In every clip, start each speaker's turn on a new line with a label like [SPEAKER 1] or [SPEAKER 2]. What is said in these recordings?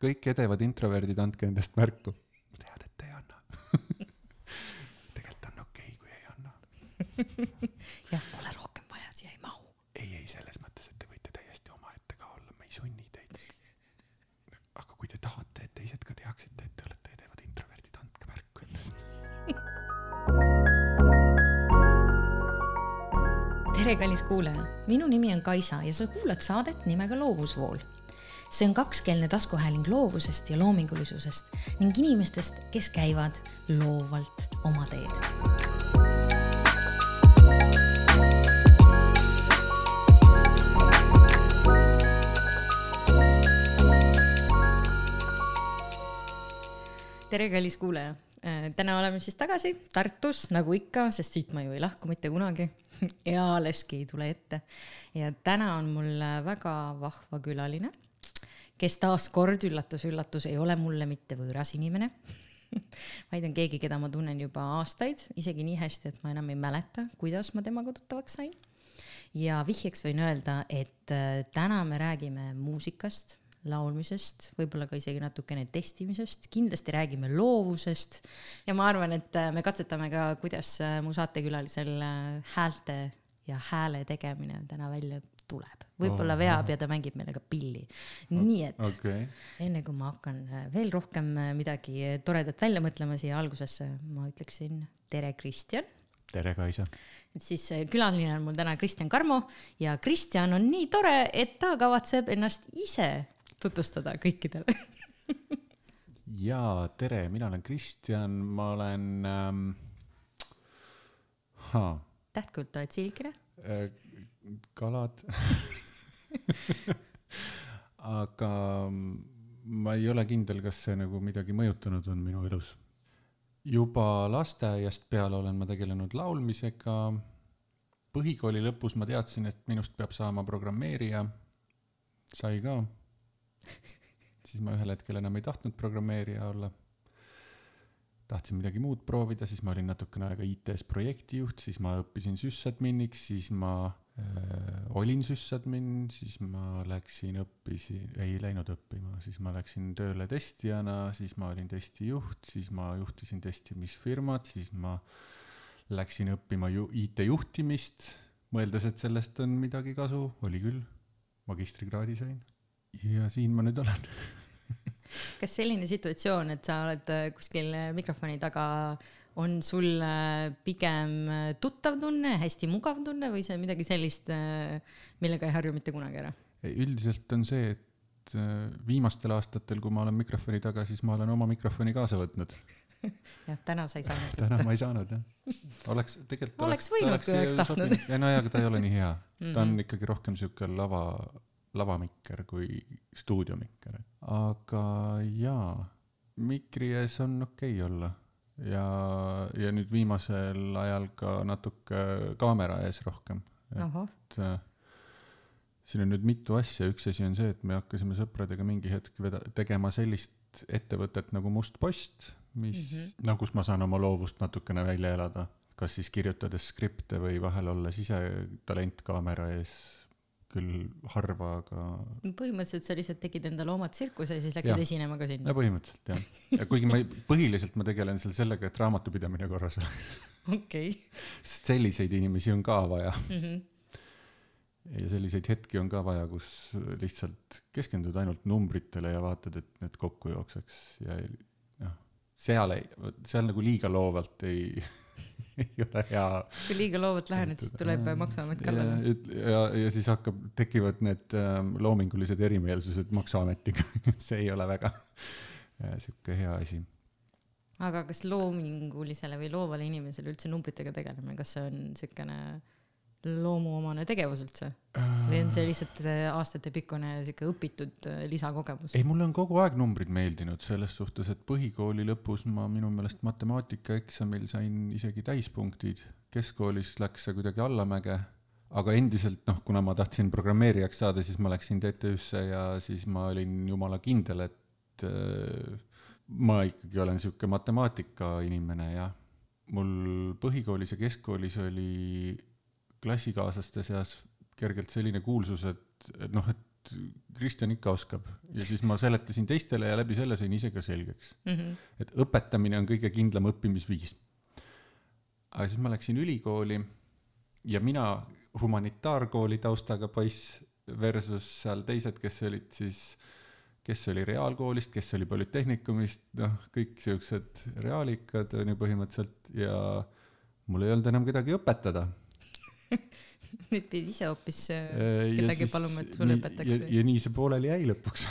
[SPEAKER 1] kõik edevad introverdid, andke endast märku. ma tean, et te ei anna. tegelikult on okei okay,, kui ei anna.
[SPEAKER 2] jah, pole rohkem vaja, siia ei mahu.
[SPEAKER 1] ei, ei selles mõttes, et te võite täiesti omaette ka olla, me ei sunni teid. aga kui te tahate, et teised ka teaksid, et te olete edevad introverdid, andke märku endast.
[SPEAKER 2] tere, kallis kuulaja, minu nimi on Kaisa ja sa kuulad saadet nimega Loovusvool. See on kakskeelne taskuhääling loovusest ja loomingulisusest ning inimestest, kes käivad loovalt oma teed. tere, kallis kuulaja. täna oleme siis tagasi Tartus, nagu ikka, sest siit ma ju ei lahku mitte kunagi. ealeski ei tule ette. ja täna on mul väga vahva külaline, kes taaskord üllatus-üllatus ei ole mulle mitte võõras inimene, vaid on keegi, keda ma tunnen juba aastaid, isegi nii hästi, et ma enam ei mäleta, kuidas ma temaga tuttavaks sain. ja vihjeks võin öelda, et äh, täna me räägime muusikast laulmisest, võib-olla ka isegi natukene testimisest, kindlasti räägime loovusest ja ma arvan, et äh, me katsetame ka, kuidas äh, mu saatekülalisel häälte ja hääle tegemine täna välja tuleb. võib-olla
[SPEAKER 1] Oh.
[SPEAKER 2] veab ja ta mängib meile ka pilli. nii et
[SPEAKER 1] okay.,
[SPEAKER 2] enne kui ma hakkan äh, veel rohkem äh, midagi äh, toredat välja mõtlema siia algusesse, ma ütleksin tere, Kristjan.
[SPEAKER 1] tere, Kaisa.
[SPEAKER 2] et siis külaline on mul täna Kristjan Karmo ja Kristjan on nii tore, et ta kavatseb ennast ise tutvustada kõikidele.
[SPEAKER 1] jaa, tere, mina olen Kristjan, ma olen ähm,.
[SPEAKER 2] tähtkult oled silkine.
[SPEAKER 1] äh, kalad. aga ma ei ole kindel, kas see nagu midagi mõjutanud on minu elus. juba lasteaiast peale olen ma tegelenud laulmisega. põhikooli lõpus ma teadsin, et minust peab saama programmeerija. sai ka. siis ma ühel hetkel enam ei tahtnud programmeerija olla tahtsin midagi muud proovida, siis ma olin natukene aega IT-s projektijuht, siis ma õppisin sysadminiks, siis ma olin sysadmin, siis ma läksin õppisin, ei läinud õppima, siis ma läksin tööle testijana, siis ma olin testijuht, siis ma juhtisin testimisfirmat, siis ma läksin õppima ju IT-juhtimist, mõeldes, et sellest on midagi kasu, oli küll, magistrikraadi sain. ja siin ma nüüd olen.
[SPEAKER 2] kas selline situatsioon, et sa oled äh, kuskil äh, mikrofoni taga, on sul äh, pigem äh, tuttav tunne, hästi mugav tunne või see on midagi sellist, millega ei harju mitte kunagi ära?
[SPEAKER 1] üldiselt on see, et äh, viimastel aastatel, kui ma olen mikrofoni taga, siis ma olen oma mikrofoni kaasa võtnud.
[SPEAKER 2] jah, täna sa ei saanud.
[SPEAKER 1] täna ma ei saanud jah. oleks tegelikult.
[SPEAKER 2] Oleks võinud, kui oleks tahtnud..
[SPEAKER 1] ei no jaa, aga ta ei ole nii hea. ta on
[SPEAKER 2] Mhm.
[SPEAKER 1] ikkagi rohkem sihuke lava, lavamikker kui stuudiomikker. aga jaa, mikri ees on okei okay olla ja, ja nüüd viimasel ajal ka natuke kaamera ees rohkem et äh, siin on nüüd mitu asja, üks asi on see, et me hakkasime sõpradega mingi hetk veda-, tegema sellist ettevõtet nagu Must Post, mis mm. -hmm. no kus ma saan oma loovust natukene välja elada, kas siis kirjutades skripte või vahel olles ise talent kaamera ees, küll harva, aga
[SPEAKER 2] põhimõtteliselt sa lihtsalt tegid endale oma tsirkuse ja siis läksid
[SPEAKER 1] Jah.
[SPEAKER 2] esinema ka sinna
[SPEAKER 1] no. põhimõtteliselt jah. ja kuigi ma ei- põhiliselt ma tegelen seal sellega, et raamatupidamine korras oleks,
[SPEAKER 2] okei.
[SPEAKER 1] sest selliseid inimesi on ka vaja
[SPEAKER 2] Mhm.
[SPEAKER 1] ja selliseid hetki on ka vaja, kus lihtsalt keskendud ainult numbritele ja vaatad, et need kokku jookseks ja noh, seal ei, seal nagu liiga loovalt ei, ei ole hea.
[SPEAKER 2] kui liiga loovalt lähened, siis tuleb Maksuamet kallale.
[SPEAKER 1] ja, ja, ja siis hakkab, tekivad need ähm, loomingulised erimeelsused Maksuametiga, see ei ole väga äh, sihuke hea asi.
[SPEAKER 2] aga kas loomingulisele või loovale inimesele üldse numbritega tegelemine, kas see on siukene loomuomane tegevus üldse? Või on see lihtsalt see aastatepikkune siuke õpitud äh, lisakogemus?
[SPEAKER 1] ei, mulle on kogu aeg numbrid meeldinud selles suhtes, et põhikooli lõpus ma minu meelest matemaatikaeksamil sain isegi täispunktid, keskkoolis läks see kuidagi allamäge, aga endiselt noh, kuna ma tahtsin programmeerijaks saada, siis ma läksin TTÜ-sse ja siis ma olin jumala kindel, et äh, ma ikkagi olen sihuke matemaatika inimene ja mul põhikoolis ja keskkoolis oli klassikaaslaste seas kergelt selline kuulsus, et, et noh, et Kristjan ikka oskab ja siis ma seletasin teistele ja läbi selle sain ise ka selgeks
[SPEAKER 2] mm. -hmm.
[SPEAKER 1] et õpetamine on kõige kindlam õppimisviis. aga siis ma läksin ülikooli ja mina, humanitaarkooli taustaga poiss versus seal teised, kes olid siis, kes oli reaalkoolist, kes oli polütehnikumist, noh, kõik siuksed reaalikad on ju põhimõtteliselt ja mul ei olnud enam kedagi õpetada
[SPEAKER 2] nüüd pidid ise hoopis äh, kedagi
[SPEAKER 1] siis
[SPEAKER 2] paluma, et sulle õpetaks või?
[SPEAKER 1] ja nii see pooleli jäi lõpuks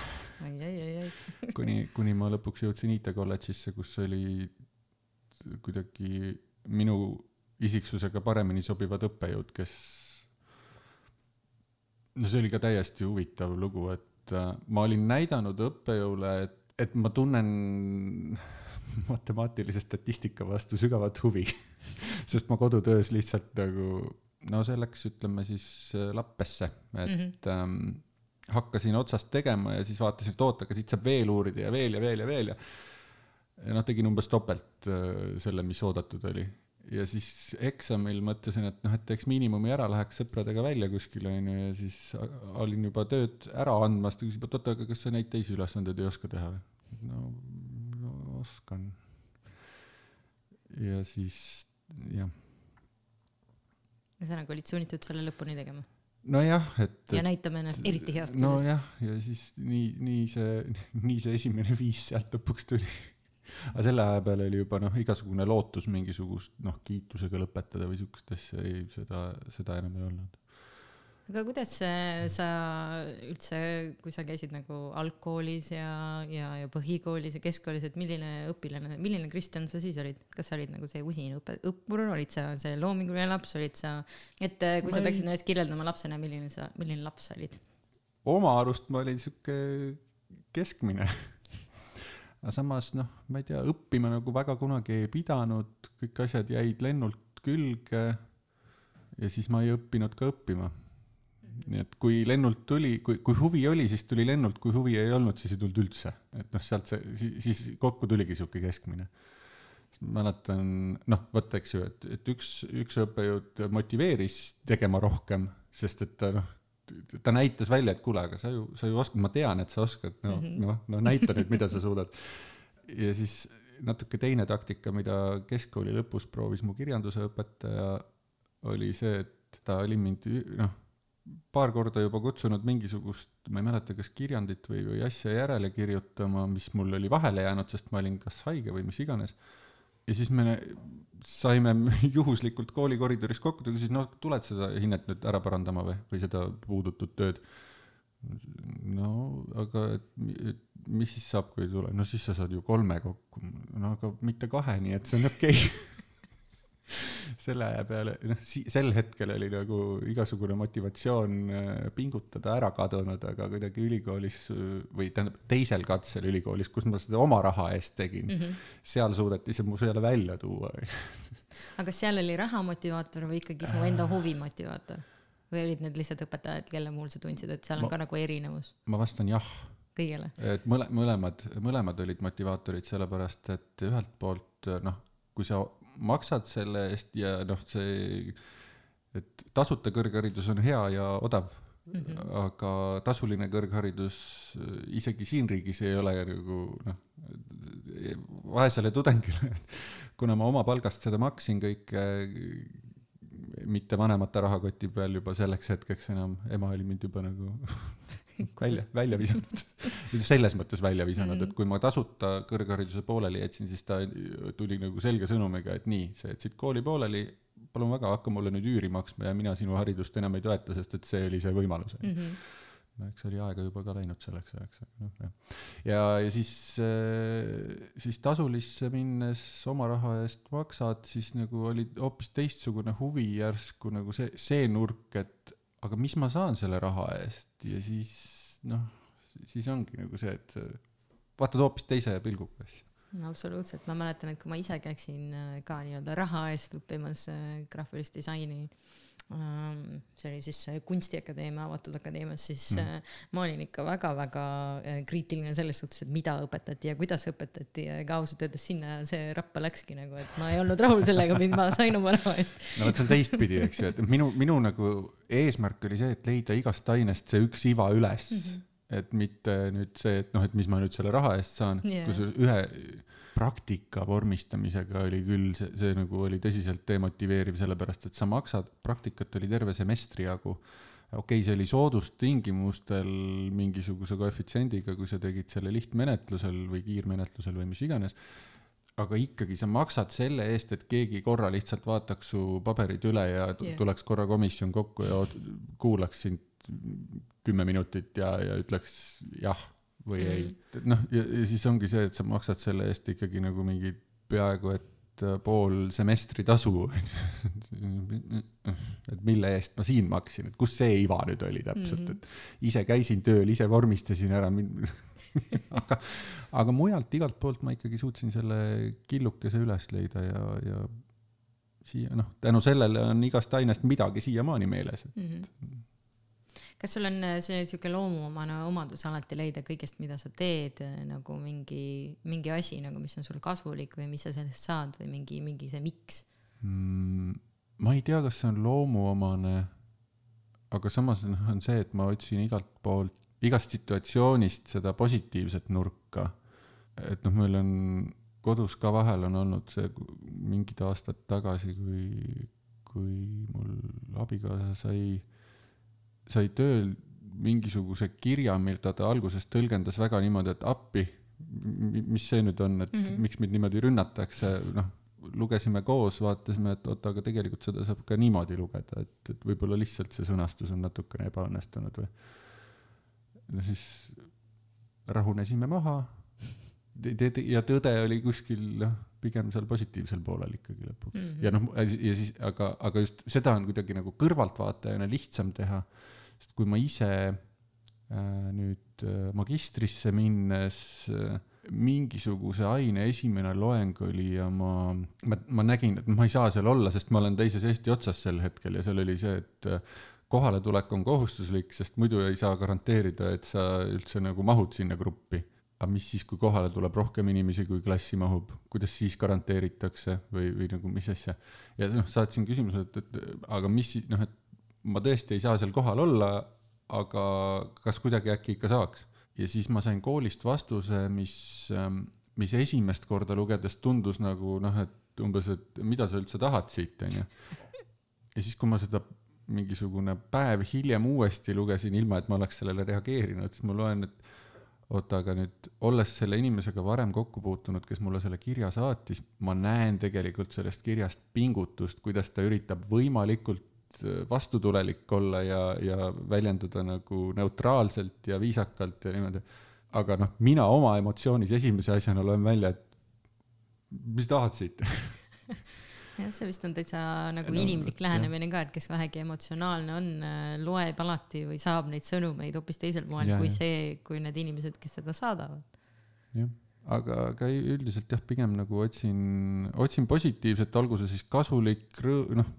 [SPEAKER 2] ai, ai, ai, ai.
[SPEAKER 1] kuni, kuni ma lõpuks jõudsin IT kolledžisse, kus oli kuidagi minu isiksusega paremini sobivad õppejõud, kes no see oli ka täiesti huvitav lugu, et äh, ma olin näidanud õppejõule, et, et ma tunnen matemaatilise statistika vastu sügavat huvi, sest ma kodutöös lihtsalt nagu no see läks, ütleme siis äh, lappesse, et mm -hmm. ähm, hakkasin otsast tegema ja siis vaatasin, et oot, aga siit saab veel uurida ja veel ja veel ja veel ja ja noh, tegin umbes topelt äh, selle, mis oodatud oli. ja siis eksamil mõtlesin, et noh, et teeks miinimumi ära, läheks sõpradega välja kuskile onju ja siis olin juba tööd ära andmas, ta küsib, et oota, aga kas sa neid teisi ülesandeid ei oska teha või? no, no oskan. ja siis jah,
[SPEAKER 2] ühesõnaga olid sunnitud selle lõpuni tegema
[SPEAKER 1] nojah, et
[SPEAKER 2] ja näitame ennast eriti heast küljest.
[SPEAKER 1] nojah, ja siis nii, nii see, nii see esimene viis sealt lõpuks tuli. aga selle aja peale oli juba noh, igasugune lootus mingisugust noh, kiitusega lõpetada või siukest asja, ei, seda, seda enam ei olnud.
[SPEAKER 2] Aga kuidas sa üldse, kui sa käisid nagu algkoolis ja, ja, ja põhikoolis ja keskkoolis, et milline õpilane, milline Kristjan sa siis olid, kas sa olid nagu see usin õpe, õppur, olid sa see loominguline laps, olid sa, et eh, kui
[SPEAKER 1] Ma
[SPEAKER 2] sa
[SPEAKER 1] ei-
[SPEAKER 2] peaksid ennast kirjeldama lapsena, milline sa, milline laps sa olid?
[SPEAKER 1] oma arust ma olin sihuke keskmine. aga samas noh, ma ei tea, õppima nagu väga kunagi ei pidanud, kõik asjad jäid lennult külge. ja siis ma ei õppinud ka õppima. Nii et kui lennult tuli, kui, kui huvi oli, siis tuli lennult, kui huvi ei olnud, siis ei tulnud üldse. et noh, sealt see, siis, siis kokku tuligi sihuke keskmine. mäletan, noh, vot eks ju, et, et üks, üks õppejõud motiveeris tegema rohkem, sest et ta noh, ta näitas välja, et kuule, aga sa ju, sa ju oskad, ma tean, et sa oskad, no mm. -hmm. noh, no näita nüüd, mida sa suudad. ja siis natuke teine taktika, mida keskkooli lõpus proovis mu kirjanduse õpetaja, oli see, et ta oli mind noh, paar korda juba kutsunud mingisugust, ma ei mäleta, kas kirjandit või, või asja järele kirjutama, mis mul oli vahele jäänud, sest ma olin kas haige või mis iganes. ja siis me saime juhuslikult kooli koridoris kokku, ta küsis, no tuled seda hinnet nüüd ära parandama või, või seda puudutud tööd. no aga et, mi- et mis siis saab, kui ei tule, no siis sa saad ju kolme kokku, no aga mitte kahe, nii et see on okei okay. selle peale, noh, sel hetkel oli nagu igasugune motivatsioon äh, pingutada ära kadunud, aga kuidagi ülikoolis või tähendab teisel katsel ülikoolis, kus ma seda oma raha eest tegin mm, -hmm. seal suudeti see mu selle välja tuua.
[SPEAKER 2] aga kas seal oli raha motivaator või ikkagi su enda huvi motivaator? või olid need lihtsalt õpetajad, kelle puhul sa tundsid, et seal on
[SPEAKER 1] Ma-
[SPEAKER 2] ka nagu erinevus
[SPEAKER 1] ma vastan jah
[SPEAKER 2] kõigele?
[SPEAKER 1] et mõle-, mõlemad, mõlemad olid motivaatorid, sellepärast et ühelt poolt noh, kui sa maksad selle eest ja noh, see, et tasuta kõrgharidus on hea ja odav mm, -hmm. aga tasuline kõrgharidus isegi siin riigis ei ole nagu noh, vaesele tudengile, kuna ma oma palgast seda maksin kõike, mitte vanemate rahakoti peal juba selleks hetkeks enam, ema oli mind juba nagu välja, välja visanud. selles mõttes välja visanud, et kui ma tasuta kõrghariduse pooleli jätsin, siis ta tuli nagu selge sõnumiga, et nii, sa jätsid kooli pooleli, palun väga, hakka mulle nüüd üüri maksma ja mina sinu haridust enam ei toeta, sest et see oli see võimalus.
[SPEAKER 2] Mm -hmm.
[SPEAKER 1] no eks oli aega juba ka läinud selleks ajaks, aga noh jah. ja, ja siis, siis tasulisse minnes oma raha eest maksad, siis nagu oli hoopis teistsugune huvi järsku nagu see, see nurk, et aga mis ma saan selle raha eest ja siis noh, siis ongi nagu see, et vaatad hoopis teise pilguga asja.
[SPEAKER 2] no absoluutselt, ma mäletan, et kui ma ise käiksin äh, ka nii-öelda raha eest õppimas äh, graafilist disaini, ähm, see oli siis Kunstiakadeemia avatud akadeemias, siis mm. ma olin ikka väga-väga äh, kriitiline selles suhtes, et mida õpetati ja kuidas õpetati ja ega ausalt öeldes sinna see rappa läkski nagu, et ma ei olnud rahul sellega, mida ma sain oma raha eest.
[SPEAKER 1] no vot see on teistpidi, eks ju, et minu, minu nagu eesmärk oli see, et leida igast ainest see üks iva üles mm. -hmm. et mitte nüüd see, et noh, et mis ma nüüd selle raha eest saan yeah., kusjuures ühe praktika vormistamisega oli küll see, see nagu oli tõsiselt demotiveeriv, sellepärast et sa maksad, praktikat oli terve semestri jagu. okei okay,, see oli soodustingimustel mingisuguse koefitsiendiga, kui sa tegid selle lihtmenetlusel või kiirmenetlusel või mis iganes aga ikkagi sa maksad selle eest, et keegi korra lihtsalt vaataks su paberid üle ja yeah. tuleks korra komisjon kokku ja kuulaks sind kümme minutit ja, ja ütleks jah või mm. ei. noh, ja, siis ongi see, et sa maksad selle eest ikkagi nagu mingi peaaegu et äh, pool semestri tasu et mille eest ma siin maksin, et kus see iva nüüd oli täpselt mm, -hmm. et ise käisin tööl, ise vormistasin ära aga, aga mujalt igalt poolt ma ikkagi suutsin selle killukese üles leida ja, ja siia noh, tänu sellele on igast ainest midagi siiamaani meeles, et
[SPEAKER 2] Mm -hmm. Kas sul on äh, see siuke loomuomane omadus alati leida kõigest, mida sa teed äh, nagu mingi, mingi asi nagu, mis on sul kasulik või mis sa sellest saad või mingi, mingi see miks?
[SPEAKER 1] mm, ma ei tea, kas see on loomuomane, aga samas on see, et ma otsin igalt poolt, igast situatsioonist seda positiivset nurka. et noh, meil on kodus ka vahel on olnud see mingid aastad tagasi, kui, kui mul abikaasa sai, sai tööl mingisuguse kirja, mida ta alguses tõlgendas väga niimoodi, et appi, mis see nüüd on, et mm. -hmm. miks meid niimoodi rünnatakse, noh, lugesime koos, vaatasime, et oota, aga tegelikult seda saab ka niimoodi lugeda, et, et võib-olla lihtsalt see sõnastus on natukene ebaõnnestunud või. no siis rahunesime maha. ja tõde oli kuskil noh, pigem seal positiivsel poolel ikkagi lõpuks mm. -hmm. ja noh, ja siis, aga, aga just seda on kuidagi nagu kõrvaltvaatajana lihtsam teha, sest kui ma ise äh, nüüd äh, magistrisse minnes äh, mingisuguse aine esimene loeng oli ja ma, ma, ma nägin, et ma ei saa seal olla, sest ma olen teises Eesti otsas sel hetkel ja seal oli see, et kohaletulek on kohustuslik, sest muidu ei saa garanteerida, et sa üldse nagu mahud sinna gruppi. aga mis siis, kui kohale tuleb rohkem inimesi, kui klassi mahub, kuidas siis garanteeritakse või, või nagu mis asja? ja noh, saatsin küsimuse, et, et aga mis siis noh, et ma tõesti ei saa seal kohal olla, aga kas kuidagi äkki ikka saaks? ja siis ma sain koolist vastuse, mis, mis esimest korda lugedes tundus nagu noh, et umbes, et mida sa üldse tahad siit, onju. ja siis, kui ma seda mingisugune päev hiljem uuesti lugesin, ilma et ma oleks sellele reageerinud, siis ma loen, et oota, aga nüüd olles selle inimesega varem kokku puutunud, kes mulle selle kirja saatis, ma näen tegelikult sellest kirjast pingutust, kuidas ta üritab võimalikult vastutulelik olla ja, ja väljenduda nagu neutraalselt ja viisakalt ja niimoodi. aga noh, mina oma emotsioonis esimese asjana loen välja, et mis tahad siit
[SPEAKER 2] jah, see vist on täitsa nagu
[SPEAKER 1] No,
[SPEAKER 2] inimlik lähenemine ka, et kes vähegi emotsionaalne on, loeb alati või saab neid sõnumeid hoopis teisel moel kui
[SPEAKER 1] ja.
[SPEAKER 2] see, kui need inimesed, kes seda saadavad.
[SPEAKER 1] jah, aga, aga üldiselt jah, pigem nagu otsin, otsin positiivset, olgu see siis kasulik, noh,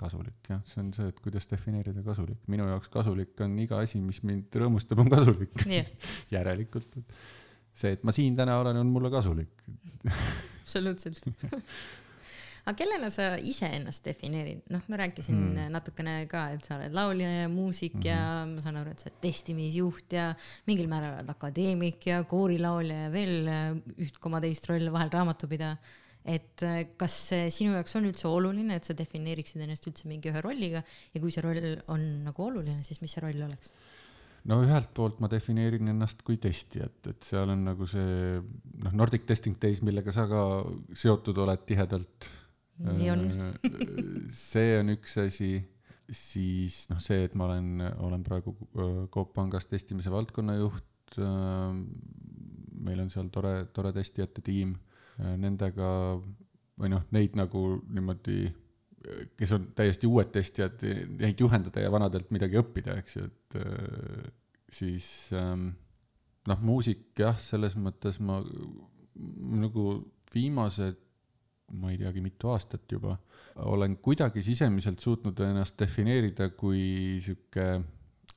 [SPEAKER 1] kasulik jah, see on see, et kuidas defineerida kasulik. minu jaoks kasulik on iga asi, mis mind rõõmustab, on kasulik
[SPEAKER 2] jah,
[SPEAKER 1] järelikult. see, et ma siin täna olen, on mulle kasulik.
[SPEAKER 2] absoluutselt aga kellena sa iseennast defineerid, noh, ma rääkisin mm. natukene ka, et sa oled laulja ja muusik mm -hmm. ja ma saan aru, et sa oled testimisjuht ja mingil määral oled akadeemik ja koorilaulja ja veel üht koma teist rolli vahel raamatupidaja. Et äh, kas see sinu jaoks on üldse oluline, et sa defineeriksid ennast üldse mingi ühe rolliga ja kui see roll on nagu oluline, siis mis see roll oleks?
[SPEAKER 1] no ühelt poolt ma defineerin ennast kui testijat, et seal on nagu see noh, Nordic Testing Days, millega sa ka seotud oled tihedalt.
[SPEAKER 2] nii on.
[SPEAKER 1] see on üks asi, siis noh, see, et ma olen, olen praegu äh, Coop Pangas testimise valdkonnajuht. meil on seal tore, tore testijate tiim, nendega või noh, neid nagu niimoodi kes on täiesti uued testijad, neid juhendada ja vanadelt midagi õppida, eks ju, et äh, siis ähm, noh, muusik jah, selles mõttes ma nagu viimased ma ei teagi, mitu aastat juba. olen kuidagi sisemiselt suutnud ennast defineerida kui sihuke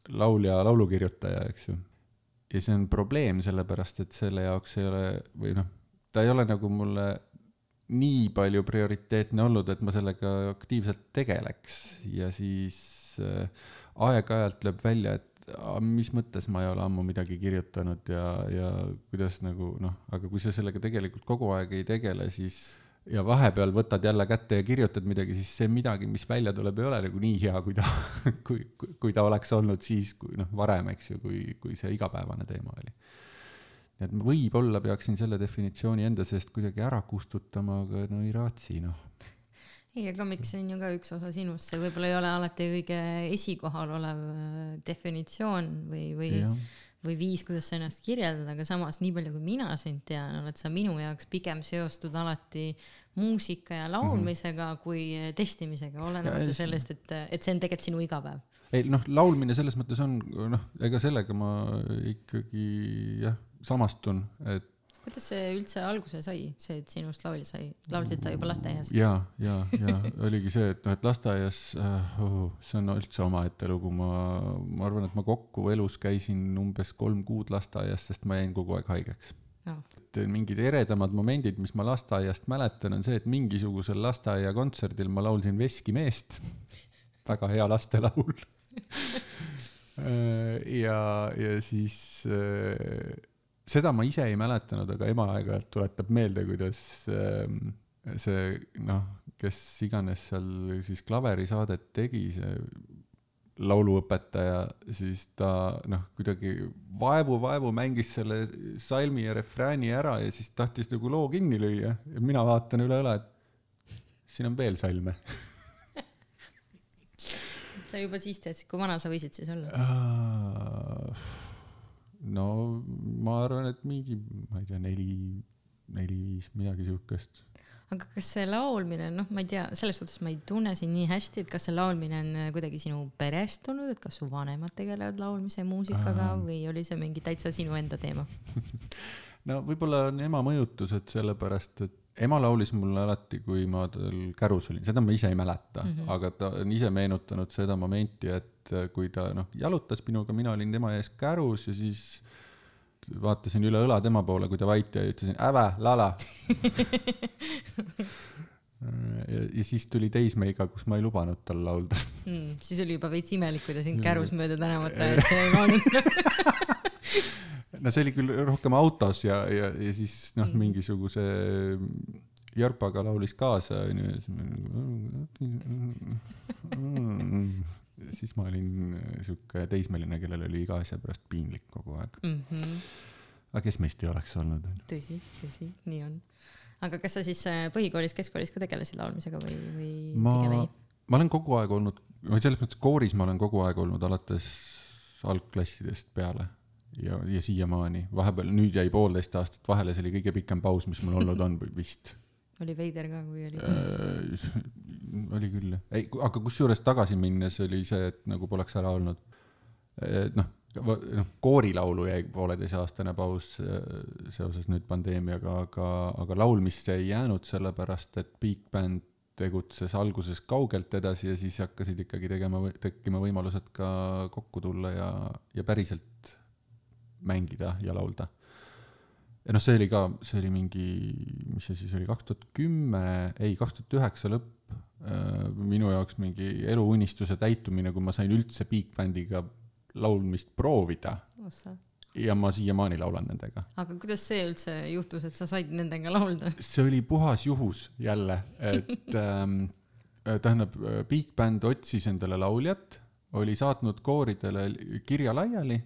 [SPEAKER 1] laulja, laulukirjutaja, eks ju. ja see on probleem, sellepärast et selle jaoks ei ole, või noh, ta ei ole nagu mulle nii palju prioriteetne olnud, et ma sellega aktiivselt tegeleks ja siis äh, aeg-ajalt lööb välja, et mis mõttes ma ei ole ammu midagi kirjutanud ja, ja kuidas nagu noh, aga kui sa sellega tegelikult kogu aeg ei tegele, siis ja vahepeal võtad jälle kätte ja kirjutad midagi, siis see midagi, mis välja tuleb, ei ole nagu nii hea, kui ta, kui, kui ta oleks olnud siis, kui noh, varem, eks ju, kui, kui see igapäevane teema oli. Nii et võib-olla peaksin selle definitsiooni enda seest kuidagi ära kustutama, aga no ei raatsi, noh
[SPEAKER 2] ei, aga miks see on ju ka üks osa sinust, see võib-olla ei ole alati kõige esikohal olev äh, definitsioon või, või ja või viis, kuidas sa ennast kirjeldad, aga samas nii palju, kui mina sind tean, oled sa minu jaoks pigem seostud alati muusika ja laulmisega mm -hmm. kui testimisega, olenemata sellest, et, et see on tegelikult sinu igapäev.
[SPEAKER 1] ei noh, laulmine selles mõttes on noh, ega sellega ma ikkagi jah, samastun, et
[SPEAKER 2] kuidas see üldse alguse sai, see, et sinust laulja sai, laulsid sa juba lasteaias?
[SPEAKER 1] ja, ja, ja oligi see, et noh, et lasteaias äh, oh, see on üldse omaette lugu, ma, ma arvan, et ma kokku elus käisin umbes kolm kuud lasteaias, sest ma jäin kogu aeg haigeks. No.. et mingid eredamad momendid, mis ma lasteaiast mäletan, on see, et mingisugusel lasteaiakontserdil ma laulsin Veski meest. Väga hea lastelaul. Äh, ja, ja siis äh, seda ma ise ei mäletanud, aga ema aeg-ajalt tuletab meelde, kuidas ähm, see noh, kes iganes seal siis klaverisaadet tegi, see lauluõpetaja, siis ta noh, kuidagi vaevu-vaevu mängis selle salmi ja refrääni ära ja siis tahtis nagu loo kinni lüüa ja mina vaatan üle õla, et siin on veel salme
[SPEAKER 2] sa juba siis teadsid, kui vana sa võisid siis olla?
[SPEAKER 1] No ma arvan, et mingi, ma ei tea, neli, neli-viis, midagi siukest.
[SPEAKER 2] aga kas see laulmine, noh, ma ei tea, selles suhtes ma ei tunne sind nii hästi, et kas see laulmine on kuidagi sinu perest tulnud, et kas su vanemad tegelevad laulmise ja muusikaga ähm. või oli see mingi täitsa sinu enda teema
[SPEAKER 1] no võib-olla on ema mõjutus, et sellepärast, et ema laulis mulle alati, kui ma tal kärus olin, seda ma ise ei mäleta mm, -hmm. aga ta on ise meenutanud seda momenti, et kui ta noh, jalutas minuga, mina olin tema ees kärus ja siis vaatasin üle õla tema poole, kui ta vait jäi, ütlesin ävä, lala ja, ja siis tuli teismeiga, kus ma ei lubanud tal laulda
[SPEAKER 2] mm,. siis oli juba veits imelik, kui ta sind kärus mööda tänavat ajas ja ei vaadanud
[SPEAKER 1] no see oli küll rohkem autos ja, ja, ja siis noh mm., mingisuguse Jarpaga laulis kaasa onju ja siis ma olin sihuke teismeline, kellel oli iga asja pärast piinlik kogu aeg mm. -hmm. aga kes meist ei oleks olnud?
[SPEAKER 2] tõsi, tõsi, nii on. aga kas sa siis äh, põhikoolis, keskkoolis ka tegelesid laulmisega või, või
[SPEAKER 1] ma, pigem ei? ma olen kogu aeg olnud, või selles mõttes kooris ma olen kogu aeg olnud alates algklassidest peale ja, ja siiamaani, vahepeal nüüd jäi poolteist aastat vahele, see oli kõige pikem paus, mis mul olnud on vist.
[SPEAKER 2] oli veider ka, kui oli
[SPEAKER 1] äh,? oli küll, ei, aga kusjuures tagasi minnes oli see, et nagu poleks ära olnud. noh, noh, koorilaulu jäi pooleteiseaastane paus äh, seoses nüüd pandeemiaga, aga, aga laulmisse ei jäänud, sellepärast et Big Band tegutses alguses kaugelt edasi ja siis hakkasid ikkagi tegema, tekkima võimalused ka kokku tulla ja, ja päriselt mängida ja laulda. ja noh, see oli ka, see oli mingi, mis see siis oli, kaks tuhat kümme, ei, kaks tuhat üheksa lõpp, äh, minu jaoks mingi eluunistuse täitumine, kui ma sain üldse Big Bandiga laulmist proovida. ja ma siiamaani laulan nendega.
[SPEAKER 2] aga kuidas see üldse juhtus, et sa said nendega laulda?
[SPEAKER 1] see oli puhas juhus jälle, et ähm, tähendab, Big Band otsis endale lauljat, oli saatnud kooridele kirja laiali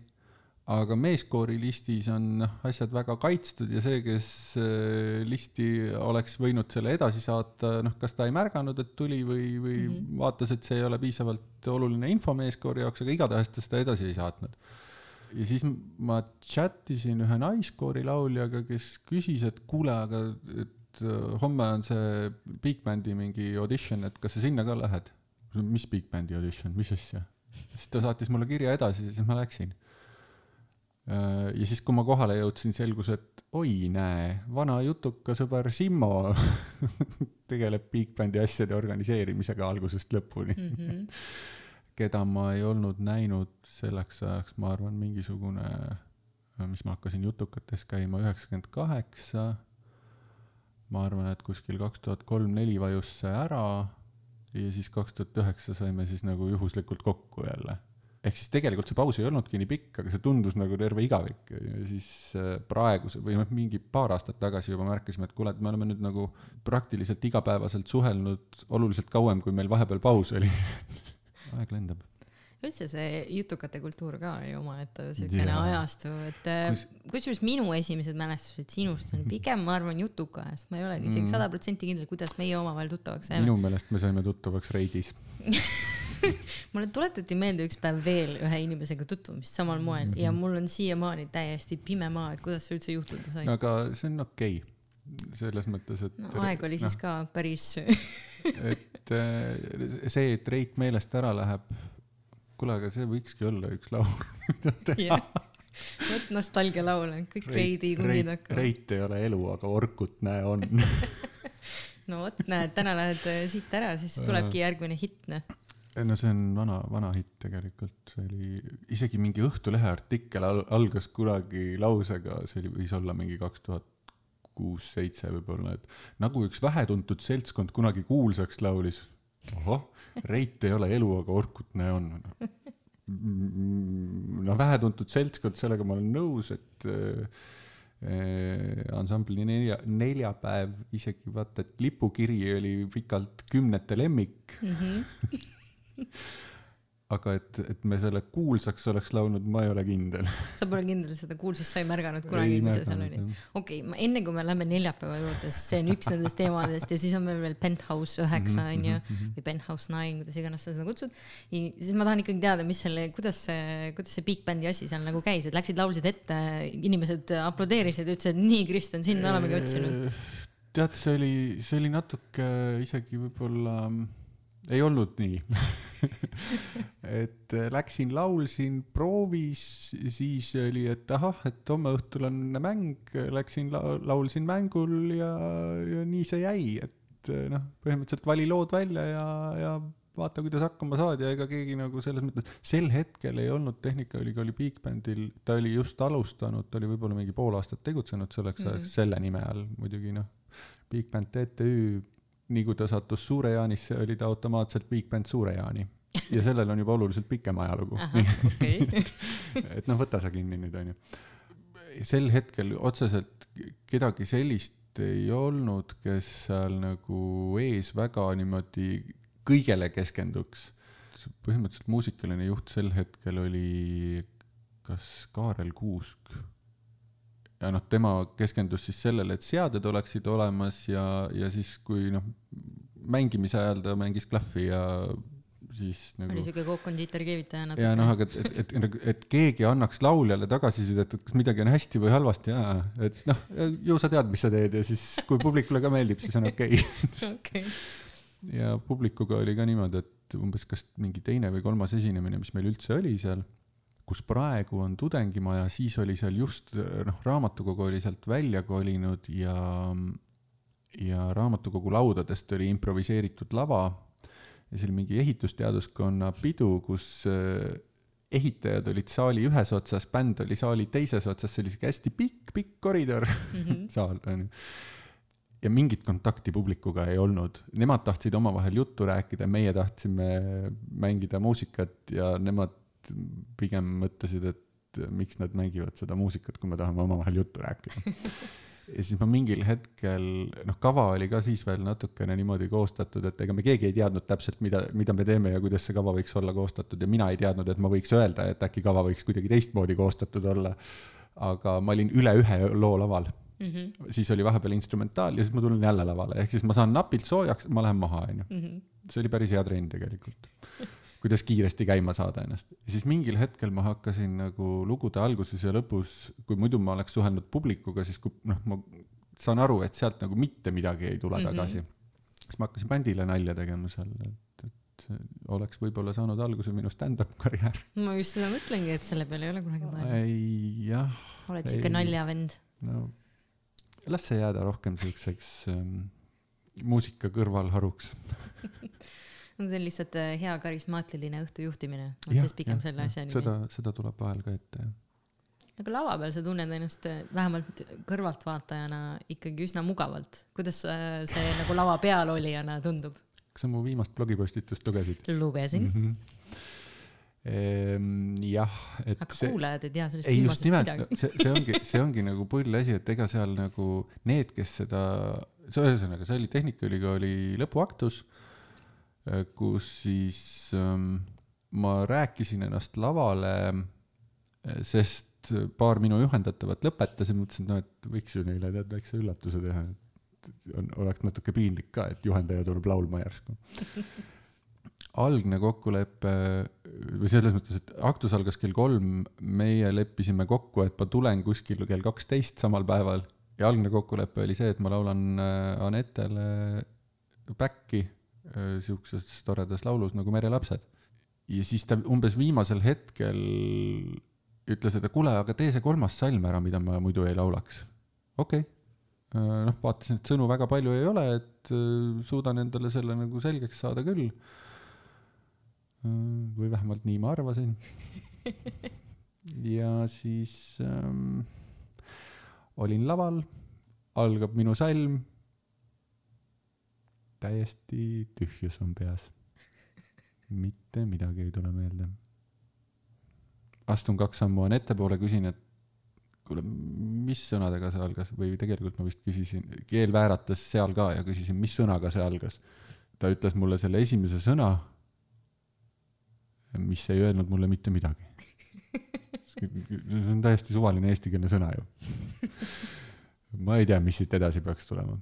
[SPEAKER 1] aga meeskoori listis on noh, asjad väga kaitstud ja see, kes äh, listi oleks võinud selle edasi saata, noh, kas ta ei märganud, et tuli või, või mm -hmm. vaatas, et see ei ole piisavalt oluline info meeskoori jaoks, aga igatahes ta seda edasi ei saatnud. ja siis ma chat isin ühe naiskoori lauljaga, kes küsis, et kuule, aga et äh, homme on see Big Bandi mingi audition, et kas sa sinna ka lähed? mis Big Bandi audition, mis asja? siis ta saatis mulle kirja edasi ja siis ma läksin ja siis, kui ma kohale jõudsin, selgus, et oi, näe, vana jutuka sõber Simmo tegeleb Bigbendi asjade organiseerimisega algusest lõpuni mm. -hmm. keda ma ei olnud näinud selleks ajaks, ma arvan, mingisugune, mis ma hakkasin jutukates käima, üheksakümmend kaheksa. ma arvan, et kuskil kaks tuhat kolm-neli vajus see ära ja siis kaks tuhat üheksa saime siis nagu juhuslikult kokku jälle ehk siis tegelikult see paus ei olnudki nii pikk, aga see tundus nagu terve igavik. Ja siis äh, praeguse või noh, mingi paar aastat tagasi juba märkasime, et kuule, et me oleme nüüd nagu praktiliselt igapäevaselt suhelnud oluliselt kauem, kui meil vahepeal paus oli. Aeg lendab.
[SPEAKER 2] Üldse see jutukate kultuur ka oli omaette siukene ajastu, et äh, Kus... kusjuures minu esimesed mälestused sinust on pigem, ma arvan, jutuka ajast, ma ei olegi isegi mm. sada protsenti kindel, kuidas meie omavahel tuttavaks saime.
[SPEAKER 1] minu meelest me saime tuttavaks Reidis
[SPEAKER 2] mulle tuletati meelde üks päev veel ühe inimesega tutvumist samal moel mm -hmm. ja mul on siiamaani täiesti pime maa, et kuidas see üldse juhtuda sai.
[SPEAKER 1] no aga see on okei okay., selles mõttes, et
[SPEAKER 2] no,. aeg oli no, siis ka päris
[SPEAKER 1] et äh, see, et Reit meelest ära läheb, kuule, aga see võikski olla üks laul, mida teha
[SPEAKER 2] vot nostalgialaul on, kõik Reidi kungid
[SPEAKER 1] hakkavad. Reit ei ole elu, aga Orkut, näe, on
[SPEAKER 2] no vot, näed, täna lähed äh, siit ära, siis tulebki järgmine hitt, noh
[SPEAKER 1] no see on vana, vana hitt tegelikult, see oli isegi mingi Õhtulehe artikkel al algas kunagi lausega, see oli, võis olla mingi kaks tuhat kuus-seitse võib-olla, et nagu üks vähetuntud seltskond kunagi kuulsaks laulis. ohoh, Reit ei ole elu, aga Orkutne on. no vähetuntud seltskond, sellega ma olen nõus, et äh, ansambli nelja, neljapäev isegi vaata, et lipukiri oli pikalt kümnete lemmik mm. -hmm aga et, et me selle kuulsaks oleks laulnud, ma ei ole kindel.
[SPEAKER 2] sa pole kindel, seda kuulsust sa ei märganud kunagi, kui see seal oli? okei okay,, enne kui me läheme neljapäeva juurde, sest see on üks nendest teemadest ja siis on meil veel Penthouse üheksa mhm, onju mm -hmm. või Penthouse nine, kuidas iganes sa seda kutsud. siis ma tahan ikkagi teada, mis selle, kuidas see, kuidas see Big Bandi asi seal nagu käis, et läksid, laulsid ette, inimesed aplodeerisid, ütlesid, nii, Kristjan, sind me olemegi otsinud.
[SPEAKER 1] tead, see oli, see oli natuke isegi võib-olla ei olnud nii et äh, läksin, laulsin, proovis, siis oli, et ahah, et homme õhtul on mäng, läksin la, laulsin mängul ja, ja nii see jäi, et äh, noh, põhimõtteliselt vali lood välja ja, ja vaata, kuidas hakkama saad ja ega keegi nagu selles mõttes, sel hetkel ei olnud Tehnikaülikooli Big-Bandil, ta oli just alustanud, ta oli võib-olla mingi pool aastat tegutsenud selleks ajaks mm -hmm. selle nime all muidugi noh, Big Band TTÜ nii kui ta sattus Suure-Jaanisse, oli ta automaatselt Big Band Suure-Jaani. ja sellel on juba oluliselt pikem ajalugu. et noh, võta sa kinni nüüd, onju. sel hetkel otseselt kedagi sellist ei olnud, kes seal nagu ees väga niimoodi kõigele keskenduks. põhimõtteliselt muusikaline juht sel hetkel oli kas Kaarel Kuusk ja noh, tema keskendus siis sellele, et seaded oleksid olemas ja, ja siis, kui noh, mängimise ajal ta mängis klahvi ja siis
[SPEAKER 2] nagu. oli siuke kook-kondiiteri keevitaja
[SPEAKER 1] natuke. ja noh, aga et, et, et, et, et keegi annaks lauljale tagasisidet, et kas midagi on hästi või halvasti ja, et noh, ju sa tead, mis sa teed ja siis, kui publikule ka meeldib, siis on okei okay. okay. ja publikuga oli ka niimoodi, et umbes kas mingi teine või kolmas esinemine, mis meil üldse oli seal kus praegu on tudengimaja, siis oli seal just noh, raamatukogu oli sealt välja kolinud ja, ja raamatukogu laudadest oli improviseeritud lava. ja see oli mingi ehitusteaduskonna pidu, kus eh, ehitajad olid saali ühes otsas, bänd oli saali teises otsas, see oli siuke hästi pikk, pikk koridor mm, -hmm. saal onju ja mingit kontakti publikuga ei olnud, nemad tahtsid omavahel juttu rääkida, meie tahtsime mängida muusikat ja nemad pigem mõtlesid, et miks nad mängivad seda muusikat, kui me tahame omavahel juttu rääkida ja siis ma mingil hetkel, noh, kava oli ka siis veel natukene niimoodi koostatud, et ega me keegi ei teadnud täpselt, mida, mida me teeme ja kuidas see kava võiks olla koostatud ja mina ei teadnud, et ma võiks öelda, et äkki kava võiks kuidagi teistmoodi koostatud olla. aga ma olin üle ühe loo laval mm. -hmm. siis oli vahepeal instrumentaal ja siis ma tulen jälle lavale, ehk siis ma saan napilt soojaks, ma lähen maha, onju. Mhm. see oli päris hea trenn tegelikult kuidas kiiresti käima saada ennast. ja siis mingil hetkel ma hakkasin nagu lugude alguses ja lõpus, kui muidu ma oleks suhelnud publikuga, siis kui noh, ma saan aru, et sealt nagu mitte midagi ei tule mm -hmm. tagasi. siis ma hakkasin bändile nalja tegema seal, et, et oleks võib-olla saanud alguse minu stand-up karjäär.
[SPEAKER 2] ma just seda mõtlengi, et selle peale ei ole kunagi mõelnud.
[SPEAKER 1] ei jah,
[SPEAKER 2] oled siuke naljavend.
[SPEAKER 1] no las see jääda rohkem siukseks ähm, muusika kõrvalharuks.
[SPEAKER 2] no see on lihtsalt äh, hea karismaatiline õhtu juhtimine, on siis pigem selle asja nimi.
[SPEAKER 1] seda, seda tuleb vahel ka ette jah.
[SPEAKER 2] aga lava peal sa tunned ennast äh, vähemalt kõrvaltvaatajana ikkagi üsna mugavalt. kuidas äh, see nagu lava peal olijana tundub?
[SPEAKER 1] kas sa mu viimast blogipostitust lugesid?
[SPEAKER 2] lugesin,
[SPEAKER 1] Ehm, jah, et
[SPEAKER 2] aga
[SPEAKER 1] see,
[SPEAKER 2] kuulajad ei tea sellest
[SPEAKER 1] ei just
[SPEAKER 2] viimasest midagi.,
[SPEAKER 1] see, see ongi, see ongi nagu pull asi, et ega seal nagu need, kes seda, ühesõnaga, see oli Tehnikaülikooli lõpuaktus, kus siis ähm, ma rääkisin ennast lavale, sest paar minu juhendatavat lõpetas ja mõtlesin, et noh, et võiks ju neile tead väikse üllatuse teha. on, oleks natuke piinlik ka, et juhendaja tuleb laulma järsku. algne kokkulepe või selles mõttes, et aktus algas kell kolm, meie leppisime kokku, et ma tulen kuskil kell kaksteist samal päeval ja algne kokkulepe oli see, et ma laulan äh, Anetele back'i äh, siukses toredas laulus nagu Merelapsed. ja siis ta umbes viimasel hetkel ütles, et kuule, aga tee see kolmas salm ära, mida ma muidu ei laulaks. okei okay., noh, vaatasin, et sõnu väga palju ei ole, et äh, suudan endale selle nagu selgeks saada küll. või vähemalt nii ma arvasin. ja siis ähm, olin laval, algab minu salm. Täiesti tühjus on peas. mitte midagi ei tule meelde. astun kaks sammu on ettepoole, küsin, et kuule, mis sõnadega see algas või tegelikult ma vist küsisin, keel vääratas seal ka ja küsisin, mis sõnaga see algas. ta ütles mulle selle esimese sõna, mis ei öelnud mulle mitte midagi. see on täiesti suvaline eestikeelne sõna ju. ma ei tea, mis siit edasi peaks tulema.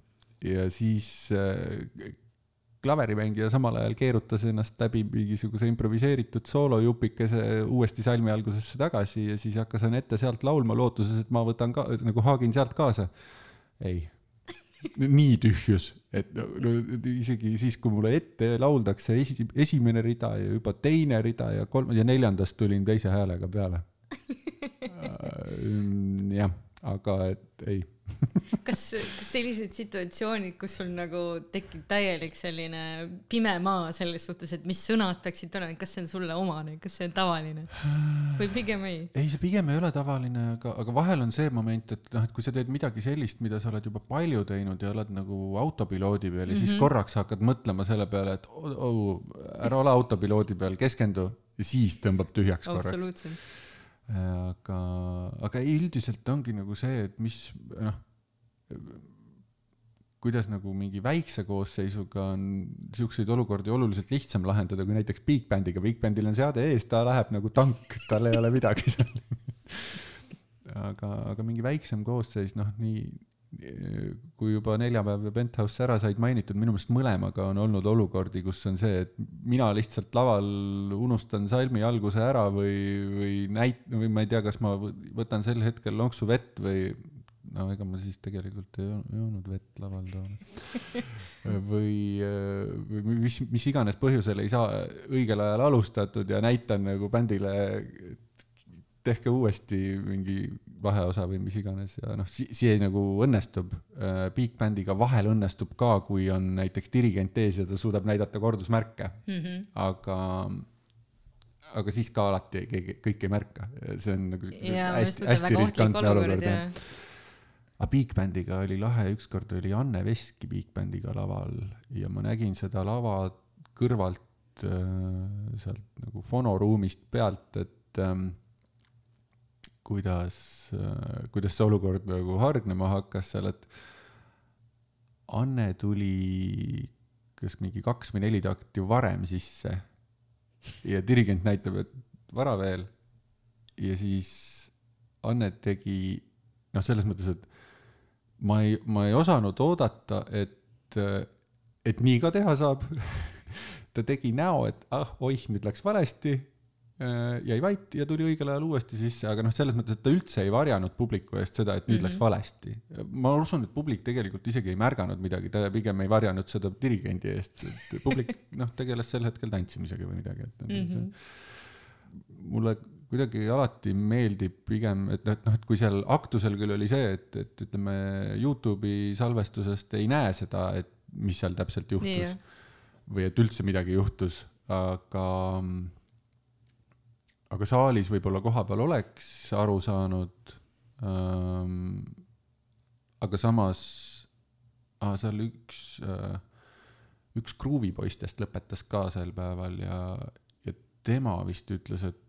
[SPEAKER 1] Ja siis äh, klaverimängija samal ajal keerutas ennast läbi mingisuguse improviseeritud soolojupikese uuesti salmi algusesse tagasi ja siis hakkas Anette sealt laulma lootuses, et ma võtan ka nagu haagin sealt kaasa. ei, nii tühjus, et no, no, isegi siis, kui mulle ette lauldakse esi, esimene rida ja juba teine rida ja kolm ja neljandast tulin teise häälega peale. jah, aga et ei
[SPEAKER 2] kas, kas sellised situatsioonid, kus sul nagu tekib täielik selline pime maa selles suhtes, et mis sõnad peaksid olema, kas see on sulle omane, kas see on tavaline või pigem ei?
[SPEAKER 1] ei, see pigem ei ole tavaline, aga, aga vahel on see moment, et noh, et kui sa teed midagi sellist, mida sa oled juba palju teinud ja oled nagu autopiloodi peal ja mm -hmm. siis korraks hakkad mõtlema selle peale, et oh, oh, ära ole autopiloodi peal, keskendu ja siis tõmbab tühjaks korraks.
[SPEAKER 2] absoluutselt.
[SPEAKER 1] aga, aga üldiselt ongi nagu see, et mis noh, kuidas nagu mingi väikse koosseisuga on siukseid olukordi oluliselt lihtsam lahendada kui näiteks Big Bandiga, Big Bandil on seade ees, ta läheb nagu tank, tal ei ole midagi seal. aga, aga mingi väiksem koosseis, noh, nii kui juba neljapäev ja Penthouse ära said mainitud, minu meelest mõlemaga on olnud olukordi, kus on see, et mina lihtsalt laval unustan salmi alguse ära või, või näit-, või ma ei tea, kas ma võtan sel hetkel lonksu vett või no ega ma siis tegelikult ei joo- joonud vett laval toona. või, või mis, mis iganes põhjusel ei saa õigel ajal alustatud ja näitan nagu bändile, tehke uuesti mingi vaheosa või mis iganes ja noh, see nagu õnnestub. Big Bandiga vahel õnnestub ka, kui on näiteks dirigent ees ja ta suudab näidata kordusmärke,
[SPEAKER 2] Mm -hmm.
[SPEAKER 1] aga aga siis ka alati keegi, kõik ei märka, see on nagu
[SPEAKER 2] ja
[SPEAKER 1] hästi, hästi riskantne
[SPEAKER 2] olukord
[SPEAKER 1] olukord
[SPEAKER 2] ja
[SPEAKER 1] jah. aga Big Bandiga oli lahe, ükskord oli Anne Veski Big Bandiga laval ja ma nägin seda lava kõrvalt äh, sealt nagu fonoruumist pealt, et ähm, kuidas äh,, kuidas see olukord nagu hargnema hakkas seal, et Anne tuli kas mingi kaks või neli takti varem sisse ja dirigent näitab, et vara veel. ja siis Anne tegi, noh, selles mõttes, et ma ei, ma ei osanud oodata, et, et nii ka teha saab. ta tegi näo, et ah, oih, nüüd läks valesti jäi vait ja tuli õigel ajal uuesti sisse, aga noh, selles mõttes, et ta üldse ei varjanud publiku eest seda, et nüüd mm -hmm. läks valesti. ma usun, et publik tegelikult isegi ei märganud midagi, ta pigem ei varjanud seda dirigendi eest, et publik noh, tegeles sel hetkel tantsimisega või midagi, et mm -hmm. mulle kuidagi alati meeldib pigem, et noh, et noh, et kui seal aktusel küll oli see, et, et ütleme, Youtube'i salvestusest ei näe seda, et mis seal täpselt juhtus või et üldse midagi juhtus, aga, aga saalis võib-olla kohapeal oleks aru saanud ähm,. aga samas ah,, seal üks äh,, üks kruuvipoistest lõpetas ka sel päeval ja, ja tema vist ütles, et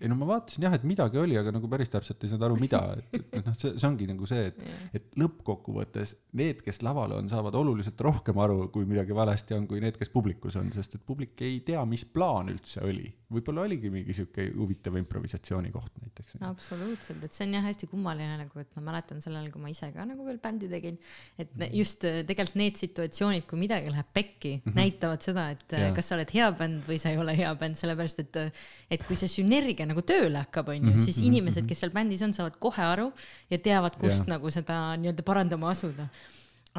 [SPEAKER 1] ei no ma vaatasin jah, et midagi oli, aga nagu päris täpselt ei saanud aru, mida, et, et noh, see, see ongi nagu see, et, et lõppkokkuvõttes need, kes laval on, saavad oluliselt rohkem aru, kui midagi valesti on, kui need, kes publikus on, sest et publik ei tea, mis plaan üldse oli. võib-olla oligi mingi sihuke huvitav improvisatsiooni koht näiteks
[SPEAKER 2] no,. absoluutselt, et see on jah hästi kummaline nagu, et ma mäletan sellel, kui ma ise ka nagu veel bändi tegin, et just äh, tegelikult need situatsioonid, kui midagi läheb pekki mm, -hmm. näitavad seda, et yeah. kas sa oled hea bänd või sa ei ole hea bänd, sellepärast et, et kui see sünergia nagu tööle hakkab, onju, mhm, siis mm -hmm. inimesed, kes seal bändis on, saavad kohe aru ja teavad, kust yeah. nagu seda nii-öelda parandama asuda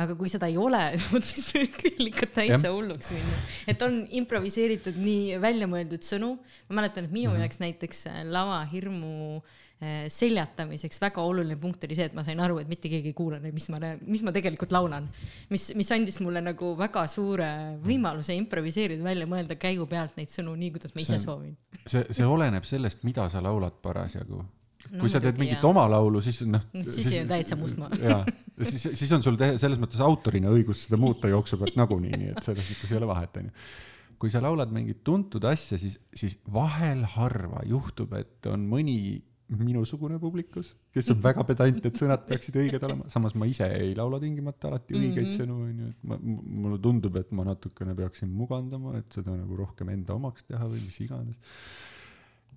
[SPEAKER 2] aga kui seda ei ole, siis võib küll ikka täitsa hulluks minna. et on improviseeritud nii väljamõeldud sõnu. ma mäletan, et minu mm -hmm. jaoks näiteks lavahirmu äh, seljatamiseks väga oluline punkt oli see, et ma sain aru, et mitte keegi ei kuula, mis ma, mis ma tegelikult laulan. mis, mis andis mulle nagu väga suure võimaluse improviseerida, välja mõelda käigu pealt neid sõnu nii, kuidas ma ise see, soovin.
[SPEAKER 1] see, see oleneb sellest, mida sa laulad parasjagu no, kui sa teed mingit oma laulu, siis noh.
[SPEAKER 2] siis on täitsa mustmaa.
[SPEAKER 1] jaa, siis, siis on sul te, selles mõttes autorina õigus seda muuta jooksu pealt nagunii, nii et selles mõttes ei ole vahet, onju. kui sa laulad mingit tuntud asja, siis, siis vahel harva juhtub, et on mõni minusugune publikus, kes on väga pedant, et sõnad peaksid õiged olema, samas ma ise ei laula tingimata alati õigeid mm -hmm. sõnu, onju, et ma, mulle tundub, et ma natukene peaksin mugandama, et seda nagu rohkem enda omaks teha või mis iganes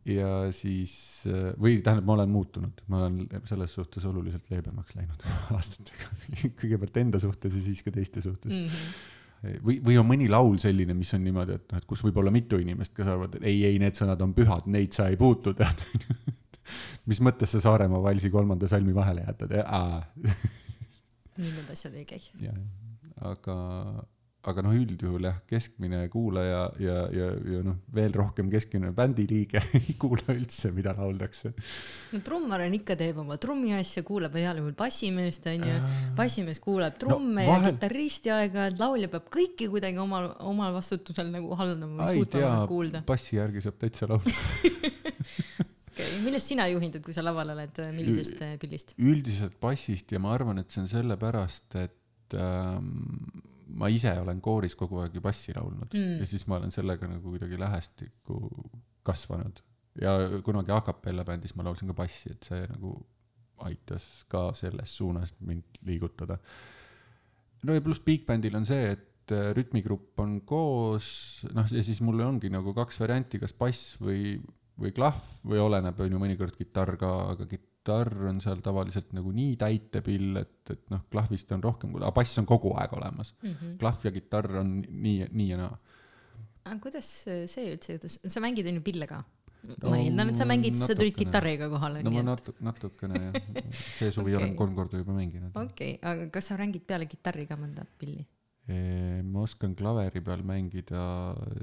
[SPEAKER 1] ja siis, või tähendab, ma olen muutunud, ma olen selles suhtes oluliselt leebemaks läinud aastatega. kõigepealt enda suhtes ja siis ka teiste suhtes mm. -hmm. või, või on mõni laul selline, mis on niimoodi, et noh, et kus võib olla mitu inimest, kes arvavad, et ei, ei, need sõnad on pühad, neid sa ei puutu, tead mis mõttes sa Saaremaa valsi kolmanda salmi vahele jätad?
[SPEAKER 2] nii need asjad ei käi.
[SPEAKER 1] aga, aga noh, üldjuhul jah, keskmine kuulaja ja, ja, ja noh, veel rohkem keskmine bändiliige ei kuula üldse, mida lauldakse.
[SPEAKER 2] no trummar on ikka, teeb oma trummiasja, kuulab heal juhul bassimeest, onju. bassimees kuulab trumme no, vahel... ja kitarristi aeg-ajalt, laulja peab kõiki kuidagi omal, omal vastutusel nagu haldama või suutma kuulda.
[SPEAKER 1] bassi järgi saab täitsa laulda.
[SPEAKER 2] Millest sina juhindud, kui sa laval oled, millisest pillist?
[SPEAKER 1] üldiselt bassist ja ma arvan, et see on sellepärast, et ähm, ma ise olen kooris kogu aeg ju bassi laulnud mm. ja siis ma olen sellega nagu kuidagi lähestikku kasvanud. ja kunagi a capella bändis ma laulsin ka bassi, et see nagu aitas ka selles suunas mind liigutada. no ja pluss Big Bandil on see, et äh, rütmigrupp on koos, noh, ja siis mul ongi nagu kaks varianti, kas bass või, või klahv või oleneb, on ju, mõnikord kitarr ka, aga kit-, kitarr on seal tavaliselt nagu nii täitepill, et, et noh, klahvist on rohkem, aga bass on kogu aeg olemas mm. -hmm. klahv ja kitarr on nii, nii ja naa.
[SPEAKER 2] aga kuidas see üldse juhtus, sa mängid on ju pille ka? no, ma eeldan, et sa mängid, sa tulid kitarriga kohale.
[SPEAKER 1] no ma natu-, natukene jah, see suvi okay. olen kolm korda juba mänginud.
[SPEAKER 2] okei okay., aga kas sa mängid peale kitarri ka mõnda pilli?
[SPEAKER 1] ma oskan klaveri peal mängida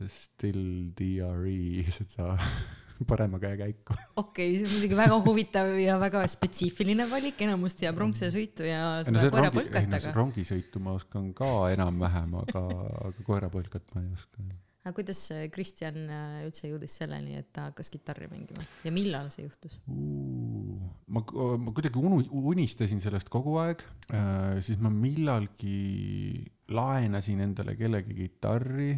[SPEAKER 1] Still DRE, seda parema käe käiku.
[SPEAKER 2] okei okay,, see on muidugi väga huvitav ja väga spetsiifiline valik, enamus teab rongsõitu ja seda no, koerapõlkat,
[SPEAKER 1] aga. rongisõitu ma oskan ka enam-vähem, aga, aga koerapõlkat ma ei oska.
[SPEAKER 2] aga kuidas Kristjan äh, üldse jõudis selleni, et ta hakkas kitarri mängima ja millal see juhtus
[SPEAKER 1] uh,? ma, ma kuidagi unu, unistasin sellest kogu aeg äh,, siis ma millalgi laenasin endale kellegi kitarri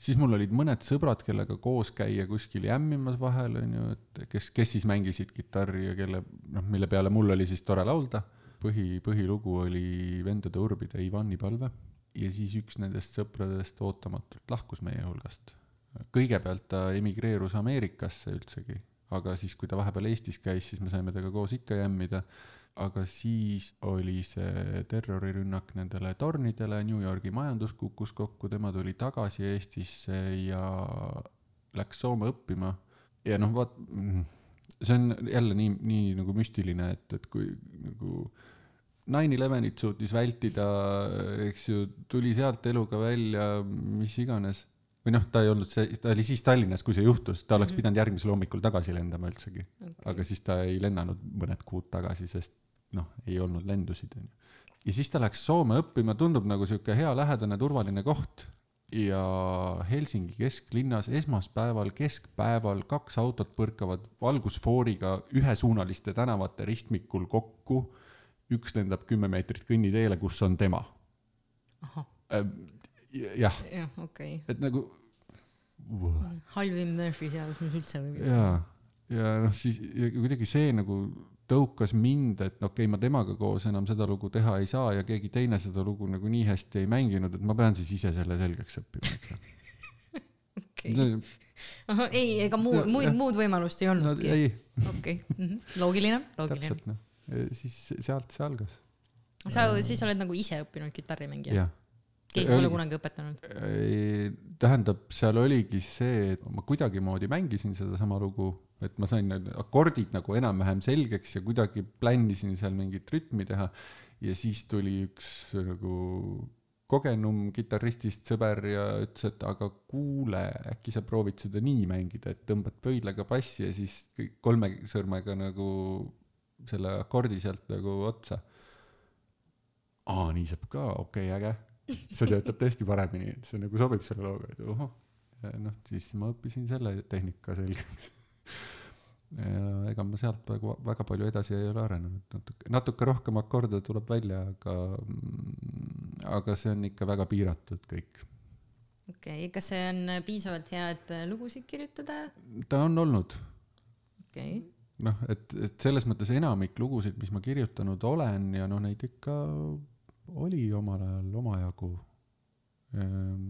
[SPEAKER 1] siis mul olid mõned sõbrad, kellega koos käia kuskil jämmimas vahel, onju, et kes, kes siis mängisid kitarri ja kelle, noh, mille peale mul oli siis tore laulda. põhi, põhilugu oli Vendade Urbide Ivani palve ja siis üks nendest sõpradest ootamatult lahkus meie hulgast. kõigepealt ta emigreerus Ameerikasse üldsegi, aga siis, kui ta vahepeal Eestis käis, siis me saime temaga koos ikka jämmida aga siis oli see terrorirünnak nendele tornidele, New Yorgi majandus kukkus kokku, tema tuli tagasi Eestisse ja läks Soome õppima ja noh, vaat see on jälle nii, nii nagu müstiline, et, et kui nagu nine elevenit suutis vältida, eks ju, tuli sealt eluga välja, mis iganes. või noh, ta ei olnud see, ta oli siis Tallinnas, kui see juhtus, ta oleks mm -hmm. pidanud järgmisel hommikul tagasi lendama üldsegi okay.. aga siis ta ei lennanud mõned kuud tagasi, sest noh, ei olnud lendusid, onju. ja siis ta läks Soome õppima, tundub nagu sihuke hea, lähedane, turvaline koht ja Helsingi kesklinnas esmaspäeval keskpäeval kaks autot põrkavad valgusfooriga ühesuunaliste tänavate ristmikul kokku. üks lendab kümme meetrit kõnniteele, kus on tema.
[SPEAKER 2] jah.
[SPEAKER 1] jah,
[SPEAKER 2] okei okay..
[SPEAKER 1] et nagu.
[SPEAKER 2] halvim Murphy seadus, mis üldse võib.
[SPEAKER 1] ja, ja noh, siis ja kuidagi see nagu tõukas mind, et okei okay,, ma temaga koos enam seda lugu teha ei saa ja keegi teine seda lugu nagu nii hästi ei mänginud, et ma pean siis ise selle selgeks õppima,
[SPEAKER 2] okei. ei, ega muud, muud, muud võimalust ei olnudki
[SPEAKER 1] no,.
[SPEAKER 2] okei, mhm. loogiline, loogiline.
[SPEAKER 1] täpselt noh, siis sealt see algas.
[SPEAKER 2] sa siis oled nagu ise õppinud kitarrimängija? keegi pole kunagi õpetanud?
[SPEAKER 1] tähendab, seal oligi see, et ma kuidagimoodi mängisin sedasama lugu et ma sain need akordid nagu enam-vähem selgeks ja kuidagi plännisin seal mingit rütmi teha. ja siis tuli üks nagu kogenum kitarristist sõber ja ütles, et aga kuule, äkki sa proovid seda nii mängida, et tõmbad pöidlaga bassi ja siis kõik kolme sõrmega nagu selle akordi sealt nagu otsa. aa, nii saab ka, okei okay,, äge. see töötab tõesti paremini, et see nagu sobib selle looga, et ohoh. noh, siis ma õppisin selle tehnika selgeks ja ega ma sealt praegu väga palju edasi ei ole arenenud, natuke, natuke rohkem akorde tuleb välja, aga, mm, aga see on ikka väga piiratud kõik.
[SPEAKER 2] okei okay,, kas see on piisavalt hea, et lugusid kirjutada?
[SPEAKER 1] ta on olnud.
[SPEAKER 2] okei okay.
[SPEAKER 1] noh, et, et selles mõttes enamik lugusid, mis ma kirjutanud olen ja noh, neid ikka oli omal ajal omajagu. Ehm,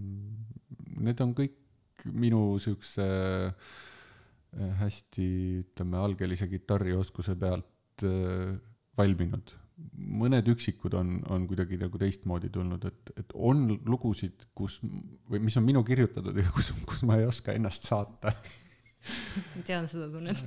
[SPEAKER 1] need on kõik minu siukse äh, Äh, hästi, ütleme, algelise kitarrioskuse pealt äh, valminud. mõned üksikud on, on kuidagi nagu teistmoodi tulnud, et, et on lugusid, kus või mis on minu kirjutatud ja kus, kus ma ei oska ennast saata.
[SPEAKER 2] Tean seda tunnet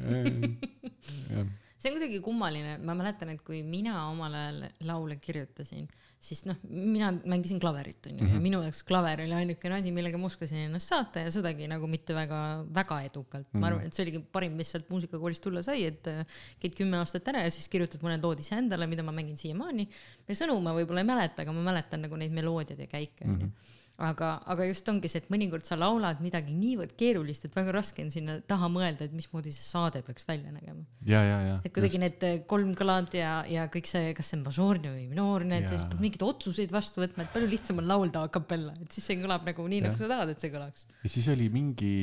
[SPEAKER 2] see on kuidagi kummaline, ma mäletan, et kui mina omal ajal laule kirjutasin siis noh, mina mängisin klaverit onju ja mhm. minu jaoks klaver oli ainukene asi, millega ma oskasin ennast saata ja sedagi nagu mitte väga, väga edukalt mm. -hmm. ma arvan, et see oligi parim, mis sealt muusikakoolist tulla sai, et äh, käid kümme aastat ära ja siis kirjutad mõned lood iseendale, mida ma mängin siiamaani. ja sõnu ma võib-olla ei mäleta, aga ma mäletan nagu neid meloodiaid ja käike onju -hmm aga, aga just ongi see, et mõnikord sa laulad midagi niivõrd keerulist, et väga raske on sinna taha mõelda, et mismoodi see saade peaks välja nägema.
[SPEAKER 1] ja, ja, ja.
[SPEAKER 2] et kuidagi just. need äh, kolm kõlad ja, ja kõik see, kas see on mažoorne või minoorne, et siis peab mingeid otsuseid vastu võtma, et palju lihtsam on laulda a capella, et siis see kõlab nagu nii, nagu sa tahad, et see kõlaks.
[SPEAKER 1] ja siis oli mingi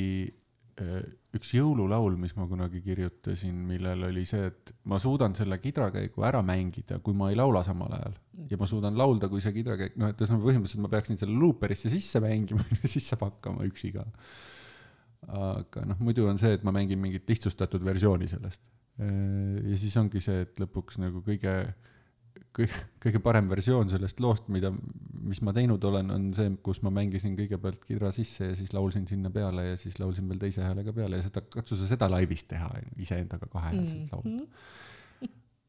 [SPEAKER 1] üks jõululaul, mis ma kunagi kirjutasin, millel oli see, et ma suudan selle kidrakäigu ära mängida, kui ma ei laula samal ajal ja ma suudan laulda, kui see kidrakäik, noh, et ühesõnaga põhimõtteliselt ma peaksin selle looperisse sisse mängima ja siis saab hakkama üksi ka. aga noh, muidu on see, et ma mängin mingit lihtsustatud versiooni sellest. ja siis ongi see, et lõpuks nagu kõige, kõige, kõige parem versioon sellest loost, mida, mis ma teinud olen, on see, kus ma mängisin kõigepealt kidra sisse ja siis laulsin sinna peale ja siis laulsin veel teise häälega peale ja seda, katsu sa seda laivis teha, iseendaga kahehäälselt laulda mm -hmm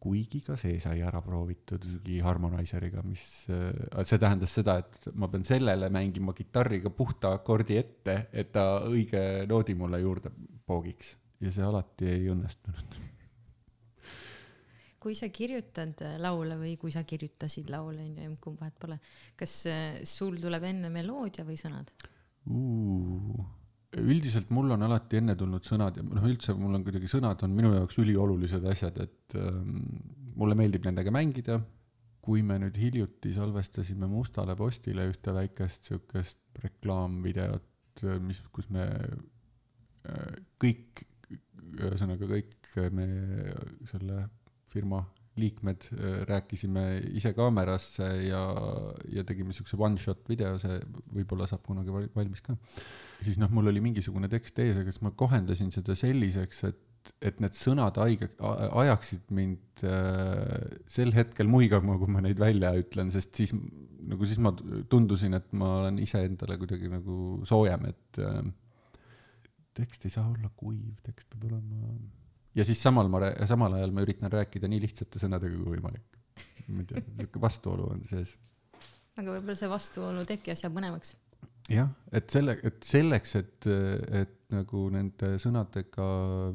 [SPEAKER 1] kuigi ka see sai ära proovitud mingi Harmonizeriga, mis, äh, see tähendas seda, et ma pean sellele mängima kitarriga puhta akordi ette, et ta õige noodi mulle juurde poogiks. Ja see alati ei õnnestunud.
[SPEAKER 2] Kui sa kirjutad laule või kui sa kirjutasid laule, on ju, kumb vahet pole, kas äh, sul tuleb enne meloodia või sõnad
[SPEAKER 1] uh.? üldiselt mul on alati enne tulnud sõnad ja noh, üldse mul on kuidagi sõnad on minu jaoks üliolulised asjad, et ähm, mulle meeldib nendega mängida. kui me nüüd hiljuti salvestasime Mustale Postile ühte väikest siukest reklaamvideot, mis, kus me äh, kõik, ühesõnaga kõik me selle firma liikmed äh, rääkisime ise kaamerasse ja, ja tegime siukse one shot video, see võib-olla saab kunagi valmis ka. siis noh, mul oli mingisugune tekst ees, aga siis ma kohendasin seda selliseks, et, et need sõnad haige, ajaksid mind äh, sel hetkel muigama, kui ma neid välja ütlen, sest siis nagu siis ma tundusin, et ma olen iseendale kuidagi nagu soojem, et äh, tekst ei saa olla kuiv, tekst peab olema ja siis samal ma, samal ajal ma üritan rääkida nii lihtsate sõnadega kui võimalik. ma ei tea, sihuke vastuolu on sees.
[SPEAKER 2] aga võib-olla see vastuolu teebki asja põnevaks.
[SPEAKER 1] jah, et selle, et selleks, et, et nagu nende sõnadega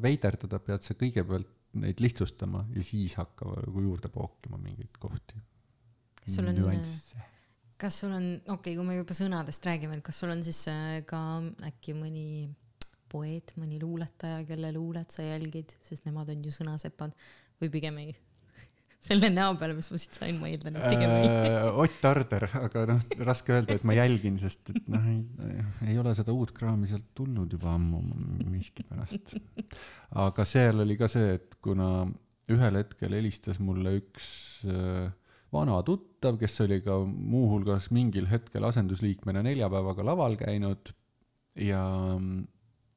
[SPEAKER 1] veiderdada, pead sa kõigepealt neid lihtsustama ja siis hakkama nagu juurde pookima mingeid kohti.
[SPEAKER 2] kas sul on, kas sul on, okei okay,, kui me juba sõnadest räägime, et kas sul on siis äh, ka äkki mõni poeet, mõni luuletaja, kelle luulet sa jälgid, sest nemad on ju sõnasepad või pigem ei? selle näo peale, mis ma siit sain, ma eeldan, et pigem ei
[SPEAKER 1] äh,. Ott Arder, aga noh, raske öelda, et ma jälgin, sest et noh, ei, ole seda uut kraami sealt tulnud juba ammu miskipärast. aga seal oli ka see, et kuna ühel hetkel helistas mulle üks äh, vana tuttav, kes oli ka muuhulgas mingil hetkel asendusliikmena neljapäevaga laval käinud ja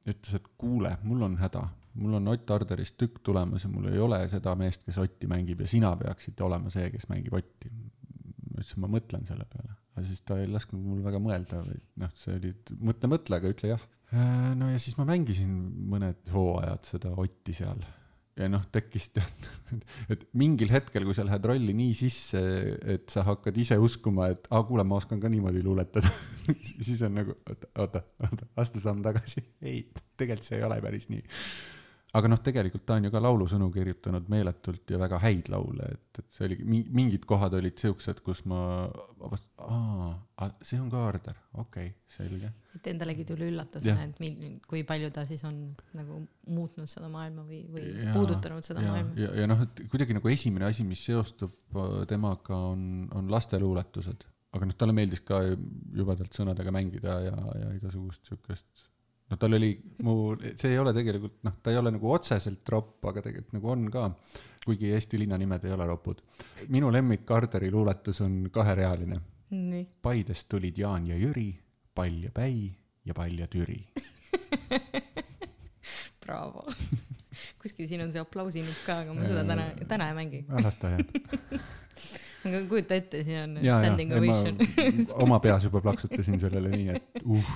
[SPEAKER 1] ütles, et kuule, mul on häda, mul on Ott Arderist tükk tulemas ja mul ei ole seda meest, kes Otti mängib ja sina peaksid olema see, kes mängib Otti. ma ütlesin, ma mõtlen selle peale, aga siis ta ei lasknud mul väga mõelda või noh, see oli mõtle, mõtle, aga ütle jah. Äh, no ja siis ma mängisin mõned hooajad seda Otti seal ja noh, tekkis tead, et mingil hetkel, kui sa lähed rolli nii sisse, et sa hakkad ise uskuma, et aa, kuule, ma oskan ka niimoodi luuletada siis on nagu, oota, oota, oota, astu samm tagasi. ei, tegelikult see ei ole päris nii aga noh, tegelikult ta on ju ka laulusõnu kirjutanud meeletult ja väga häid laule, et, et see oligi, mingid kohad olid siuksed, kus ma avast-, aa, see on ka Arder, okei okay,, selge.
[SPEAKER 2] et endalegi tuli üllatusena, et mil-, kui palju ta siis on nagu muutnud seda maailma või, või ja, puudutanud seda
[SPEAKER 1] ja,
[SPEAKER 2] maailma.
[SPEAKER 1] ja, ja noh, et kuidagi nagu esimene asi, mis seostub äh, temaga, on, on lasteluuletused. aga noh, talle meeldis ka jubedalt sõnadega mängida ja, ja igasugust siukest noh, tal oli mu, see ei ole tegelikult noh, ta ei ole nagu otseselt tropp, aga tegelikult nagu on ka, kuigi Eesti linnanimed ei ole ropud. minu lemmik Karderi luuletus on kaherealine. Paidest tulid Jaan ja Jüri, Pall ja Päi ja Pall ja Türi
[SPEAKER 2] Bravo kuskil siin on see aplausinupp ka, aga ma seda täna, täna ei mängi.
[SPEAKER 1] las ta jääb
[SPEAKER 2] aga kujuta ette, siin on ja, standing ja,
[SPEAKER 1] ovation. oma peas juba plaksutasin sellele nii, et uh.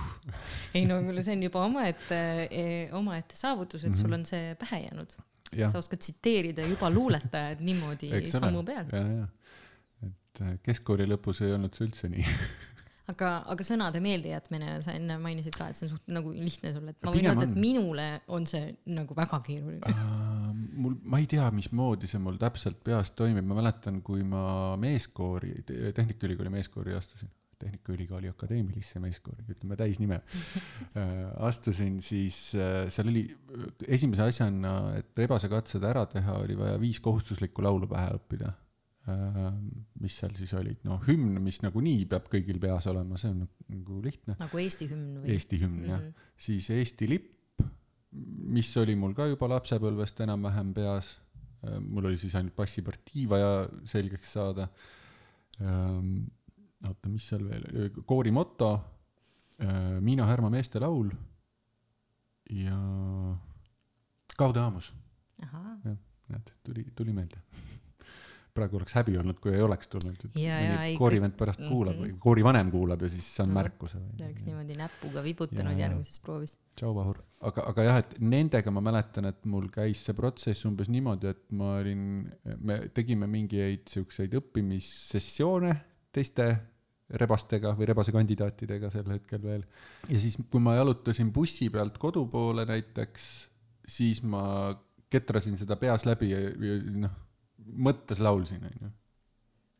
[SPEAKER 2] ei no see on juba omaette, e, omaette saavutus, et mm -hmm. sul on see pähe jäänud. sa oskad tsiteerida juba luuletajad niimoodi sammu pealt.
[SPEAKER 1] et äh, keskkooli lõpus ei olnud see üldse nii
[SPEAKER 2] aga, aga sõnade meeldijätmine, sa enne mainisid ka, et see on suht nagu lihtne sulle, et ma võin öelda, et minule on see nagu väga keeruline. Uh,.
[SPEAKER 1] mul, ma ei tea, mismoodi see mul täpselt peas toimib, ma mäletan, kui ma meeskoori, Tehnikaülikooli meeskoori astusin, Tehnikaülikooli Akadeemilisse meeskoori, ütleme täisnime. Äh, astusin, siis äh, seal oli esimese asjana, et rebasekatsed ära teha, oli vaja viis kohustuslikku laulu pähe õppida mis seal siis olid, noh, hümn, mis nagunii peab kõigil peas olema, see on nagu lihtne.
[SPEAKER 2] nagu Eesti hümn
[SPEAKER 1] või? Eesti hümn mm -hmm. jah, mhm. siis Eesti lipp, mis oli mul ka juba lapsepõlvest enam-vähem peas. Äh, mul oli siis ainult bassipartii vaja selgeks saada. Ähm, oota, mis seal veel, koori moto, äh, Miina Härma meestelaul ja Kaude aamus. jah, näed, tuli, tuli meelde praegu oleks häbi olnud, kui ei oleks tulnud. koorivend pärast mm -hmm. kuulab või koorivanem kuulab ja siis saan no, märkuse.
[SPEAKER 2] ta oleks niimoodi näpuga vibutanud ja, järgmises proovis.
[SPEAKER 1] tšau, Vahur. aga, aga jah, et nendega ma mäletan, et mul käis see protsess umbes niimoodi, et ma olin, me tegime mingeid siukseid õppimissessioone teiste rebastega või rebasekandidaatidega sel hetkel veel. ja siis, kui ma jalutasin bussi pealt kodu poole näiteks, siis ma ketrasin seda peas läbi ja, ja noh mõttes laulsin, onju.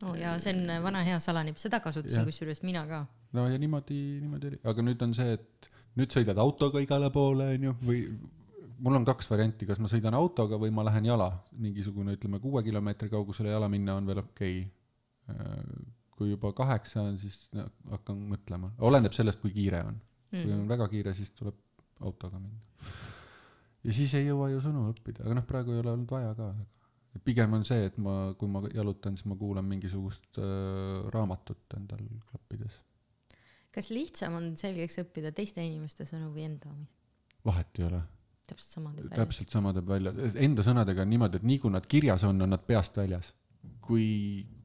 [SPEAKER 2] oo oh, jaa, see on vana hea salanipp, seda kasutasin kusjuures mina ka.
[SPEAKER 1] no ja niimoodi, niimoodi oli, aga nüüd on see, et nüüd sõidad autoga igale poole, onju, või mul on kaks varianti, kas ma sõidan autoga või ma lähen jala, mingisugune, ütleme, kuue kilomeetri kaugusele jala minna on veel okei okay.. kui juba kaheksa on, siis hakkan mõtlema, oleneb sellest, kui kiire on. kui mm. on väga kiire, siis tuleb autoga minna. ja siis ei jõua ju sõnu õppida, aga noh, praegu ei ole olnud vaja ka pigem on see, et ma, kui ma jalutan, siis ma kuulan mingisugust äh, raamatut endal klappides.
[SPEAKER 2] kas lihtsam on selgeks õppida teiste inimeste sõnu või enda omi?
[SPEAKER 1] vahet ei ole.
[SPEAKER 2] täpselt sama teeb
[SPEAKER 1] välja. täpselt sama teeb välja, enda sõnadega on niimoodi, et nii kui nad kirjas on, on nad peast väljas. kui,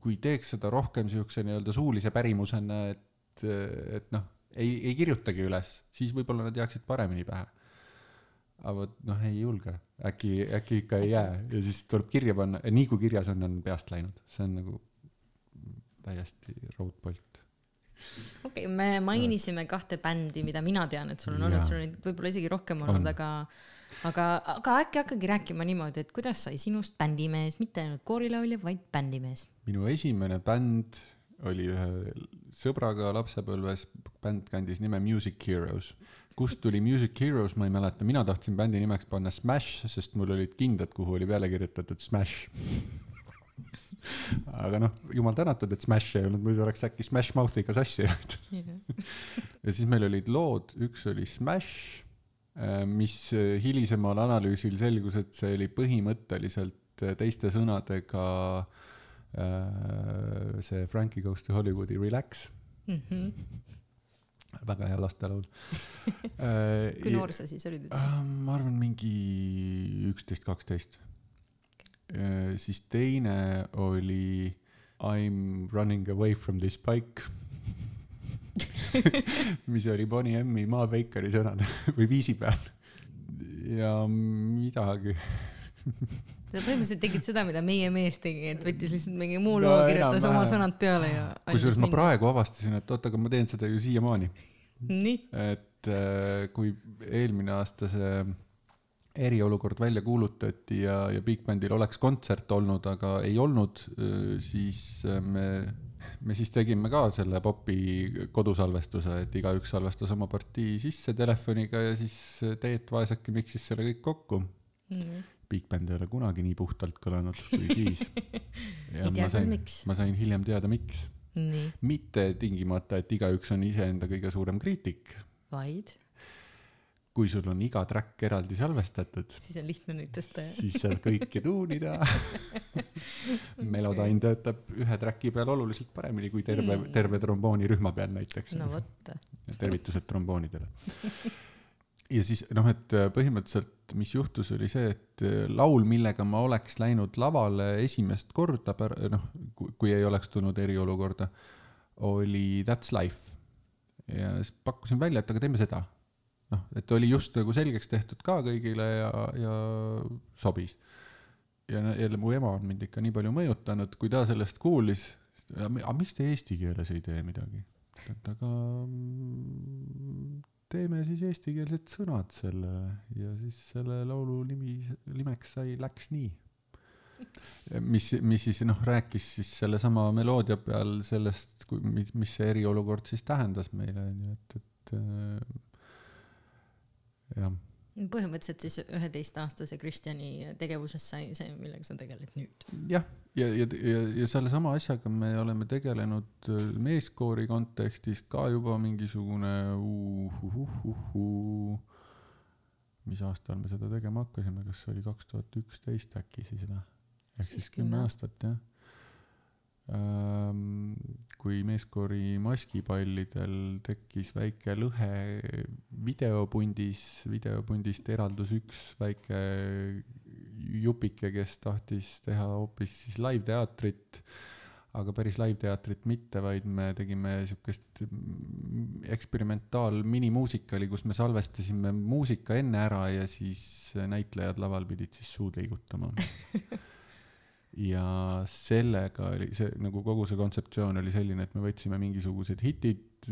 [SPEAKER 1] kui teeks seda rohkem siukse nii-öelda suulise pärimusena, et, et noh, ei, ei kirjutagi üles, siis võib-olla nad jääksid paremini pähe aga vot noh, ei julge, äkki, äkki ikka ei jää. Ja siis tuleb kirja panna, nii kui kirjas on, on peast läinud, see on nagu täiesti raudpolt.
[SPEAKER 2] okei okay,, me mainisime kahte bändi, mida mina tean, et sul on olnud, sul on neid võib-olla isegi rohkem olnud, aga aga, aga äkki hakkagi rääkima niimoodi, et kuidas sai sinust bändimees, mitte ainult koorilaulja, vaid bändimees.
[SPEAKER 1] minu esimene bänd oli ühe sõbraga lapsepõlves, bänd kandis nime Music Heroes. kust tuli Music Heroes, ma ei mäleta, mina tahtsin bändi nimeks panna Smash, sest mul olid kindad, kuhu oli peale kirjutatud Smash. aga noh, jumal tänatud, et Smash ei olnud, muidu oleks äkki Smash Mouthiga sassi jäänud. ja siis meil olid lood, üks oli Smash, mis äh, hilisemal analüüsil selgus, et see oli põhimõtteliselt äh, teiste sõnadega äh, see Frankie Goes to Hollywoodi Relax, väga hea lastelaul.
[SPEAKER 2] kui noor sa siis olid üldse?
[SPEAKER 1] Äh, ma arvan, mingi üksteist, kaksteist. siis teine oli I m running away from this bike. mis oli Bonnie M-i Maa Bakeri sõnad või viisi peal. ja midagi.
[SPEAKER 2] Sa põhimõtteliselt tegid seda, mida meie mees tegi, et võttis lihtsalt mingi muu loo, kirjutas oma sõnad peale ja.
[SPEAKER 1] kusjuures ma. praegu avastasin, et oot, aga ma teen seda ju siiamaani.
[SPEAKER 2] nii,
[SPEAKER 1] et äh, kui eelmine aasta see eriolukord välja kuulutati ja, ja Big Bandil oleks kontsert olnud, aga ei olnud, siis äh, me, me siis tegime ka selle popi kodusalvestuse, et igaüks salvestas oma partii sisse telefoniga ja siis Teet Vaeseke miksis selle kõik kokku. Big Band ei ole kunagi nii puhtalt kõlanud kui siis. ja ma sain ma sain hiljem teada, miks. mitte tingimata, et igaüks on iseenda kõige suurem kriitik,
[SPEAKER 2] vaid
[SPEAKER 1] kui sul on iga track eraldi salvestatud,
[SPEAKER 2] siis on lihtne neid tõsta ja.
[SPEAKER 1] siis saab kõike tuunida. Melodyne töötab ühe track'i peal oluliselt paremini kui terve, terve tromboonirühma peal näiteks
[SPEAKER 2] no vot,
[SPEAKER 1] tervitused tromboonidele. ja siis noh, et põhimõtteliselt, mis juhtus, oli see, et laul, millega ma oleks läinud lavale esimest korda, noh, kui ei oleks tulnud eriolukorda, oli That's Life. ja siis pakkusin välja, et aga teeme seda. noh, et oli just nagu selgeks tehtud ka kõigile ja, ja sobis. ja jälle mu ema on mind ikka nii palju mõjutanud, kui ta sellest kuulis, aga miks te eesti keeles ei tee midagi? et aga mm, teeme siis eestikeelsed sõnad sellele ja siis selle laulu nimi, nimeks sai Läks nii. mis, mis siis noh, rääkis siis sellesama meloodia peal sellest, kui, mis, mis see eriolukord siis tähendas meile, onju, et, et äh, jah,
[SPEAKER 2] põhimõtteliselt siis üheteistaastase Kristjani tegevusest sai see, millega sa tegeled nüüd.
[SPEAKER 1] jah, ja, ja, ja, ja sellesama asjaga me oleme tegelenud äh, meeskoori kontekstis ka juba mingisugune uhuhuhuhu. mis aastal me seda tegema hakkasime, kas see oli kaks tuhat üksteist äkki siis või? ehk
[SPEAKER 2] Siis
[SPEAKER 1] kümme aastat jah. Kui meeskoori maskipallidel tekkis väike lõhe videopundis, videopundist eraldus üks väike jupike, kes tahtis teha hoopis siis live-teatrit, aga päris live-teatrit mitte, vaid me tegime siukest mm, eksperimentaal-minimuusikali, kus me salvestasime muusika enne ära ja siis näitlejad laval pidid siis suud liigutama. ja sellega oli see nagu kogu see kontseptsioon oli selline, et me võtsime mingisugused hitid,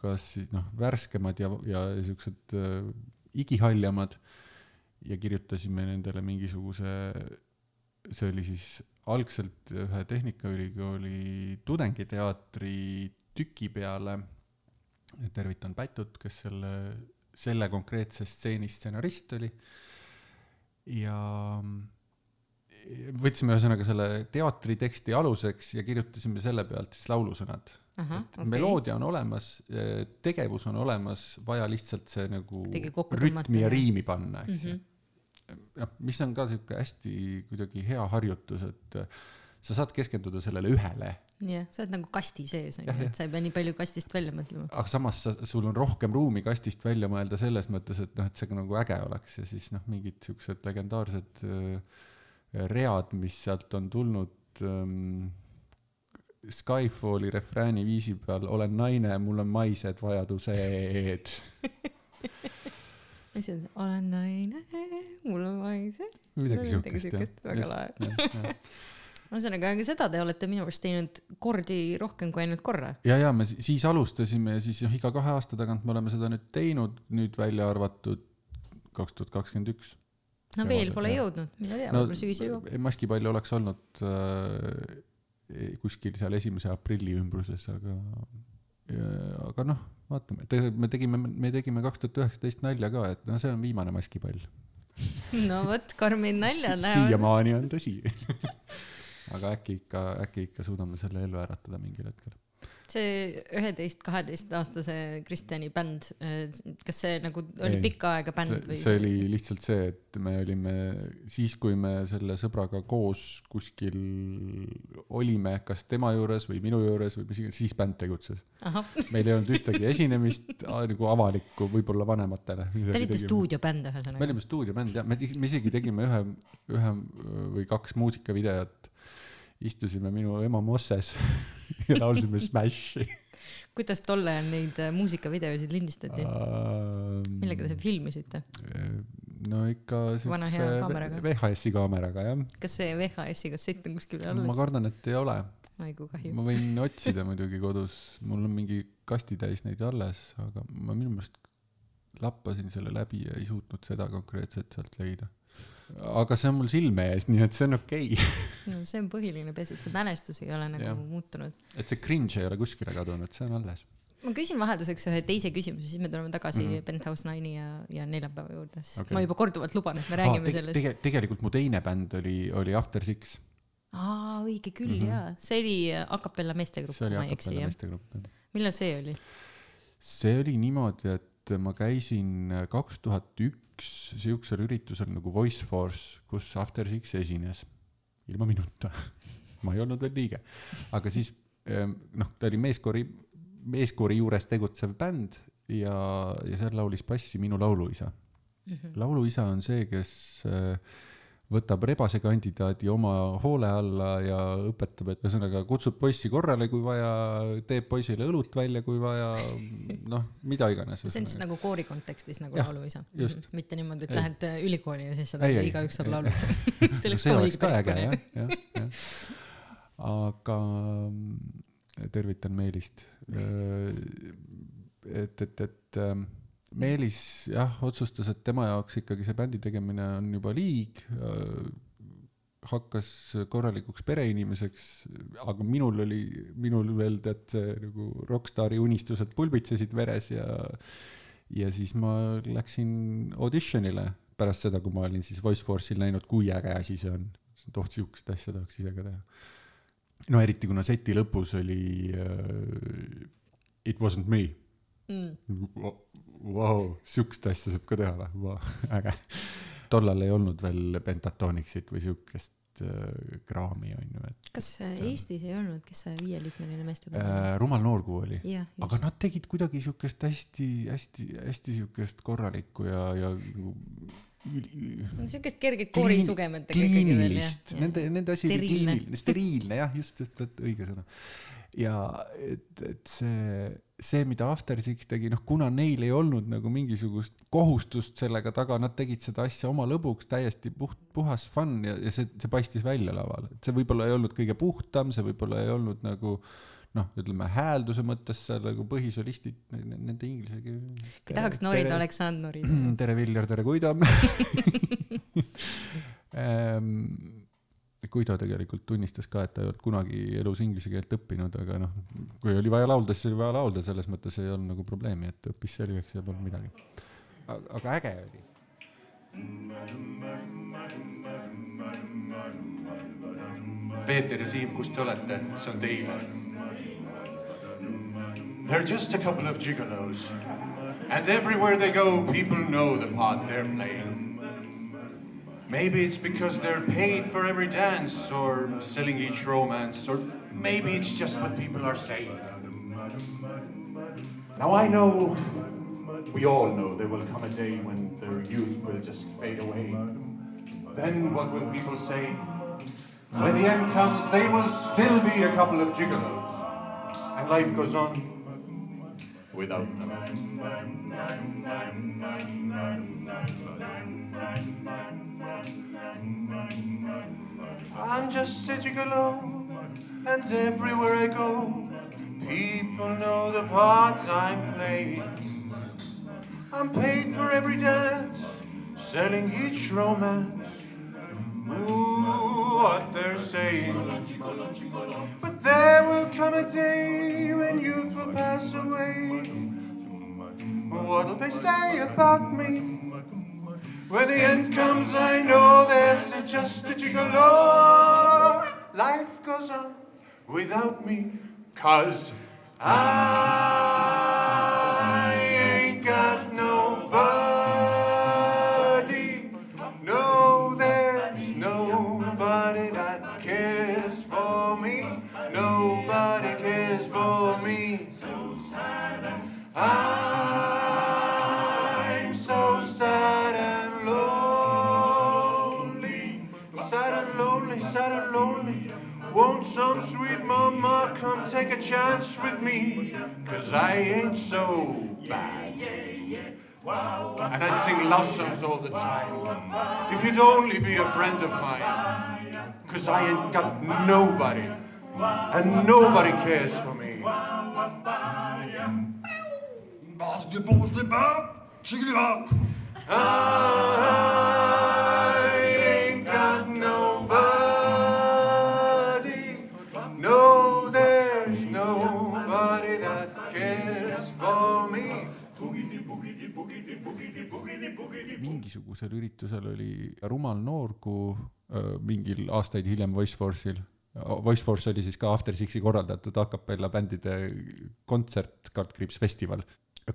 [SPEAKER 1] kas siis noh, värskemad ja, ja siuksed äh, igihaljamad ja kirjutasime nendele mingisuguse, see oli siis algselt ühe Tehnikaülikooli tudengiteatri tüki peale. tervitan Pätut, kes selle, selle konkreetse stseeni stsenarist oli. ja võtsime ühesõnaga selle teatri teksti aluseks ja kirjutasime selle pealt siis laulusõnad. et meloodia on olemas, tegevus on olemas, vaja lihtsalt see nagu rütmi ja riimi panna, eks ju
[SPEAKER 2] Mhm.
[SPEAKER 1] jah, mis on ka sihuke hästi kuidagi hea harjutus, et äh, sa saad keskenduda sellele ühele,
[SPEAKER 2] jah, sa oled nagu kasti sees, onju, et sa ei pea nii palju kastist välja mõtlema.
[SPEAKER 1] aga samas sa, sul on rohkem ruumi kastist välja mõelda selles mõttes, et noh, et see nagu äge oleks ja siis noh, mingid siuksed legendaarsed äh, read, mis sealt on tulnud ähm,. Skyfalli refrääni viisi peal olen naine, mul on maised vajadused.
[SPEAKER 2] mis see on, olen naine, mul on vaise.
[SPEAKER 1] midagi siukest jah.
[SPEAKER 2] väga lahe. ühesõnaga, aga seda te olete minu arust teinud kordi rohkem kui ainult korra.
[SPEAKER 1] ja, ja me si- siis alustasime ja siis jah, iga kahe aasta tagant me oleme seda nüüd teinud, nüüd välja arvatud kaks tuhat kakskümmend üks.
[SPEAKER 2] No veel pole
[SPEAKER 1] jah.
[SPEAKER 2] jõudnud, mine tea,
[SPEAKER 1] no
[SPEAKER 2] võib-olla sügisel jõuab.
[SPEAKER 1] maskipall oleks olnud äh, kuskil seal esimese aprilli ümbruses, aga, aga noh, vaatame, me tegime, me tegime kaks tuhat üheksateist nalja ka, et no see on viimane maskipall.
[SPEAKER 2] no vot, karmid naljad lähevad.
[SPEAKER 1] siiamaani on tõsi. aga äkki ikka, äkki ikka suudame selle ellu äratada mingil hetkel.
[SPEAKER 2] See üheteist, kaheteistaastase Kristjani bänd, kas see nagu oli
[SPEAKER 1] Ei,
[SPEAKER 2] pikka aega bänd
[SPEAKER 1] see,
[SPEAKER 2] või?
[SPEAKER 1] see oli lihtsalt see, et me olime siis, kui me selle sõbraga koos kuskil olime, kas tema juures või minu juures või mis iganes, siis bänd tegutses. meil ei olnud ühtegi esinemist nagu avalikku, võib-olla vanematele.
[SPEAKER 2] te olite. stuudiobänd
[SPEAKER 1] me
[SPEAKER 2] ühesõnaga.
[SPEAKER 1] olime stuudiobänd jah, me, me isegi tegime ühe, ühe või kaks muusikavideot. Istusime minu ema mosses ja laulsime Smashi.
[SPEAKER 2] kuidas tol ajal neid äh, muusikavideosid lindistati? millega te filmisite?
[SPEAKER 1] no ikka
[SPEAKER 2] kaameraga.
[SPEAKER 1] VHS-i kaameraga jah.
[SPEAKER 2] kas see VHS-i kassett on kuskil veel
[SPEAKER 1] ma
[SPEAKER 2] alles?
[SPEAKER 1] kardan, et ei ole.
[SPEAKER 2] ai kui kahju.
[SPEAKER 1] ma võin otsida muidugi kodus, mul on mingi kastitäis neid alles, aga ma minu meelest lappasin selle läbi ja ei suutnud seda konkreetselt sealt leida. Aga see on mul silme ees, nii et see on okei okay.
[SPEAKER 2] no see on põhiline pesu, et see mälestus ei ole nagu
[SPEAKER 1] Jah.
[SPEAKER 2] muutunud.
[SPEAKER 1] et see cringe ei ole kuskile kadunud, see on alles.
[SPEAKER 2] ma küsin vahelduseks ühe teise küsimuse, siis me tuleme tagasi mm. -hmm. Penthouse Nine'i ja, ja neljapäeva juurde, sest okay. ma juba korduvalt luban, et me räägime
[SPEAKER 1] tege,
[SPEAKER 2] sellest.
[SPEAKER 1] tege, tegelikult mu teine bänd oli, oli After Six.
[SPEAKER 2] aa, õige küll mm -hmm. jaa, see oli a capella meestegrupp, kui ma ei eksi jah. millal see oli?
[SPEAKER 1] see oli niimoodi, et ma käisin kaks tuhat üks siuksel üritusel nagu Voice Force, kus After Six esines, ilma minuta. ma ei olnud veel liige, aga siis noh, ta oli meeskoori, meeskoori juures tegutsev bänd ja, ja seal laulis bassi minu lauluisa.
[SPEAKER 2] Mhm.
[SPEAKER 1] lauluisa on see, kes äh, võtab rebase kandidaadi oma hoole alla ja õpetab, et ühesõnaga kutsub poissi korrale, kui vaja, teeb poisile õlut välja, kui vaja, noh, mida iganes.
[SPEAKER 2] see on siis nagu koori kontekstis nagu
[SPEAKER 1] Jah,
[SPEAKER 2] lauluisa.
[SPEAKER 1] just.
[SPEAKER 2] mitte niimoodi, et
[SPEAKER 1] Ei.
[SPEAKER 2] lähed äh, ülikooli ja siis
[SPEAKER 1] Ei, ei,
[SPEAKER 2] igaüks saab ka
[SPEAKER 1] oleks
[SPEAKER 2] muidugi
[SPEAKER 1] ka
[SPEAKER 2] päris põnev
[SPEAKER 1] jah, jah, jah. aga mm, tervitan Meelist. et, et, et ähm, Meelis jah, otsustas, et tema jaoks ikkagi see bändi tegemine on juba liig. hakkas korralikuks pereinimeseks, aga minul oli, minul veel tead see nagu rokkstaari unistused pulbitsesid veres ja ja siis ma läksin auditionile pärast seda, kui ma olin siis Voice Force'il näinud, kui äge asi see on. oh, sihukest asja tahaks ise ka teha. no eriti kuna seti lõpus oli uh, It wasn't me.
[SPEAKER 2] mm..
[SPEAKER 1] Vau, sihukest asja saab ka teha või wow, äge. tollal ei olnud veel Pentatonixit või sihukest uh, kraami onju, et
[SPEAKER 2] kas äh, Eestis ei olnud, kes see viieliikmeline meestebänd
[SPEAKER 1] uh,
[SPEAKER 2] oli?
[SPEAKER 1] Rumal Noorkuu oli. aga nad tegid kuidagi siukest hästi, hästi, hästi siukest korralikku ja, ja nagu
[SPEAKER 2] niisugust kerget jah
[SPEAKER 1] kliinilist, nende, nende asi oli
[SPEAKER 2] Steriilne.
[SPEAKER 1] kliiniline, steriilne jah, just, just, just õige sõna. Ja et, et see, see, mida After Six tegi, noh, kuna neil ei olnud nagu mingisugust kohustust sellega taga, nad tegid seda asja oma lõbuks, täiesti puht, puhas fun ja, ja see, see paistis välja laval, et see võib-olla ei olnud kõige puhtam, see võib-olla ei olnud nagu noh, ütleme häälduse mõttes seal nagu põhisolistid, nende inglise keel.
[SPEAKER 2] kui tahaks norida, oleks saanud norida.
[SPEAKER 1] tere, Viljar, tere, Guido Ehm, Guido tegelikult tunnistas ka, et ta ei olnud kunagi elus inglise keelt õppinud, aga noh, kui oli vaja laulda, siis oli vaja laulda, selles mõttes ei olnud nagu probleemi, et õppis selgeks ja polnud midagi. aga äge oli.
[SPEAKER 3] Peeter ja Siim, kus te olete, see on teile. They're just a couple of gigolos and everywhere they go people know the part they're playing. Maybe it's because they're paid for every dance or selling each romance or maybe it's just what people are saying. Now I know, we all know there will come a day when their youth will just fade away. Then what will people say? When the end comes, they will still be a couple of gigolos. And life goes on without them.
[SPEAKER 4] I'm just a gigolo, and everywhere I go, people know the part I'm playing. I'm paid for every dance, selling each romance. Ooh, what they're saying. But there will come a day when youth will pass away. What'll they say about me? When the end comes, I know there's just a gigolo. Life goes on without me, cause I ain't got nobody. Won't some sweet mama come take a chance with me? Cause I ain't so bad. And I'd sing love songs all the time. If you'd only be a friend of mine. Cause I ain't got nobody. And nobody cares for me. I ain't ah,
[SPEAKER 1] mingisugusel üritusel oli Rumal Noorgu mingil aastaid hiljem Voice Force'il. Voice Force oli siis ka After Sixi korraldatud a capella bändide kontsert, Kartkriips festival.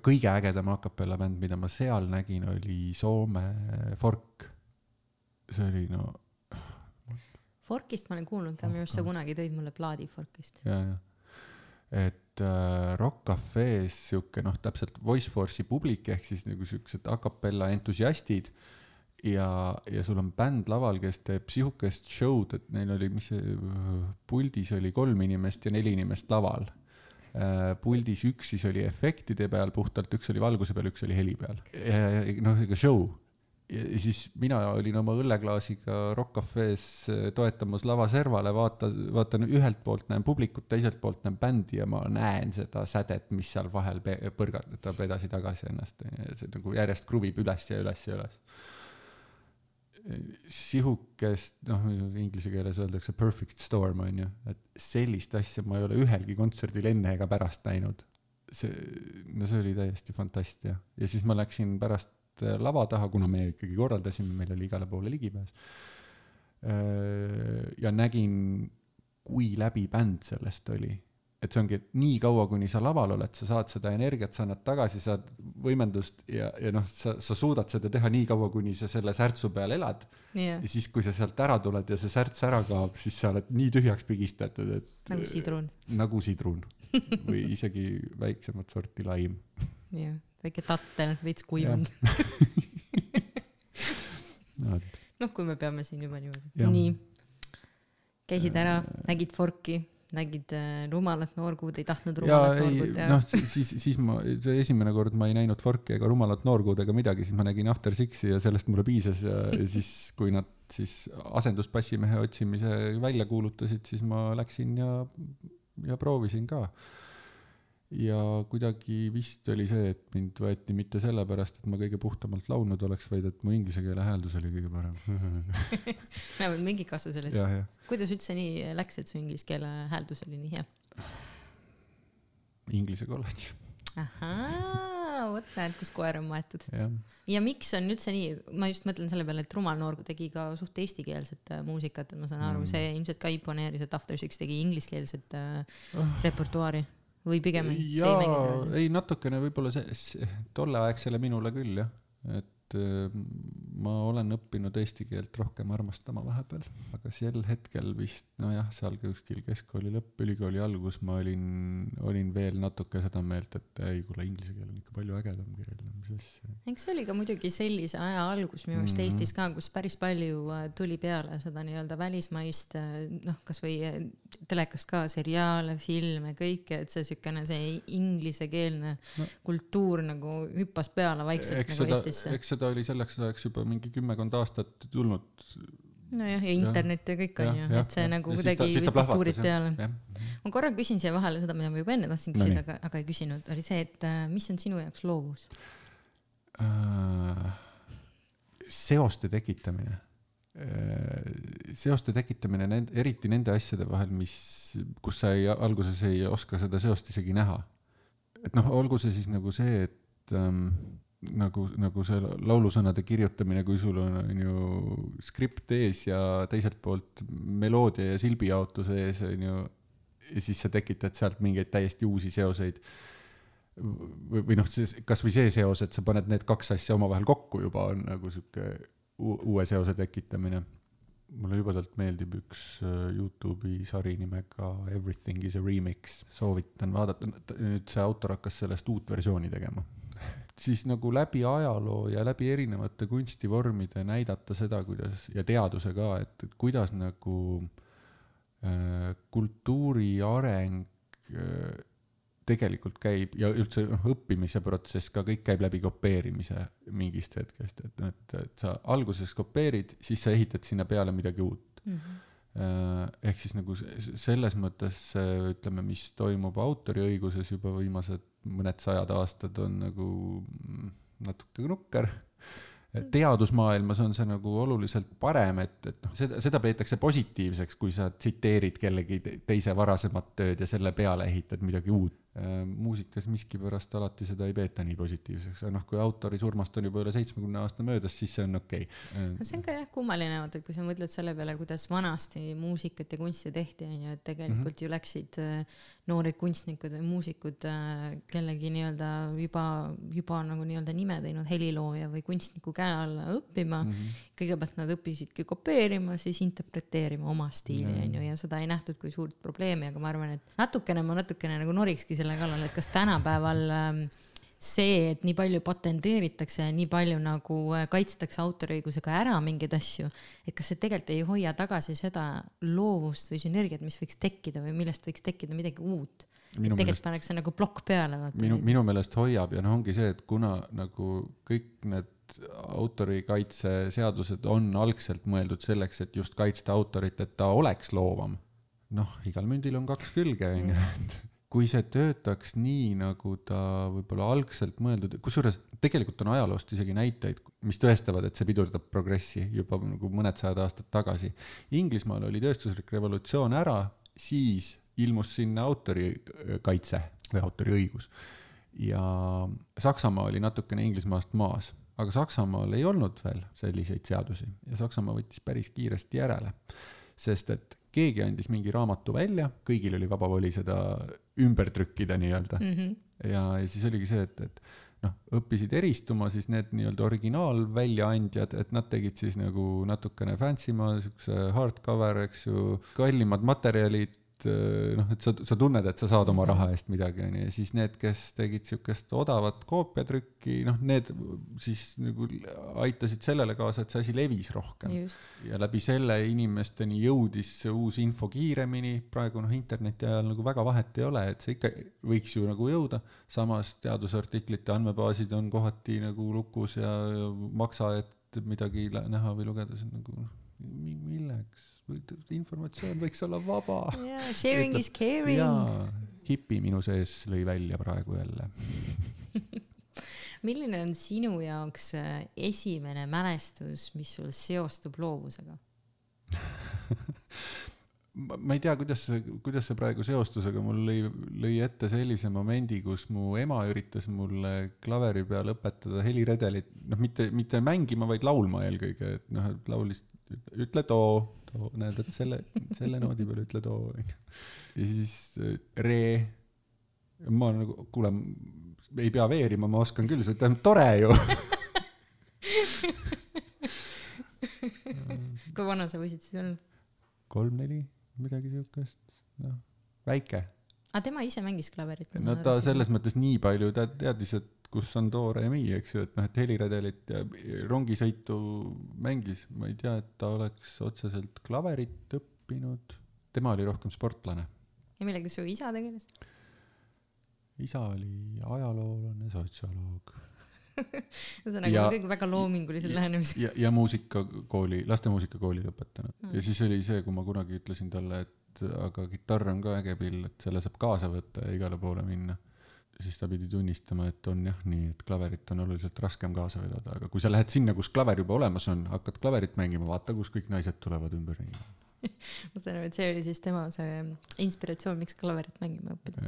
[SPEAKER 1] kõige ägedam a capella bänd, mida ma seal nägin, oli Soome Fork. see oli no
[SPEAKER 2] Forkist ma olen kuulnud ka, minu arust sa kunagi tõid mulle plaadi Forkist.
[SPEAKER 1] ja, ja. Et äh, Rock Cafe's sihuke noh, täpselt Voice Force'i publik ehk siis nagu siuksed a capella entusiastid ja, ja sul on bänd laval, kes teeb sihukest show'd, et neil oli, mis see, puldis oli kolm inimest ja neli inimest laval. puldis üks siis oli efektide peal puhtalt, üks oli valguse peal, üks oli heli peal. noh, ega show ja siis mina olin oma õlleklaasiga Rock Cafe's äh, toetamas lavaservale, vaata, vaatan ühelt poolt näen publikut, teiselt poolt näen bändi ja ma näen seda sädet, mis seal vahel põrgatab edasi-tagasi ennast. see nagu järjest kruvib üles ja üles ja üles. sihukest, noh, inglise keeles öeldakse perfect storm on ju, et sellist asja ma ei ole ühelgi kontserdil enne ega pärast näinud. see, no see oli täiesti fantastia ja siis ma läksin pärast äh, lava taha, kuna me ikkagi korraldasime, meil oli igale poole ligipääs. ja nägin, kui läbi bänd sellest oli. et see ongi, et nii kaua, kuni sa laval oled, sa saad seda energiat, sa annad tagasi, saad võimendust ja, ja noh, sa, sa suudad seda teha nii kaua, kuni sa selle särtsu peal elad.
[SPEAKER 2] jah,
[SPEAKER 1] ja siis, kui sa sealt ära tuled ja see särts ära kaob, siis sa oled nii tühjaks pigistatud, et
[SPEAKER 2] nagu sidrun.
[SPEAKER 1] nagu sidrun või isegi väiksemat sorti laim.
[SPEAKER 2] jah, väike tattel, veits kuivanud. noh, kui me peame siin juba niimoodi. Nii. käisid ära, nägid Forki, nägid äh, rumalat noorkuud, ei tahtnud
[SPEAKER 1] ja
[SPEAKER 2] rumalat noorkuud, teha
[SPEAKER 1] noh, siis, siis ma, see esimene kord ma ei näinud Forki ega Rumalat noorkuud ega midagi, siis ma nägin After Sixi ja sellest mulle piisas ja, ja siis, kui nad siis asendusbassimehe otsimise välja kuulutasid, siis ma läksin ja, ja proovisin ka. Ja kuidagi vist oli see, et mind võeti mitte sellepärast, et ma kõige puhtamalt laulnud oleks, vaid et mu inglise keele hääldus oli kõige parem.
[SPEAKER 2] vähemalt mingi kasu sellest. kuidas üldse nii läks, et su inglise keele hääldus oli nii hea?
[SPEAKER 1] Inglise kolledž,
[SPEAKER 2] ahaa, vot näed, kus koer on maetud. ja miks on üldse nii, ma just mõtlen selle peale, et Rumal Noor tegi ka suht eestikeelset äh, muusikat, et ma saan aru
[SPEAKER 1] mm.,
[SPEAKER 2] see ilmselt ka imponeeris, et After Six tegi ingliskeelset äh,
[SPEAKER 1] Oh.
[SPEAKER 2] repertuaari või pigem
[SPEAKER 1] jaa, ei natukene võib-olla see, see, tolleaegsele minule küll jah, et ma olen õppinud eesti keelt rohkem armastama vahepeal, aga sel hetkel vist nojah, seal kuskil keskkooli lõpp, ülikooli algus ma olin, olin veel natuke seda meelt, et ei kuule, inglise keel on ikka palju ägedam keel, mis asja.
[SPEAKER 2] eks see oli ka muidugi sellise aja algus minu arust mm. -hmm. Eestis ka, kus päris palju äh, tuli peale seda nii-öelda välismaist äh, noh, kasvõi äh, telekast ka seriaale, filme, kõike, et see siukene see inglisekeelne
[SPEAKER 1] no.
[SPEAKER 2] kultuur nagu hüppas peale vaikselt
[SPEAKER 1] eks
[SPEAKER 2] nagu
[SPEAKER 1] seda,
[SPEAKER 2] Eestisse.
[SPEAKER 1] Seda oli selleks ajaks juba mingi kümmekond aastat tulnud.
[SPEAKER 2] nojah, ja internet ja kõik on ju, et see ja. nagu
[SPEAKER 1] ja
[SPEAKER 2] kuidagi võttis tuurid peale. ma korra küsin siia vahele seda, mida ma juba enne tahtsin küsida no,, aga, aga ei küsinud, oli see, et äh, mis on sinu jaoks loovus
[SPEAKER 1] äh,? seoste tekitamine äh,. seoste tekitamine nend-, eriti nende asjade vahel, mis, kus sa ei, alguses ei oska seda seost isegi näha. et noh, olgu see siis nagu see, et ähm, nagu, nagu see laulusõnade kirjutamine, kui sul on, on ju skript ees ja teiselt poolt meloodia ja silbijaotus ees, on ju, ja siis sa tekitad sealt mingeid täiesti uusi seoseid. või, või noh, kasvõi see seos, et sa paned need kaks asja omavahel kokku juba on nagu sihuke uue seose tekitamine. mulle jubedalt meeldib üks äh, Youtube'i sari nimega Everything is a remix, soovitan vaadata, nüüd see autor hakkas sellest uut versiooni tegema siis nagu läbi ajaloo ja läbi erinevate kunstivormide näidata seda, kuidas ja teaduse ka, et, et kuidas nagu äh, kultuuri areng äh, tegelikult käib ja üldse noh, õppimise protsess ka kõik käib läbi kopeerimise mingist hetkest, et, et, et sa alguses kopeerid, siis sa ehitad sinna peale midagi uut mm. -hmm ehk siis nagu selles mõttes ütleme, mis toimub autoriõiguses juba viimased mõned sajad aastad on nagu natuke nukker. teadusmaailmas on see nagu oluliselt parem, et, et noh, seda, seda peetakse positiivseks, kui sa tsiteerid kellegi teise varasemat tööd ja selle peale ehitad midagi uut muusikas miskipärast alati seda ei peeta nii positiivseks, aga noh, kui autori surmast on juba üle seitsmekümne aasta möödas, siis see on okei okay..
[SPEAKER 2] no see on ka jah kummaline, vaata, et kui sa mõtled selle peale, kuidas vanasti muusikat ja kunsti tehti, on ju, et tegelikult mm -hmm. ju läksid äh, noored kunstnikud või muusikud äh, kellegi nii-öelda juba, juba nagu nii-öelda nime teinud helilooja või kunstniku käe alla õppima mm. -hmm. kõigepealt nad õppisidki kopeerima, siis interpreteerima oma stiili, on ju, ja seda ei nähtud kui suurt probleemi, aga ma arvan, et natukene ma natukene nagu norikski selle kallal, et kas tänapäeval ähm, see, et nii palju patenteeritakse ja nii palju nagu äh, kaitstakse autoriõigusega ära mingeid asju, et kas see tegelikult ei hoia tagasi seda loovust või sünergiat, mis võiks tekkida või millest võiks tekkida midagi uut? tegelikult pannakse nagu plokk peale.
[SPEAKER 1] minu, minu meelest hoiab ja noh, ongi see, et kuna nagu kõik need autorikaitseseadused on algselt mõeldud selleks, et just kaitsta autorit, et ta oleks loovam. noh, igal mündil on kaks külge, onju, et kui see töötaks nii, nagu ta võib-olla algselt mõeldud, kusjuures tegelikult on ajaloost isegi näiteid, mis tõestavad, et see pidurdab progressi juba nagu mõned sajad aastad tagasi. Inglismaal oli tööstuslik revolutsioon ära, siis ilmus sinna autorikaitse või autoriõigus. ja Saksamaa oli natukene Inglismaast maas, aga Saksamaal ei olnud veel selliseid seadusi ja Saksamaa võttis päris kiiresti järele, sest et keegi andis mingi raamatu välja, kõigil oli vaba voli seda ümber trükkida nii-öelda mm. -hmm. ja, ja siis oligi see, et, et noh, õppisid eristuma siis need nii-öelda originaalväljaandjad, et nad tegid siis nagu natukene fancy ma siukse hardcover, eks ju, kallimad materjalid, et noh, et sa, sa tunned, et sa saad oma raha eest midagi, onju, ja siis need, kes tegid siukest odavat koopiatrükki, noh, need siis nagu aitasid sellele kaasa, et see asi levis rohkem. ja läbi selle inimesteni jõudis see uus info kiiremini, praegu noh, interneti ajal nagu väga vahet ei ole, et see ikka võiks ju nagu jõuda, samas teadusartiklite andmebaasid on kohati nagu lukus ja maksa, et midagi näha või lugeda, see on nagu noh, milleks informatsioon võiks olla vaba
[SPEAKER 2] yeah,. Sharing Ütleb, is caring. jaa,
[SPEAKER 1] hipi minu sees lõi välja praegu jälle
[SPEAKER 2] milline on sinu jaoks äh, esimene mälestus, mis sul seostub loovusega
[SPEAKER 1] ma ei tea, kuidas see, kuidas see praegu seostus, aga mul lõi, lõi ette sellise momendi, kus mu ema üritas mulle klaveri peal õpetada heliredelit, noh, mitte, mitte mängima, vaid laulma eelkõige, et noh, et laulis, ütle too too, näed, et selle, selle noodi peal ütle too, ja siis äh, re. ma nagu, kuule, ei pea veerima, ma oskan küll, see tähendab tore ju
[SPEAKER 2] kui vana sa võisid siis olla?
[SPEAKER 1] kolm-neli, midagi siukest, noh, väike.
[SPEAKER 2] aga tema ise mängis klaverit?
[SPEAKER 1] no ta selles mõttes nii palju, ta teadis, et kus on do re mi, eks ju, et noh, et heliredelit ja rongisõitu mängis, ma ei tea, et ta oleks otseselt klaverit õppinud, tema oli rohkem sportlane.
[SPEAKER 2] ja millega su isa tegeles?
[SPEAKER 1] isa oli ajaloolane, sotsioloog
[SPEAKER 2] ühesõnaga
[SPEAKER 1] Ja-
[SPEAKER 2] kõik väga loomingulised lähenemised.
[SPEAKER 1] ja, ja muusikakooli, laste muusikakooli lõpetanud
[SPEAKER 2] mm.
[SPEAKER 1] ja siis oli see, kui ma kunagi ütlesin talle, et aga kitarr on ka äge pill, et selle saab kaasa võtta ja igale poole minna. Siis ta pidi tunnistama, et on jah nii, et klaverit on oluliselt raskem kaasa vedada, aga kui sa lähed sinna, kus klaver juba olemas on, hakkad klaverit mängima, vaata, kus kõik naised tulevad ümberringi.
[SPEAKER 2] ma saan aru, et see oli siis tema see inspiratsioon, miks klaverit mängima õppida.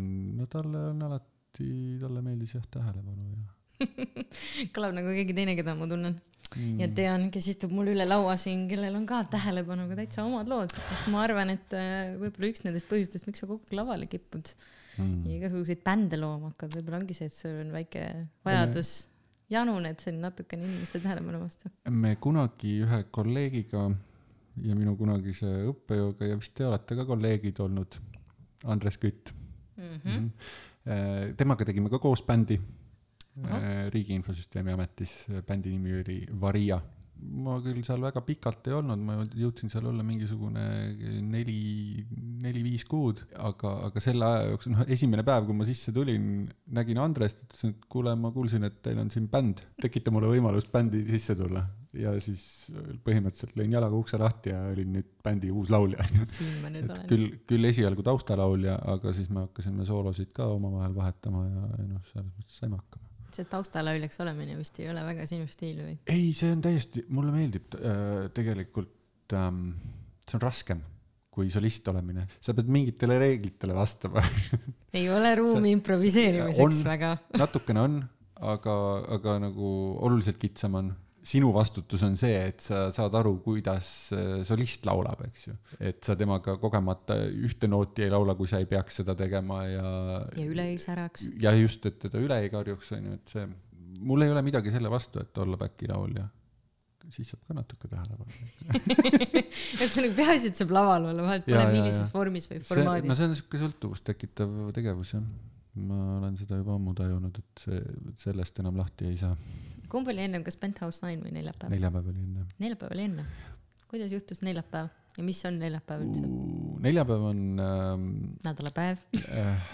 [SPEAKER 1] no talle on alati, talle meeldis jah tähelepanu ja
[SPEAKER 2] kõlab nagu keegi teine, keda ma tunnen
[SPEAKER 1] mm.
[SPEAKER 2] ja tean, kes istub mul üle laua siin, kellel on ka tähelepanuga täitsa omad lood. ma arvan, et äh, võib-olla üks nendest põhjustest, miks sa kogu aeg lavale kipud ja
[SPEAKER 1] mm.
[SPEAKER 2] igasuguseid bände looma hakkad, võib-olla ongi see, et sul on väike vajadus, januned siin natukene inimeste tähelepanu vastu.
[SPEAKER 1] me kunagi ühe kolleegiga ja minu kunagise õppejõuga ja vist te olete ka kolleegid olnud, Andres Kütt
[SPEAKER 2] Mm
[SPEAKER 1] mm.
[SPEAKER 2] -hmm.
[SPEAKER 1] temaga tegime ka koos bändi
[SPEAKER 2] Ahah.
[SPEAKER 1] Riigi Infosüsteemi Ametis, bändi nimi oli Varia. Ma küll seal väga pikalt ei olnud, ma jõudsin seal olla mingisugune neli, neli-viis kuud, aga, aga selle aja jooksul, noh, esimene päev, kui ma sisse tulin, nägin Andrest, ütlesin, et kuule, ma kuulsin, et teil on siin bänd, tekita mulle võimalus bändi sisse tulla. ja siis põhimõtteliselt lõin jalaga ukse lahti ja olin nüüd bändi uus laulja. küll, küll esialgu taustalaulja, aga siis me hakkasime soolosid ka omavahel vahetama ja, ja noh, selles mõttes saime hakkama.
[SPEAKER 2] See taustalauljaks olemine vist ei ole väga sinu stiil või?
[SPEAKER 1] ei, see on täiesti, mulle meeldib äh, tegelikult ähm,, see on raskem kui solist olemine, sa pead mingitele reeglitele vastama
[SPEAKER 2] ei ole ruumi
[SPEAKER 1] See-
[SPEAKER 2] improviseerimiseks
[SPEAKER 1] on-
[SPEAKER 2] väga.
[SPEAKER 1] natukene on, aga, aga nagu oluliselt kitsam on. Sinu vastutus on see, et sa saad aru, kuidas äh, solist laulab, eks ju. et sa temaga kogemata ühte nooti ei laula, kui sa ei peaks seda tegema ja.
[SPEAKER 2] ja üle ei säraks.
[SPEAKER 1] ja just, et teda üle ei karjuks, on ju, et see, mul ei ole midagi selle vastu, et olla back-laulja. siis saab ka natuke tähelepanu.
[SPEAKER 2] ühesõnaga peaasi, et saab laval olla, vahet
[SPEAKER 1] Ja,
[SPEAKER 2] pole
[SPEAKER 1] ja,
[SPEAKER 2] millises
[SPEAKER 1] ja.
[SPEAKER 2] vormis või
[SPEAKER 1] see, no
[SPEAKER 2] formaadis.
[SPEAKER 1] see on siuke sõltuvust tekitav tegevus jah. ma olen seda juba ammu tajunud, et see, sellest enam lahti ei saa.
[SPEAKER 2] Kumb oli ennem, kas Penthouse Nine või neljapäev?
[SPEAKER 1] neljapäev oli enne.
[SPEAKER 2] neljapäev oli enne. kuidas juhtus neljapäev ja mis on neljapäev üldse?
[SPEAKER 1] neljapäev on ähm,
[SPEAKER 2] nädalapäev.
[SPEAKER 1] äh,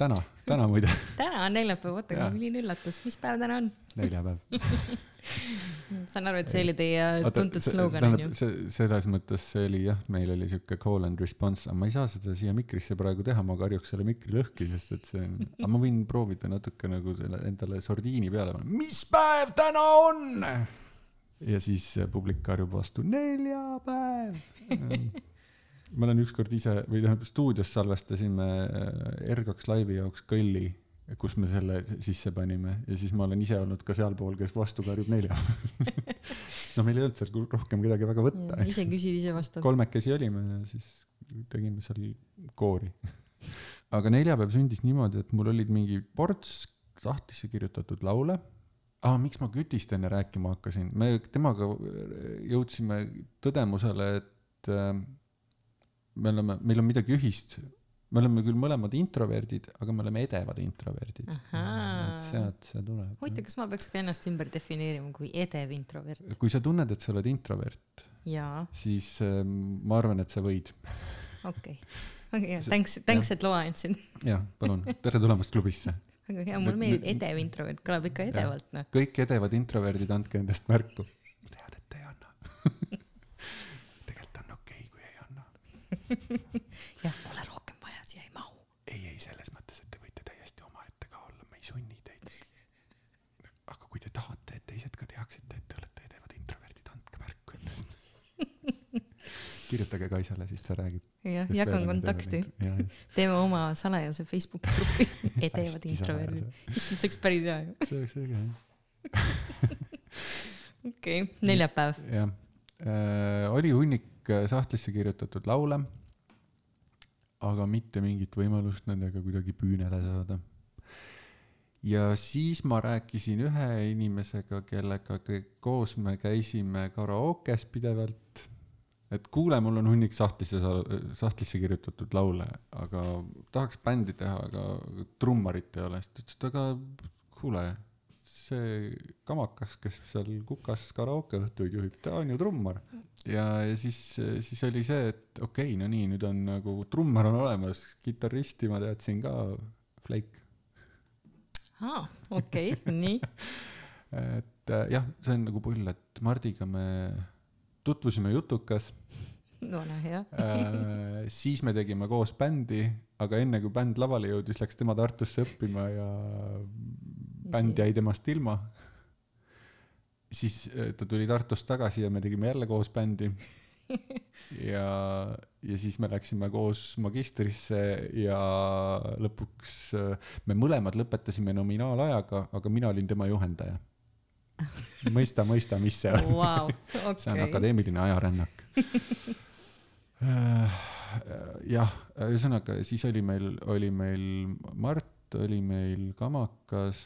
[SPEAKER 1] täna, täna muide,
[SPEAKER 2] täna on neljapäev, oota, milline üllatus, mis päev täna on?
[SPEAKER 1] neljapäev.
[SPEAKER 2] saan aru, et see oli teie tuntud slogan onju.
[SPEAKER 1] see, selles mõttes see oli jah, meil oli siuke call and response, aga ma ei saa seda siia mikrisse praegu teha, ma karjuks selle mikri lõhki, sest et see on, aga ma võin proovida natuke nagu selle endale sordiini peale panna, mis päev täna on? ja siis publik karjub vastu, neljapäev. ma olen ükskord ise või tähendab stuudios salvestasime äh, R2 laivi jaoks kõlli, kus me selle sisse panime ja siis ma olen ise olnud ka sealpool, kes vastu karjub neljapäeval. no meil ei olnud seal rohkem kedagi väga võtta.
[SPEAKER 2] ise küsid, ise vastad.
[SPEAKER 1] kolmekesi olime ja siis tegime seal koori. aga neljapäev sündis niimoodi, et mul olid mingi ports sahtlisse kirjutatud laule ah,. miks ma Kütist enne rääkima hakkasin, me temaga jõudsime tõdemusele, et äh, me oleme, meil on midagi ühist. me oleme küll mõlemad introverdid, aga me oleme edevad introverdid. Et sealt see tuleb.
[SPEAKER 2] huvitav, kas ma peaks ka ennast ümber defineerima kui edev introvert?
[SPEAKER 1] kui sa tunned, et sa oled introvert, siis äh, ma arvan, et sa võid.
[SPEAKER 2] okei. okei, thanks, thanks, et loa andsid.
[SPEAKER 1] jah, palun, tere tulemast klubisse
[SPEAKER 2] väga hea, mulle meeldib edev introvert, kõlab ikka edevalt noh.
[SPEAKER 1] kõik edevad introverdid, andke endast märku. ma tean, et te ei anna. tegelikult on okei okay,, kui ei anna.
[SPEAKER 2] jah, pole rohkem vaja, siia ei mahu.
[SPEAKER 1] ei, ei selles mõttes, et te võite täiesti omaette ka olla, me ei sunni teid. aga kui te tahate, et teised ka teaksid, et te olete edevad introverdid, andke märku endast. kirjutage Kaisale, siis ta räägib.
[SPEAKER 2] jah, jagan kontakti, teeme oma salajase Facebooki grupi edevad introverdid. issand, see oleks päris hea ju.
[SPEAKER 1] see oleks äge jah.
[SPEAKER 2] okei okay., neljapäev.
[SPEAKER 1] jah, oli hunnik äh, sahtlisse kirjutatud laule, aga mitte mingit võimalust nendega kuidagi püünele saada. ja siis ma rääkisin ühe inimesega, kellega koos me käisime karaokes pidevalt. et kuule, mul on hunnik sahtlisse, sahtlisse kirjutatud laule, aga tahaks bändi teha, aga trummarit ei ole. siis ta ütles, et aga kuule, see kamakas, kes seal Kukas karaoke õhtuid juhib, ta on ju trummar. ja, ja siis, siis oli see, et okei okay,, no nii, nüüd on nagu trummar on olemas, kitarristi ma teadsin ka, Flake.
[SPEAKER 2] aa, okei, nii.
[SPEAKER 1] et äh, jah, see on nagu pull, et Mardiga me tutvusime Jutukas
[SPEAKER 2] vana hea.
[SPEAKER 1] äh,, siis me tegime koos bändi, aga enne kui bänd lavale jõudis, läks tema Tartusse õppima ja bänd jäi temast ilma. siis äh, ta tuli Tartust tagasi ja me tegime jälle koos bändi. ja, ja siis me läksime koos magistrisse ja lõpuks äh, me mõlemad lõpetasime nominaalajaga, aga mina olin tema juhendaja. mõista, mõista, mis see on.
[SPEAKER 2] Vau,
[SPEAKER 1] see on akadeemiline ajarännak. jah, ühesõnaga siis oli meil, oli meil Mart, oli meil Kamakas,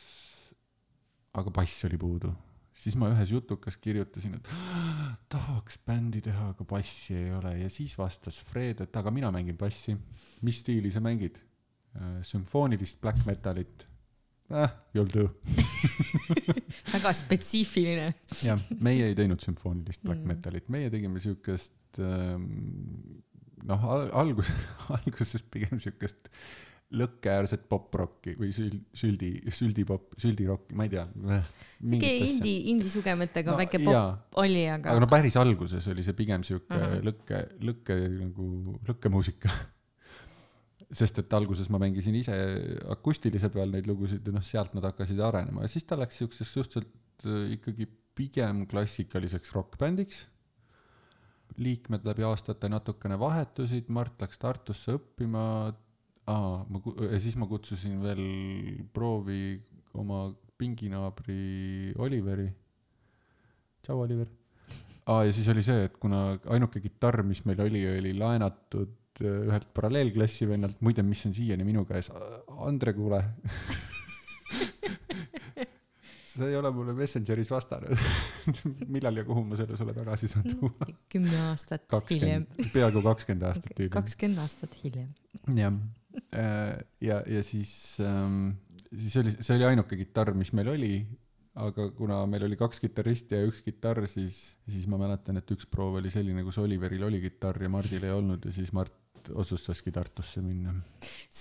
[SPEAKER 1] aga bass oli puudu. siis ma ühes jutukas kirjutasin, et tahaks bändi teha, aga bassi ei ole ja siis vastas Fred, et aga mina mängin bassi. mis stiili sa mängid? sümfoonilist black metalit. Ah, you'll do.
[SPEAKER 2] väga spetsiifiline.
[SPEAKER 1] jah, meie ei teinud sümfoonilist black
[SPEAKER 2] Mm.
[SPEAKER 1] metalit, meie tegime siukest ähm, noh, algus, alguses pigem siukest lõkkeäärset poprocki või sül-, süldi, süldipop, süldirokki, ma ei tea.
[SPEAKER 2] mingi indie, indie sugemetega
[SPEAKER 1] No
[SPEAKER 2] väike
[SPEAKER 1] jaa.
[SPEAKER 2] pop oli, aga,
[SPEAKER 1] aga no päris alguses oli see pigem siuke uh. -huh. lõkke, lõkke nagu, lõkkemuusika. sest et alguses ma mängisin ise akustilise peal neid lugusid ja noh, sealt nad hakkasid arenema ja siis ta läks siukseks suhteliselt äh, ikkagi pigem klassikaliseks rokkbändiks. liikmed läbi aastate natukene vahetusid, Mart läks Tartusse õppima. aa, ma, ja siis ma kutsusin veel proovi oma pinginaabri Oliveri. tšau, Oliver aa, ja siis oli see, et kuna ainuke kitarr, mis meil oli, oli laenatud äh, ühelt paralleelklassi vennalt, muide, mis on siiani minu käes, Andre, kuule. sa ei ole mulle Messengeris vastanud. millal ja kuhu ma selle sulle tagasi saan tuua?
[SPEAKER 2] kümme aastat hiljem,
[SPEAKER 1] kakskümmend, peaaegu kakskümmend aastat hiljem.
[SPEAKER 2] kakskümmend aastat hiljem.
[SPEAKER 1] jah, ja, ja siis ähm,, siis oli, see oli ainuke kitarr, mis meil oli, aga kuna meil oli kaks kitarristi ja üks kitarr, siis, siis ma mäletan, et üks proov oli selline, kus Oliveril oli kitarr ja Mardil ei olnud ja siis Mart otsustaski Tartusse minna.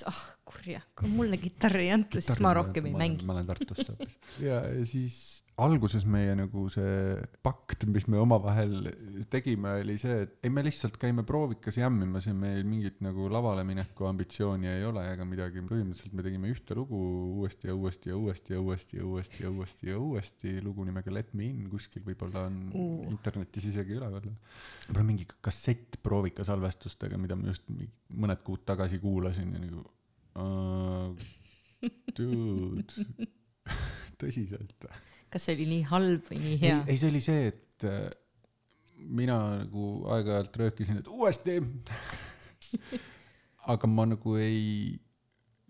[SPEAKER 2] ah kurja, kui mulle kitarri ei anta, siis ma rohkem ei mängi.
[SPEAKER 1] ma lähen Tartusse hoopis. ja, ja siis alguses meie nagu see pakt, mis me omavahel tegime, oli see, et ei, me lihtsalt käime proovikas jämmimas ja meil mingit nagu lavale mineku ambitsiooni ei ole ega midagi. põhimõtteliselt me tegime ühte lugu uuesti ja uuesti ja uuesti ja uuesti ja uuesti ja uuesti ja uuesti lugu nimega Let me in, kuskil võib-olla on
[SPEAKER 2] Uh.
[SPEAKER 1] internetis isegi üleval. võib-olla mingi kassett proovika salvestustega, mida ma just mõned kuud tagasi kuulasin ja nagu uh, dude, tõsiselt või?
[SPEAKER 2] Kas see oli nii halb või nii hea?,
[SPEAKER 1] ei see oli see, et äh, mina nagu aeg-ajalt röökisin, et uuesti. aga ma nagu ei,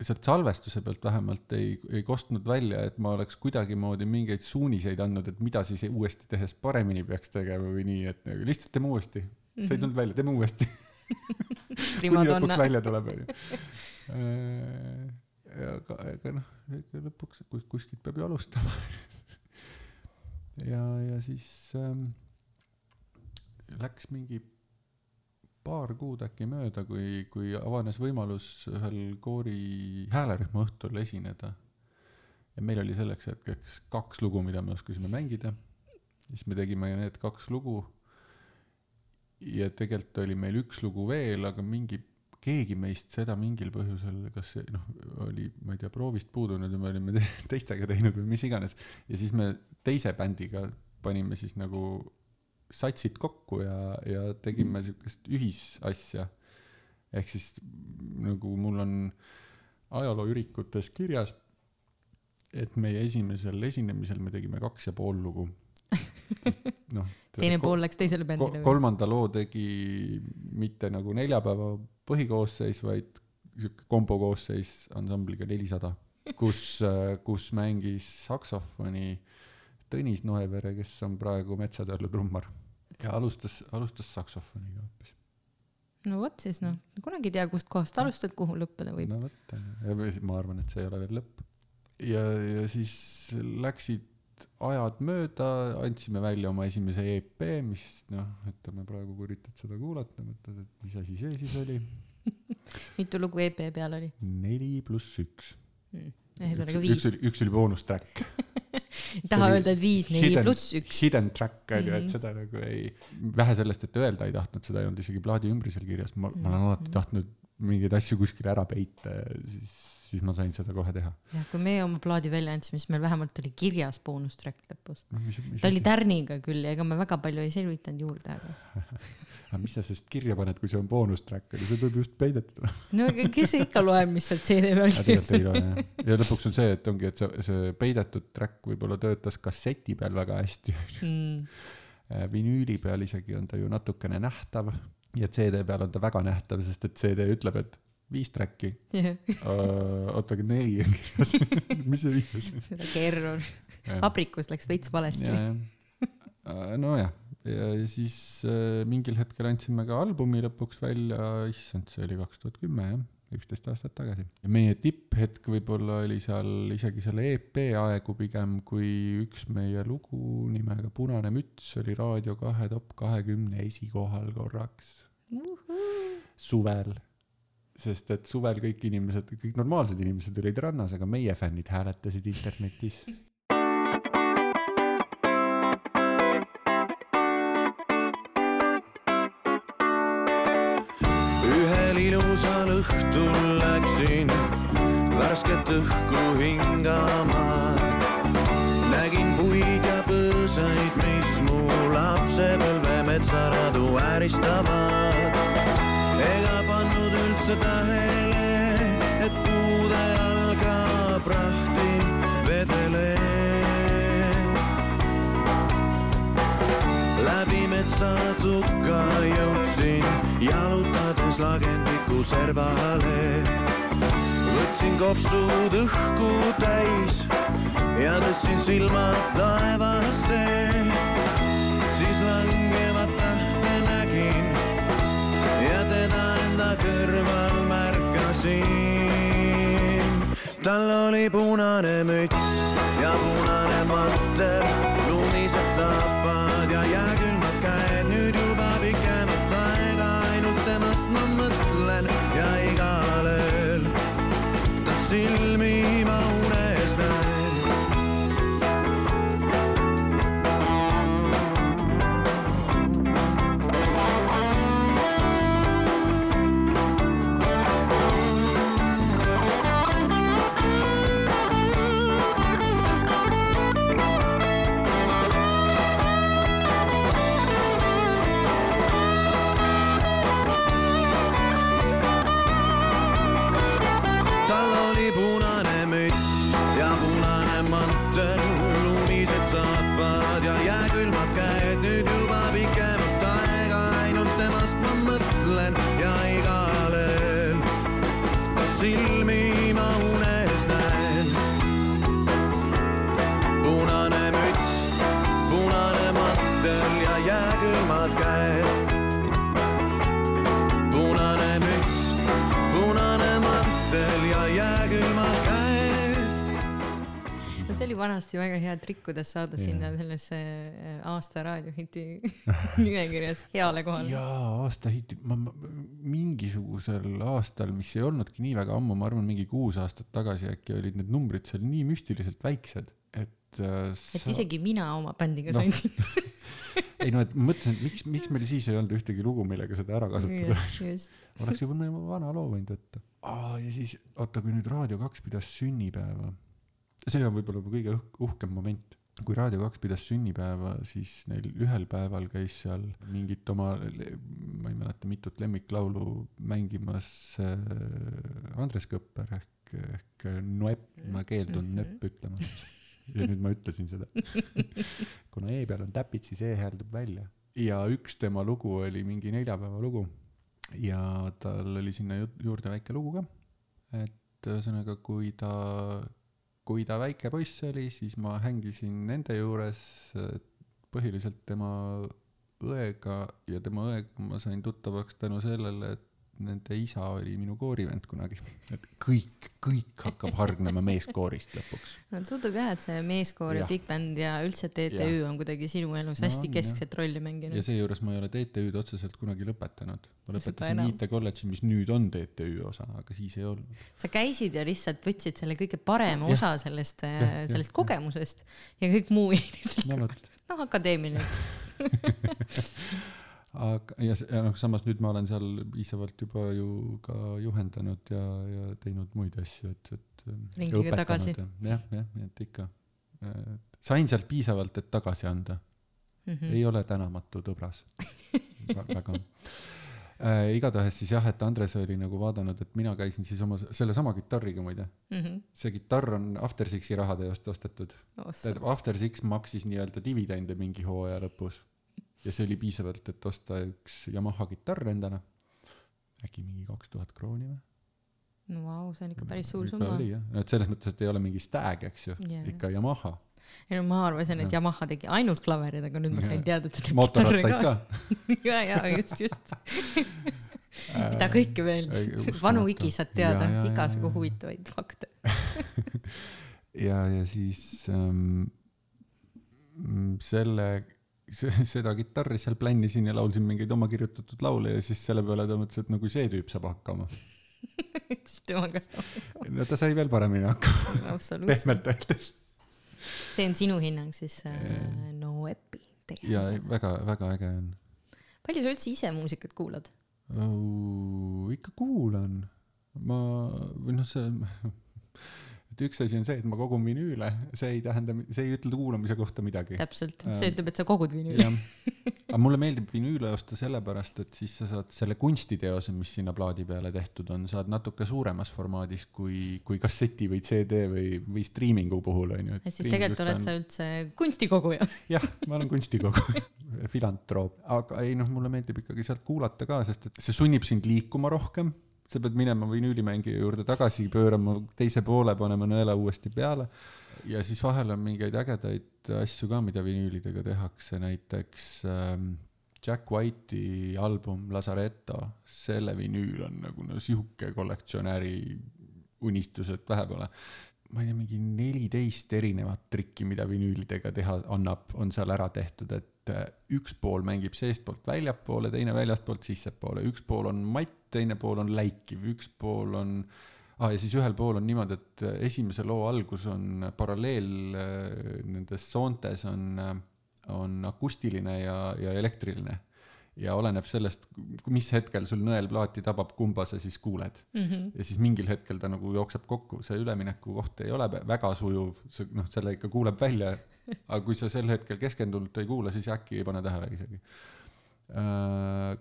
[SPEAKER 1] sealt salvestuse pealt vähemalt ei, ei kostnud välja, et ma oleks kuidagimoodi mingeid suuniseid andnud, et mida siis uuesti tehes paremini peaks tegema või nii, et nagu lihtsalt teeme uuesti. see ei tulnud välja, teeme uuesti. kuni lõpuks välja tuleb, onju. aga, aga noh, lõpuks kus- kuskilt peab ju alustama. ja, ja siis ähm, läks mingi paar kuud äkki mööda, kui, kui avanes võimalus ühel koori häälerühma õhtul esineda. ja meil oli selleks hetkeks kaks lugu, mida me oskasime mängida. siis me tegime need kaks lugu ja tegelikult oli meil üks lugu veel, aga mingi, keegi meist seda mingil põhjusel, kas noh, oli, ma ei tea, proovist puudunud ja me olime te teistega teinud või mis iganes. ja siis me teise bändiga panime siis nagu satsid kokku ja, ja tegime siukest ühisasja. ehk siis nagu mul on ajalooürikutes kirjas, et meie esimesel esinemisel me tegime kaks ja pool lugu. noh.
[SPEAKER 2] teine pool läks teisele bändile
[SPEAKER 1] kolmanda loo tegi mitte nagu neljapäeva põhikoosseis, vaid sihuke kombo koosseis ansambliga Nelisada, kus, kus mängis saksofoni Tõnis Noevere, kes on praegu Metsatörlu trummar ja alustas, alustas saksofoniga hoopis.
[SPEAKER 2] no vot siis noh, kunagi ei tea, kust kohast alustad, kuhu lõppeda võib.
[SPEAKER 1] no vot, ma arvan, et see ei ole veel lõpp. ja, ja siis läksid ajad mööda, andsime välja oma esimese EP, mis noh, ütleme praegu, kui üritad seda kuulata, mõtled, et mis asi see siis oli.
[SPEAKER 2] mitu lugu EP peal oli?
[SPEAKER 1] neli pluss üks.
[SPEAKER 2] ühesõnaga
[SPEAKER 1] üks
[SPEAKER 2] viis.
[SPEAKER 1] oli, üks oli boonustrack.
[SPEAKER 2] ei taha öelda, et viis, neli pluss üks.
[SPEAKER 1] Hidden track on ju,
[SPEAKER 2] Mhm.
[SPEAKER 1] et seda nagu ei, vähe sellest, et öelda ei tahtnud, seda ei olnud isegi plaadi ümbrusel kirjas, ma, ma olen alati
[SPEAKER 2] Mhm.
[SPEAKER 1] tahtnud mingeid asju kuskile ära peita ja siis, siis ma sain seda kohe teha.
[SPEAKER 2] jah, kui meie oma plaadi välja andsime, siis meil vähemalt oli kirjas boonustrack lõpus.
[SPEAKER 1] mis
[SPEAKER 2] ta oli tärniga küll ja ega me väga palju ei selvitanud juurde, aga
[SPEAKER 1] aga mis sa sellest kirja paned, kui see on boonus track, on ju, see tuleb just peidetud.
[SPEAKER 2] no aga kes ikka loeb, mis sealt CD peal kirjas
[SPEAKER 1] jah. ja lõpuks on see, et ongi, et see, see peidetud track võib-olla töötas kasseti peal väga hästi.
[SPEAKER 2] mm.
[SPEAKER 1] vinüüli peal isegi on ta ju natukene nähtav ja CD peal on ta väga nähtav, sest et CD ütleb, et viis track'i uh,, oota, aga neli on kirjas. mis see viis on?
[SPEAKER 2] seda kerror. abrikus läks veits valesti.
[SPEAKER 1] nojah, ja siis äh, mingil hetkel andsime ka albumi lõpuks välja, issand, see oli kaks tuhat kümme jah, üksteist aastat tagasi. ja meie tipphetk võib-olla oli seal isegi selle EP aegu pigem, kui üks meie lugu nimega Punane müts oli Raadio kahe top kahekümne esikohal korraks suvel. sest et suvel kõik inimesed, kõik normaalsed inimesed olid rannas, aga meie fännid hääletasid internetis.
[SPEAKER 4] õhtul läksin värsket õhku hingama. nägin puid ja põõsaid, mis mu lapsepõlve metsaradu ääristavad. ega pannud üldse tähele, et puude all ka prahti vedeleb. läbi metsatukka jõudsin jalutades lagendiku servale. võtsin kopsud õhku täis ja tõstsin silmad taevasse. siis langevat tähte nägin ja teda enda kõrval märkasin. tal oli punane müts ja punane mantel, lumised saapad
[SPEAKER 2] vanasti väga hea trikk, kuidas saada sinna sellesse äh, aasta raadiohiti nimekirjas heale kohale.
[SPEAKER 1] jaa, aastahitti, ma, ma mingisugusel aastal, mis ei olnudki nii väga ammu, ma arvan, mingi kuus aastat tagasi äkki olid need numbrid seal nii müstiliselt väiksed, et äh,
[SPEAKER 2] et
[SPEAKER 1] sa...
[SPEAKER 2] isegi mina oma bändiga
[SPEAKER 1] Noh.
[SPEAKER 2] sain
[SPEAKER 1] ei no, et mõtlesin, et miks, miks meil siis ei olnud ühtegi lugu, millega seda ära kasutada. oleks ju mõne vana loo võinud võtta. aa, ja siis, oota, kui nüüd Raadio kaks pidas sünnipäeva, see on võib-olla kõige õh- uhkem moment. kui Raadio kaks pidas sünnipäeva, siis neil ühel päeval käis seal mingit oma, ma ei mäleta, mitut lemmiklaulu mängimas äh, Andres Kõpper ehk, ehk Noepp, ma keeldun
[SPEAKER 2] Mhm.
[SPEAKER 1] nööp ütlemast. ja nüüd ma ütlesin seda. kuna E peal on täpid, siis E hääldub välja. ja üks tema lugu oli mingi neljapäeva lugu ja tal oli sinna ju- juurde väike lugu ka. et ühesõnaga, kui ta, kui ta väike poiss oli, siis ma hängisin nende juures äh, põhiliselt tema õega ja tema õega ma sain tuttavaks tänu sellele, et nende isa oli minu koorivend kunagi, et kõik, kõik hakkab hargnema meeskoorist lõpuks.
[SPEAKER 2] no tundub jah, et see meeskoor ja
[SPEAKER 1] Jah.
[SPEAKER 2] big band ja üldse TTÜ
[SPEAKER 1] Jah.
[SPEAKER 2] on kuidagi sinu elus
[SPEAKER 1] No
[SPEAKER 2] hästi
[SPEAKER 1] on,
[SPEAKER 2] keskset rolli
[SPEAKER 1] ja
[SPEAKER 2] mänginud.
[SPEAKER 1] seejuures ma ei ole TTÜ-d otseselt kunagi lõpetanud. ma lõpetasin. IT kolledži, mis nüüd on TTÜ osa, aga siis ei olnud.
[SPEAKER 2] sa käisid ja lihtsalt võtsid selle kõige parema
[SPEAKER 1] Jah.
[SPEAKER 2] osa sellest,
[SPEAKER 1] jah,
[SPEAKER 2] sellest
[SPEAKER 1] jah.
[SPEAKER 2] kogemusest ja kõik muu jäi lihtsalt
[SPEAKER 1] no
[SPEAKER 2] noh, akadeemiline.
[SPEAKER 1] aga ja, ja noh, samas nüüd ma olen seal piisavalt juba ju ka juhendanud ja, ja teinud muid asju, et, et.
[SPEAKER 2] Ringiga tagasi..
[SPEAKER 1] jah, jah, nii et ikka. sain sealt piisavalt, et tagasi anda mm, -hmm. ei ole tänamatu tõbras väga äh,. igatahes siis jah, et Andres oli nagu vaadanud, et mina käisin siis oma sellesama kitarriga muide,
[SPEAKER 2] Mhm.
[SPEAKER 1] see kitarr on After Sixi rahade eest ostetud. After Six maksis nii-öelda dividende mingi hooaja lõpus ja see oli piisavalt, et osta üks Yamaha kitarr endale. äkki mingi kaks tuhat krooni või?
[SPEAKER 2] no vau, see on ikka päris suur summa.
[SPEAKER 1] oli jah, et selles mõttes, et ei ole mingi Stag, eks ju
[SPEAKER 2] Jaa.
[SPEAKER 1] ikka Yamaha.
[SPEAKER 2] ei no ma arvasin, et
[SPEAKER 1] Jah.
[SPEAKER 2] Yamaha tegi ainult klaverid, aga nüüd ma sain teada, et ta teeb
[SPEAKER 1] mootorrattaid ka.
[SPEAKER 2] ja, ja just, just. mida kõike veel vanu Iki saad teada
[SPEAKER 1] Ja, ja, ja,
[SPEAKER 2] igasugu
[SPEAKER 1] ja.
[SPEAKER 2] huvitavaid fakte.
[SPEAKER 1] ja, ja siis ähm, mm, selle, seda kitarri seal plännisin ja laulsin mingeid oma kirjutatud laule ja siis selle peale ta mõtles, et no kui see tüüp saab hakkama.
[SPEAKER 2] siis temaga saab
[SPEAKER 1] no ta sai veel paremini hakkama,
[SPEAKER 2] absoluutselt.
[SPEAKER 1] pehmelt öeldes.
[SPEAKER 2] see on sinu hinnang siis äh, no
[SPEAKER 1] ja
[SPEAKER 2] tegemisele.
[SPEAKER 1] väga-väga äge on
[SPEAKER 2] palju sa üldse ise muusikat kuulad?
[SPEAKER 1] oh,. ikka kuulan, ma, või noh, see, et üks asi on see, et ma kogun vinüüle, see ei tähenda, see ei ütle kuulamise kohta midagi.
[SPEAKER 2] täpselt,
[SPEAKER 1] Ähm,
[SPEAKER 2] see ütleb, et sa kogud vinüüli.
[SPEAKER 1] jah, aga mulle meeldib vinüüle osta sellepärast, et siis sa saad selle kunstiteose, mis sinna plaadi peale tehtud on, saad natuke suuremas formaadis kui, kui kasseti või CD või, või striimingu puhul on ju.
[SPEAKER 2] et siis tegelikult oled sa üldse kunstikoguja.
[SPEAKER 1] jah, ma olen kunstikogu, filantroop, aga ei noh, mulle meeldib ikkagi sealt kuulata ka, sest et see sunnib sind liikuma rohkem. Sa pead minema vinüülimängija juurde tagasi, pöörama teise poole, panema nõela uuesti peale. ja siis vahel on mingeid ägedaid asju ka, mida vinüülidega tehakse, näiteks ähm, Jack White'i album Lazaretto, selle vinüül on nagu no sihuke kollektsionääri unistus, et vähe pole ma ei tea, mingi neliteist erinevat trikki, mida vinüülidega teha annab, on seal ära tehtud, et äh, üks pool mängib seestpoolt väljapoole, teine väljastpoolt sissepoole, üks pool on matt, teine pool on läikiv, üks pool on ah, ja siis ühel pool on niimoodi, et äh, esimese loo algus on paralleel äh, nendes soontes on, on akustiline ja, ja elektriline. Ja oleneb sellest, mis hetkel sul nõelplaati tabab, kumba sa siis kuuled ja siis mingil hetkel ta nagu jookseb kokku, see ülemineku koht ei ole vä- väga sujuv, see noh, selle ikka kuuleb välja. aga kui sa sel hetkel keskendunult ei kuula, siis äkki ei pane tähele isegi.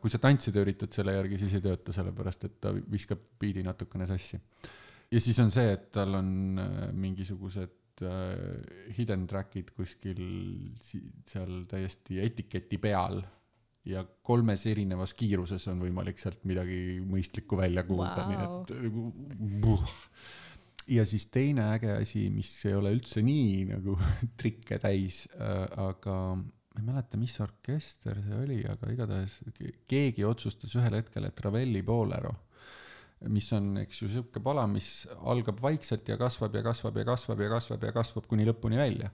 [SPEAKER 1] kui sa tantsida üritad selle järgi, siis ei tööta, sellepärast et ta viskab biidi natukene sassi. ja siis on see, et tal on äh, mingisugused äh, hidden track'id kuskil seal täiesti etiketi peal ja kolmes erinevas kiiruses on võimalik sealt midagi mõistlikku välja kuulda
[SPEAKER 2] Vau.
[SPEAKER 1] nii et nagu ja siis teine äge asi, mis ei ole üldse nii nagu trikke täis äh,, aga ma ei mäleta, mis orkester see oli, aga igatahes ke- keegi otsustas ühel hetkel, et Ravelli Bolero, mis on, eks ju, sihuke pala, mis algab vaikselt ja kasvab ja kasvab ja kasvab ja kasvab ja kasvab kuni lõpuni välja.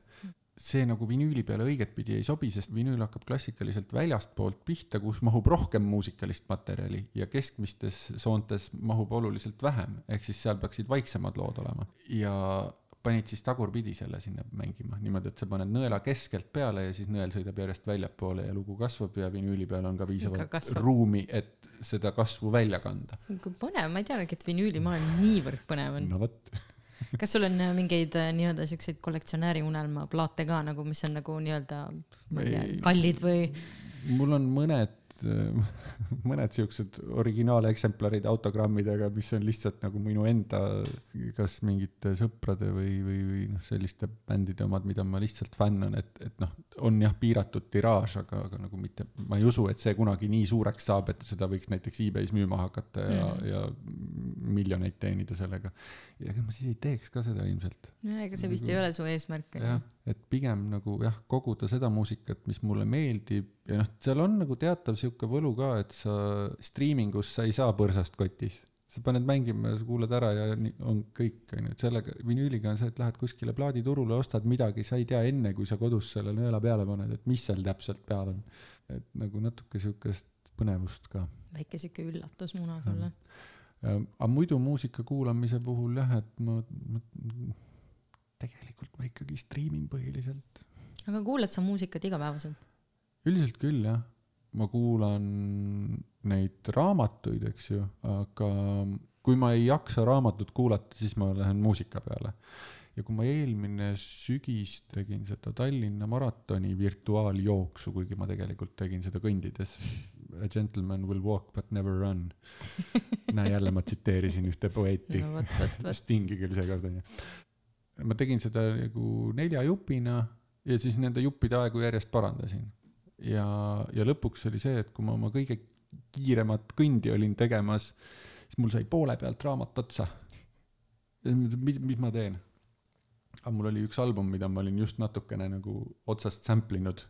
[SPEAKER 1] See nagu vinüüli peale õigetpidi ei sobi, sest vinüül hakkab klassikaliselt väljastpoolt pihta, kus mahub rohkem muusikalist materjali ja keskmistes soontes mahub oluliselt vähem, ehk siis seal peaksid vaiksemad lood olema ja panid siis tagurpidi selle sinna mängima, niimoodi, et sa paned nõela keskelt peale ja siis nõel sõidab järjest väljapoole ja lugu kasvab ja vinüüli peal on ka piisavalt ruumi, et seda kasvu välja kanda.
[SPEAKER 2] kui põnev, ma ei teadagi, et vinüülimaailm niivõrd põnev on.
[SPEAKER 1] no vot,
[SPEAKER 2] kas sul on äh, mingeid äh, nii-öelda siukseid kollektsionääri unelmaplaate ka nagu, mis on nagu nii-öelda, ma ei tea kallid või?
[SPEAKER 1] mul on mõned, mõned siuksed originaaleksemplarid autogrammidega, mis on lihtsalt nagu minu enda, kas mingite sõprade või, või, või noh, selliste bändide omad, mida ma lihtsalt fänn on, et, et noh, on jah piiratud tiraaž, aga, aga nagu mitte, ma ei usu, et see kunagi nii suureks saab, et seda võiks näiteks e-base müüma hakata ja mm., ja miljoneid teenida sellega. ja ega ma siis ei teeks ka seda ilmselt.
[SPEAKER 2] ega see vist ei ole su eesmärk.
[SPEAKER 1] jah, et pigem nagu jah, koguda seda muusikat, mis mulle meeldib ja noh, seal on nagu teatav sihuke võlu ka, et sa striimingus sa ei saa põrsast kotis. sa paned mängima ja sa kuulad ära ja on kõik, onju, et sellega, vinüüliga on see, et lähed kuskile plaaditurule, ostad midagi, sa ei tea enne, kui sa kodus selle nõela peale paned, et mis seal täpselt peal on. et nagu natuke sihukest põnevust ka.
[SPEAKER 2] väike sihuke üllatusmuna sulle.
[SPEAKER 1] aga muidu muusika kuulamise puhul jah, et ma, ma, tegelikult ma ikkagi striimin põhiliselt.
[SPEAKER 2] aga kuulad sa muusikat igapäevaselt?
[SPEAKER 1] üldiselt küll jah, ma kuulan neid raamatuid, eks ju, aga kui ma ei jaksa raamatut kuulata, siis ma lähen muusika peale. ja kui ma eelmine sügis tegin seda Tallinna maratoni virtuaaljooksu, kuigi ma tegelikult tegin seda kõndides. A gentleman will walk but never run. näe jälle ma tsiteerisin ühte poeeti
[SPEAKER 2] no.
[SPEAKER 1] Stingi küll seekord onju. Ma tegin seda nagu nelja jupina ja siis nende juppide aegu järjest parandasin. ja, ja lõpuks oli see, et kui ma oma kõige kiiremat kõndi olin tegemas, siis mul sai poole pealt raamat otsa. mis, mis ma teen? aga mul oli üks album, mida ma olin just natukene nagu otsast sample inud.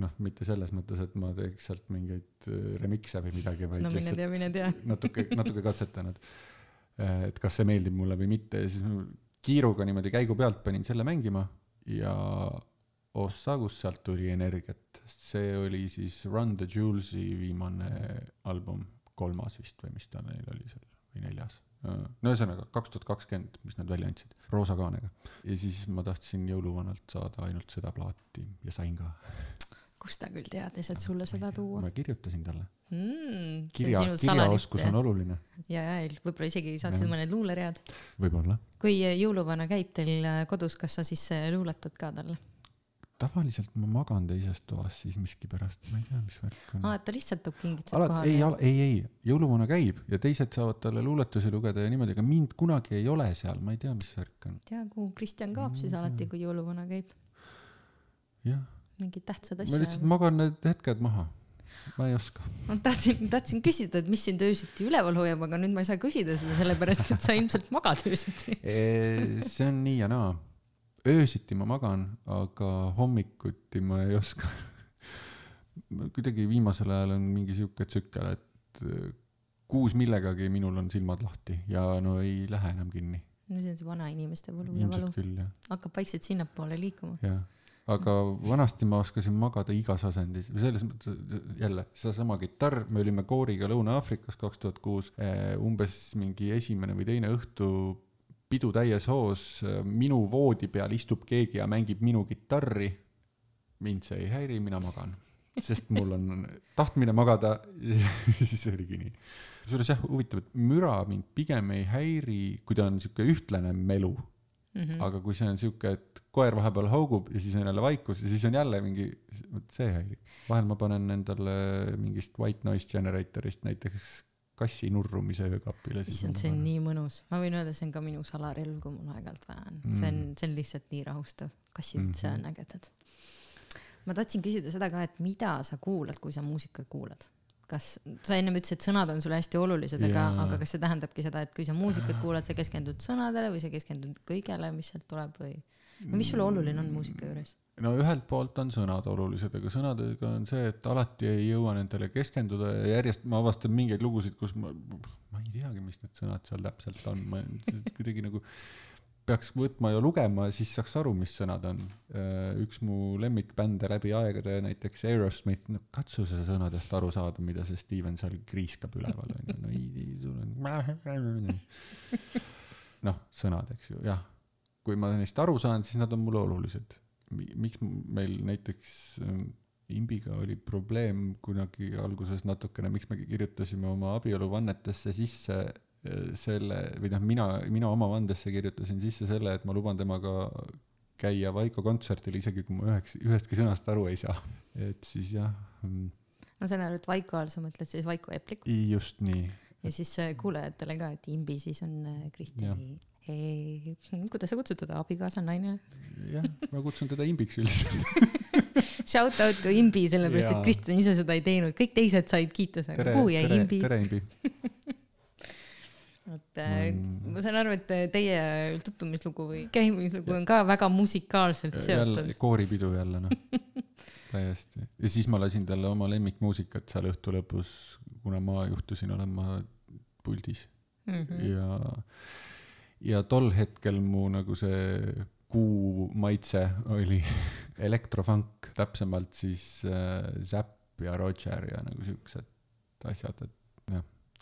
[SPEAKER 1] noh, mitte selles mõttes, et ma teeks sealt mingeid äh, remix'e või midagi, vaid
[SPEAKER 2] no
[SPEAKER 1] lihtsalt
[SPEAKER 2] tea,
[SPEAKER 1] natuke, natuke katsetanud. et kas see meeldib mulle või mitte ja siis kiiruga niimoodi käigu pealt panin selle mängima ja ossa, kust sealt tuli energiat, see oli siis Run the Jewels'i viimane album, kolmas vist või mis ta neil oli seal või neljas. no ühesõnaga kaks tuhat kakskümmend, mis nad välja andsid, roosa kaanega. ja siis ma tahtsin jõuluvanalt saada ainult seda plaati ja sain ka.
[SPEAKER 2] Kust ta küll teadis, et sulle seda tuua
[SPEAKER 1] ma kirjutasin talle.
[SPEAKER 2] mm,?
[SPEAKER 1] kirja, kirjaoskus on oluline,
[SPEAKER 2] ja, ja võib-olla isegi saatsid mõned luuleread.
[SPEAKER 1] võib-olla
[SPEAKER 2] kui jõuluvana käib teil kodus, kas sa siis äh, luuletad ka talle?
[SPEAKER 1] tavaliselt ma magan teises toas siis miskipärast, ma ei tea, mis värk on
[SPEAKER 2] aa, et ta lihtsalt toob kingitused
[SPEAKER 1] alati,
[SPEAKER 2] kohale
[SPEAKER 1] ei, ei, ei, jõuluvana käib ja teised saavad talle luuletusi lugeda ja niimoodi, aga mind kunagi ei ole seal, ma ei tea, mis värk on.
[SPEAKER 2] tea, kuhu Kristjan kaob siis alati, kui jõuluvana käib.
[SPEAKER 1] jah,
[SPEAKER 2] mingid tähtsad
[SPEAKER 1] ma lihtsalt
[SPEAKER 2] asjad.
[SPEAKER 1] magan need hetked maha. ma ei oska.
[SPEAKER 2] ma tahtsin, tahtsin küsida, et mis sind öösiti üleval hoiab, aga nüüd ma ei saa küsida seda, sellepärast et sa ilmselt magad öösiti.
[SPEAKER 1] see on nii ja naa. öösiti ma magan, aga hommikuti ma ei oska. kuidagi viimasel ajal on mingi sihuke tsükkel, et äh, kuus millegagi minul on silmad lahti ja no ei lähe enam kinni.
[SPEAKER 2] see on see vanainimeste võlu ja valu hakkab vaikselt sinnapoole liikuma.
[SPEAKER 1] jah, aga vanasti ma oskasin magada igas asendis, selles mõttes jälle seesama kitarr, me olime kooriga Lõuna-Aafrikas kaks tuhat kuus, umbes mingi esimene või teine õhtu pidu täies hoos, minu voodi peal istub keegi ja mängib minu kitarri. mind see ei häiri, mina magan, sest mul on tahtmine magada, siis oligi nii. kusjuures jah, huvitav, et müra mind pigem ei häiri, kui ta on sihuke ühtlane melu
[SPEAKER 2] Mm -hmm.
[SPEAKER 1] aga kui see on sihuke, et koer vahepeal haugub ja siis on jälle vaikus ja siis on jälle mingi, see häirib. vahel ma panen endale mingist white noise generator'ist näiteks kassi nurrumise öökapile.
[SPEAKER 2] issand, see on nii mõnus, ma võin öelda, see on ka minu salarelv, kui mul aeg-ajalt vaja on, see on, see on lihtsalt nii rahustav, kassid üldse
[SPEAKER 1] Mhm.
[SPEAKER 2] on ägedad. ma tahtsin küsida seda ka, et mida sa kuulad, kui sa muusikat kuulad? kas, sa ennem ütlesid, et sõnad on sulle hästi olulised, aga aga kas see tähendabki seda, et kui sa muusikat kuulad, sa keskendud sõnadele või sa keskendud kõigele, mis sealt tuleb või, või mis sulle oluline on muusika juures?
[SPEAKER 1] no ühelt poolt on sõnad olulised, aga sõnadega on see, et alati ei jõua nendele keskenduda ja järjest ma avastan mingeid lugusid, kus ma, ma ei teagi, mis need sõnad seal täpselt on, ma kuidagi nagu peaks võtma ja lugema, siis saaks aru, mis sõnad on. üks mu lemmikbände läbi aegade, näiteks Aerosmith, no katsu sa sõnadest aru saada, mida see Steven seal kriiskab üleval onju, no ei, ei tule. noh, sõnad, eks ju, jah. kui ma neist aru saan, siis nad on mulle olulised miks meil näiteks ähm, imbiga oli probleem kunagi alguses natukene, miks me kirjutasime oma abieluvannetesse sisse äh, selle või noh, mina, mina oma vandesse kirjutasin sisse selle, et ma luban temaga käia Vaiko kontserdil, isegi kui ma üheks, ühestki sõnast aru ei saa. et siis jah,
[SPEAKER 2] ma saan aru, et Vaiko all sa mõtled siis Vaiko Eplik
[SPEAKER 1] just nii,
[SPEAKER 2] ja siis äh, kuulajatele ka, et imbi siis on äh, Kristjani, kuidas sa kutsud teda, abikaasa, naine?
[SPEAKER 1] jah, ma kutsun teda imbiks üldiselt.
[SPEAKER 2] Shout out to imbi, sellepärast et. Kristjan ise seda ei teinud, kõik teised said kiituse, aga kuhu jäi imbi?
[SPEAKER 1] tere imbi.
[SPEAKER 2] et mm. ma saan aru, et teie tutvumislugu või käimislugu on ka väga musikaalselt seotud.
[SPEAKER 1] kooripidu jälle noh täiesti ja siis ma lasin talle oma lemmikmuusikat seal õhtu lõpus, kuna ma juhtusin olema puldis mm. -hmm. ja, ja tol hetkel mu nagu see kuu maitse oli elektrofunk, täpsemalt siis äh, Zapp ja Roger ja nagu siuksed asjad, et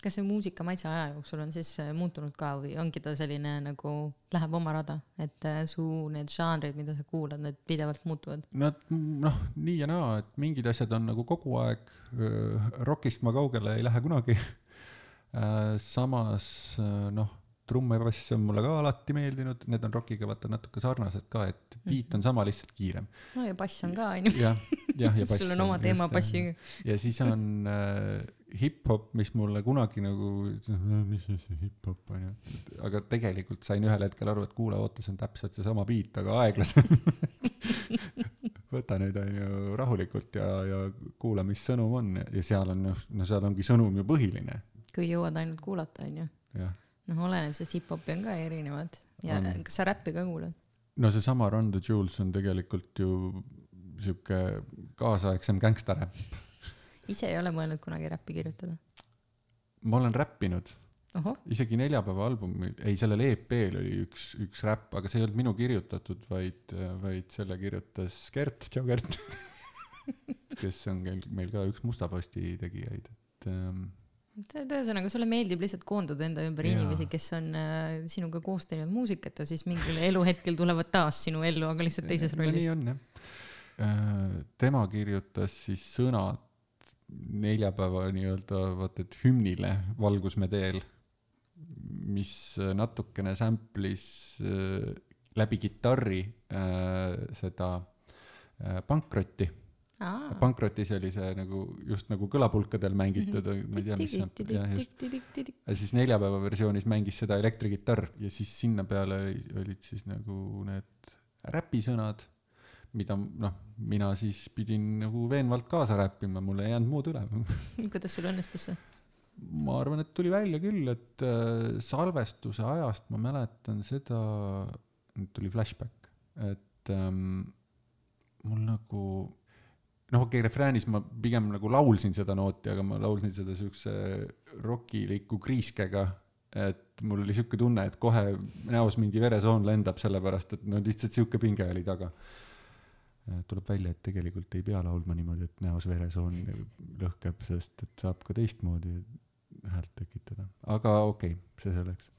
[SPEAKER 2] kas see muusika maitse aja jooksul on siis äh, muutunud ka või ongi ta selline nagu läheb oma rada, et äh, su need žanrid, mida sa kuulad, need pidevalt muutuvad?
[SPEAKER 1] Nad noh, nii ja naa, et mingid asjad on nagu kogu aeg, rokist ma kaugele ei lähe kunagi. Äh, samas noh, trumm ja bass on mulle ka alati meeldinud, need on rokiga vaata natuke sarnased ka, et beat on sama, lihtsalt kiirem.
[SPEAKER 2] no ja bass on ka onju.
[SPEAKER 1] jah, jah ja bass.
[SPEAKER 2] sul on oma teema bassiga.
[SPEAKER 1] ja siis on äh, hip-hop, mis mulle kunagi nagu, mis see hip-hop on ju, aga tegelikult sain ühel hetkel aru, et kuule, oota, see on täpselt seesama beat, aga aeglasem võta nüüd on ju rahulikult ja, ja kuula, mis sõnum on ja seal on noh, no seal ongi sõnum ju põhiline.
[SPEAKER 2] kui jõuad ainult kuulata, on ju. noh, oleneb, sest hip-hopi on ka erinevad ja on. kas sa räppi ka kuulad?
[SPEAKER 1] no seesama Run the Jewels on tegelikult ju sihuke kaasaegsem gängstaräpp
[SPEAKER 2] ise ei ole mõelnud kunagi räppi kirjutada?
[SPEAKER 1] ma olen räppinud. isegi neljapäeva albumil, ei sellel EP-l oli üks, üks räpp, aga see ei olnud minu kirjutatud, vaid, vaid selle kirjutas Gert, tšau Gert kes on meil, meil ka üks Musta Posti tegijaid, et ähm,
[SPEAKER 2] ühesõnaga, sulle meeldib lihtsalt koonduda enda ümber Jaa. inimesi, kes on äh, sinuga koos teinud muusikat ja siis mingil eluhetkel tulevad taas sinu ellu, aga lihtsalt teises rollis.
[SPEAKER 1] nii on jah äh,. tema kirjutas siis sõnad neljapäeva nii-öelda vaata, et hümnile Valgusme teel, mis natukene sample'is äh, läbi kitarri äh, seda äh, pankrotti. pankrotis oli see nagu just nagu kõlapulkadel mängitud mm, -hmm. ma ei tea, mis see jah just. ja siis neljapäeva versioonis mängis seda elektrikitarr ja siis sinna peale olid siis nagu need räpisõnad mida noh, mina siis pidin nagu veenvalt kaasa rääkima, mul ei jäänud muud üle
[SPEAKER 2] kuidas sul õnnestus see?
[SPEAKER 1] ma arvan, et tuli välja küll, et äh, salvestuse ajast ma mäletan seda, nüüd tuli flashback, et ähm, mul nagu noh, okei okay,, refräänis ma pigem nagu laulsin seda nooti, aga ma laulsin seda siukse rokiliku kriiskega, et mul oli siuke tunne, et kohe näos mingi veresoon lendab, sellepärast et no lihtsalt siuke pinge oli taga tuleb välja, et tegelikult ei pea laulma niimoodi, et näos veresoon lõhkeb, sest et saab ka teistmoodi häält tekitada, aga okei okay,, see selleks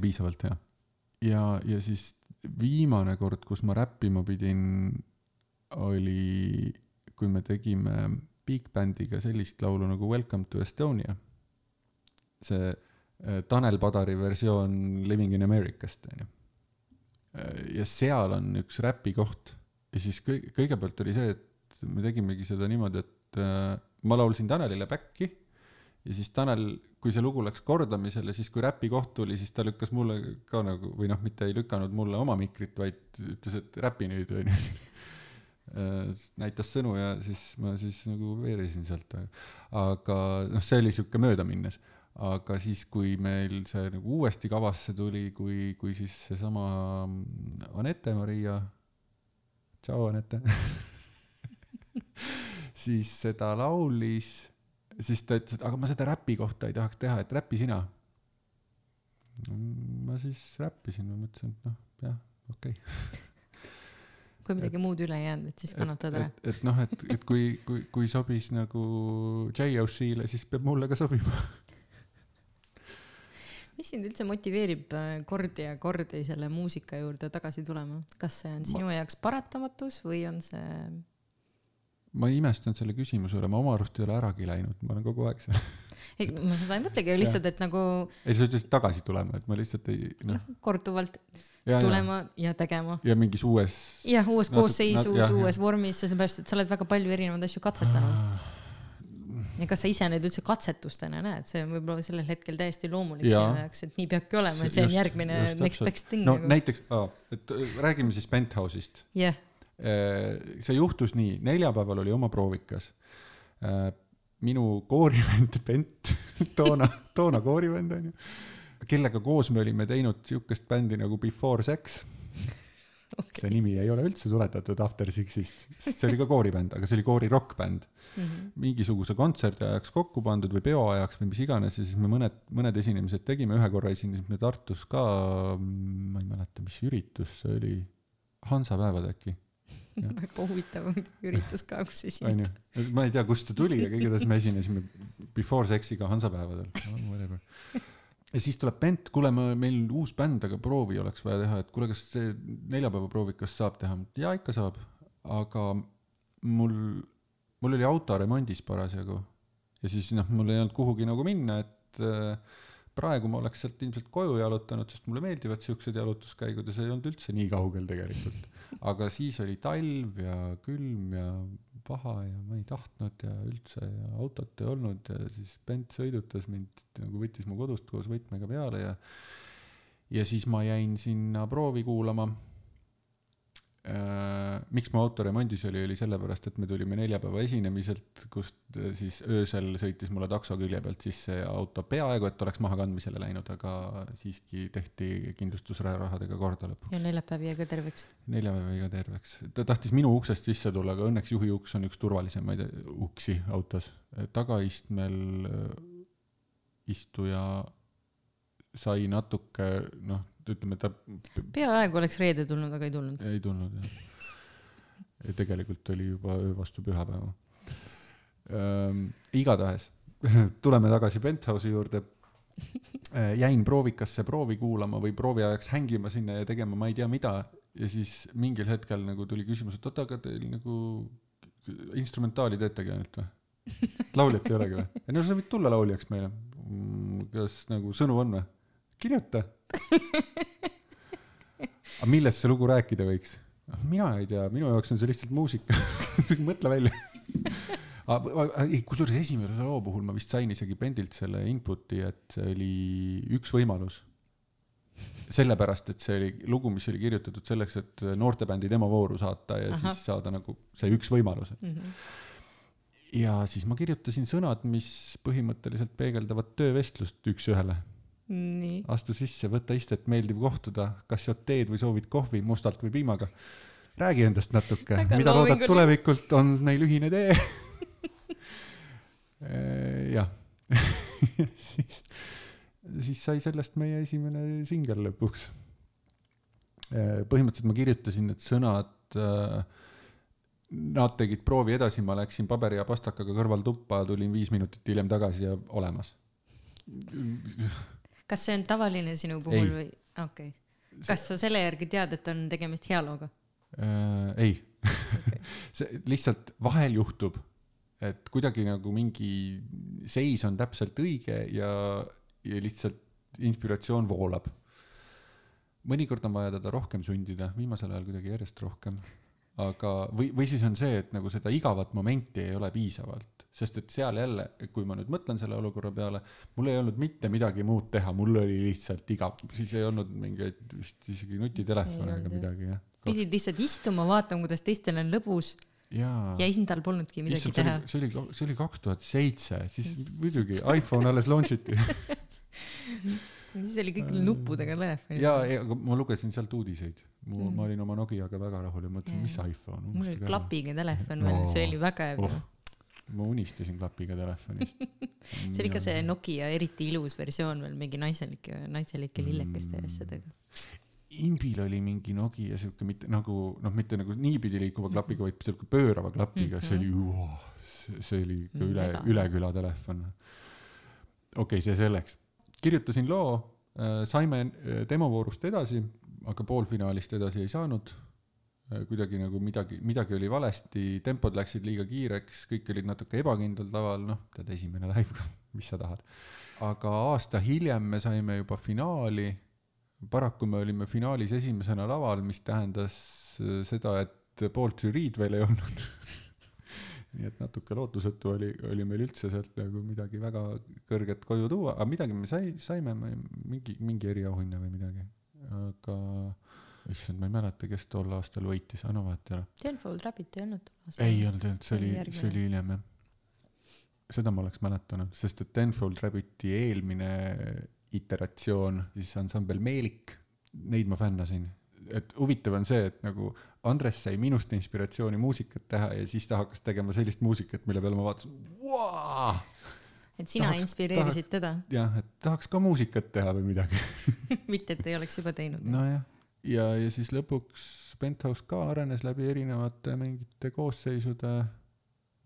[SPEAKER 1] piisavalt hea. ja, ja siis viimane kord, kus ma räppima pidin, oli, kui me tegime Big Bandiga sellist laulu nagu Welcome to Estonia. see äh, Tanel Padari versioon Living in Americast, onju. Äh, ja seal on üks räpikoht ja siis kõi-, kõigepealt oli see, et me tegimegi seda niimoodi, et äh, ma laulsin Tanelile back'i ja siis Tanel kui see lugu läks kordamisele, siis kui räpi koht tuli, siis ta lükkas mulle ka nagu või noh, mitte ei lükanud mulle oma mikrit, vaid ütles, et räpi nüüd onju näitas sõnu ja siis ma siis nagu veeresin sealt, aga noh, see oli sihuke möödaminnes. aga siis, kui meil see nagu uuesti kavasse tuli, kui, kui siis seesama Anette Maria, tšau Anette siis seda laulis siis ta ütles, et aga ma seda räpi kohta ei tahaks teha, et räpi sina. ma siis räppisin, ma mõtlesin, et noh, jah, okei okay.
[SPEAKER 2] kui midagi muud üle ei jäänud, et siis kannatad ära.
[SPEAKER 1] et, et noh, et, et kui, kui, kui sobis nagu JOC-le, siis peab mulle ka sobima.
[SPEAKER 2] mis sind üldse motiveerib äh, kord ja kordi selle muusika juurde tagasi tulema, kas see on sinu jaoks paratamatus või on see,
[SPEAKER 1] ma imestan selle küsimuse üle, ma oma arust ei ole äragi läinud, ma olen kogu aeg seal.
[SPEAKER 2] ei ma seda ei mõtlegi, lihtsalt, et nagu
[SPEAKER 1] ei, sa ütlesid tagasi tulema, et ma lihtsalt ei, noh.
[SPEAKER 2] korduvalt tulema ja tegema.
[SPEAKER 1] ja mingis uues.
[SPEAKER 2] jah, uues koosseisus uues vormis, sellepärast et sa oled väga palju erinevaid asju katsetanud. ja kas sa ise neid üldse katsetustena näed, see on võib-olla sellel hetkel täiesti loomulik sinu jaoks, et nii peabki olema, see on järgmine
[SPEAKER 1] just
[SPEAKER 2] next best thing
[SPEAKER 1] no
[SPEAKER 2] nagu.
[SPEAKER 1] näiteks, et äh, räägime siis Penthouse'ist.
[SPEAKER 2] jah,
[SPEAKER 1] see juhtus nii, neljapäeval oli oma proovikas. minu koorivend Bent, toona, toona koorivend onju, kellega koos me olime teinud siukest bändi nagu Before Sex.
[SPEAKER 2] okei
[SPEAKER 1] see nimi ei ole üldse tuletatud After Sixist, sest see oli ka kooribänd, aga see oli koori rokkbänd. mingisuguse kontserdi ajaks kokku pandud või peo ajaks või mis iganes ja siis me mõned, mõned esinemised tegime, ühe korra esinesime Tartus ka, ma ei mäleta, mis üritus see oli, Hansapäevad äkki,
[SPEAKER 2] väga huvitav üritus ka, kus
[SPEAKER 1] onju. ma ei tea, kust see tuli, aga igatahes me esinesime Before Sexiga Hansapäevadel no,, whatever. ja siis tuleb Bent, kuule, ma, meil uus bänd, aga proovi oleks vaja teha, et kuule, kas see neljapäeva proovikas saab teha? jaa, ikka saab, aga mul, mul oli auto remondis parasjagu ja siis noh, mul ei olnud kuhugi nagu minna, et äh, praegu ma oleks sealt ilmselt koju jalutanud, sest mulle meeldivad siuksed jalutuskäigud ja see ei olnud üldse nii kaugel tegelikult. Aga siis oli talv ja külm ja paha ja ma ei tahtnud ja üldse ja autot ei olnud ja siis Bent sõidutas mind nagu võttis mu kodust koos võtmega peale ja ja siis ma jäin sinna proovi kuulama. Miks mu auto remondis oli, oli sellepärast, et me tulime neljapäeva esinemiselt, kust äh, siis öösel sõitis mulle takso külje pealt sisse auto peaaegu et oleks maha kandmisele läinud, aga siiski tehti kindlustusrahadega korda lõpuks.
[SPEAKER 2] ja neljapäev jäi ka terveks.
[SPEAKER 1] neljapäeva jäi ka terveks. ta tahtis minu uksest sisse tulla, aga õnneks juhiuks on üks turvalisemaid uksi autos. tagaistmel äh, istuja sai natuke noh, ütleme ta
[SPEAKER 2] peaaegu oleks reede tulnud, aga ei tulnud.
[SPEAKER 1] ei tulnud jah. ja tegelikult oli juba öö vastu pühapäeva ähm,. igatahes tuleme tagasi Penthouse'i juurde. jäin proovikasse proovi kuulama või proovi ajaks hängima sinna ja tegema ma ei tea mida ja siis mingil hetkel nagu tuli küsimus, et oota, aga teil nagu instrumentaali teetegi ainult või? lauljat ei olegi või? ei no sa võid tulla lauljaks meile. kas nagu sõnu on või? kirjuta. aga millest see lugu rääkida võiks? mina ei tea, minu jaoks on see lihtsalt muusika. mõtle välja. ei, kusjuures esimese loo puhul ma vist sain isegi bendilt selle input'i, et see oli üks võimalus. sellepärast, et see oli lugu, mis oli kirjutatud selleks, et noortebändi demovooru saata ja Aha. Siis saada nagu see üks võimalus.
[SPEAKER 2] Mhm.
[SPEAKER 1] ja siis ma kirjutasin sõnad, mis põhimõtteliselt peegeldavad töövestlust üks-ühele.
[SPEAKER 2] nii,
[SPEAKER 1] astu sisse, võta istet, meeldiv kohtuda, kas jood teed või soovid kohvi mustalt või piimaga. räägi endast natuke, mida loodad tulevikult, on neil ühine tee. jah, siis, siis sai sellest meie esimene singel lõpuks. põhimõtteliselt ma kirjutasin need sõnad. Nad tegid proovi edasi, ma läksin paberi ja pastakaga kõrval tuppa, tulin viis minutit hiljem tagasi ja olemas.
[SPEAKER 2] Kas see on tavaline sinu puhul
[SPEAKER 1] Ei.
[SPEAKER 2] või, okei okay.. kas sa selle järgi tead, et on tegemist hea looga?
[SPEAKER 1] äh,? ei okay. see lihtsalt vahel juhtub, et kuidagi nagu mingi seis on täpselt õige ja, ja lihtsalt inspiratsioon voolab. mõnikord on vaja teda rohkem sundida, viimasel ajal kuidagi järjest rohkem. aga, või, või siis on see, et nagu seda igavat momenti ei ole piisavalt, sest et seal jälle, kui ma nüüd mõtlen selle olukorra peale, mul ei olnud mitte midagi muud teha, mul oli lihtsalt igav, siis ei olnud mingeid vist isegi nutitelefone ega midagi jah.
[SPEAKER 2] pidid lihtsalt istuma, vaatama, kuidas teistel on lõbus
[SPEAKER 1] jaa
[SPEAKER 2] ja endal polnudki midagi
[SPEAKER 1] Issand,
[SPEAKER 2] teha.
[SPEAKER 1] see oli, see oli, kaks tuhat seitse, siis muidugi iPhone alles launch iti.
[SPEAKER 2] siis oli kõik nuppudega telefon.
[SPEAKER 1] ja, aga ma lugesin sealt uudiseid. mu
[SPEAKER 2] Mm.
[SPEAKER 1] ma olin oma Nokiaga väga rahul ja mõtlesin, mis iPhone.
[SPEAKER 2] mul oli. klapiga telefon veel, see oli väga hea
[SPEAKER 1] oh.. Ma unistasin klapiga telefonist.
[SPEAKER 2] see oli ka see Nokia eriti ilus versioon veel mingi naiselike, naiselike lillekeste ja asjadega.
[SPEAKER 1] imbil oli mingi Nokia sihuke mitte nagu noh, mitte nagu niipidi liikuva klapiga, vaid sihuke pöörava klapiga mm, -hmm. see oli wow, see oli ikka üle, üle küla telefon. okei okay,, see selleks. kirjutasin loo, äh, saime äh, demovoorust edasi, aga poolfinaalist edasi ei saanud. Äh, kuidagi nagu midagi, midagi oli valesti, tempod läksid liiga kiireks, kõik olid natuke ebakindlad laval, noh, tead, esimene live, mis sa tahad. aga aasta hiljem me saime juba finaali. Paraku me olime finaalis esimesena laval, mis tähendas äh, seda, et poolt žüriid veel ei olnud. Nii et natuke lootusetu oli, oli meil üldse sealt nagu midagi väga kõrget koju tuua, aga midagi me sai, saime, mingi, mingi eriauhinne või midagi, aga issand, ma ei mäleta, kes tol aastal võitis, vahet ei ole.
[SPEAKER 2] Tenfold Rabbit ei olnud?
[SPEAKER 1] ei olnud, ei olnud, see oli, see oli hiljem jah. seda ma oleks mäletanud, sest et Tenfold Rabbiti eelmine iteratsioon, siis ansambel Meelik, neid ma fännasin. et huvitav on see, et nagu Andres sai minust inspiratsiooni muusikat teha ja siis ta hakkas tegema sellist muusikat, mille peale ma vaatasin, vau
[SPEAKER 2] et sina tahaks, inspireerisid tahaks, teda?
[SPEAKER 1] jah, et tahaks ka muusikat teha või midagi
[SPEAKER 2] mitte, et ei oleks juba teinud.
[SPEAKER 1] nojah, ja, ja siis lõpuks Penthouse ka arenes läbi erinevate mingite koosseisude.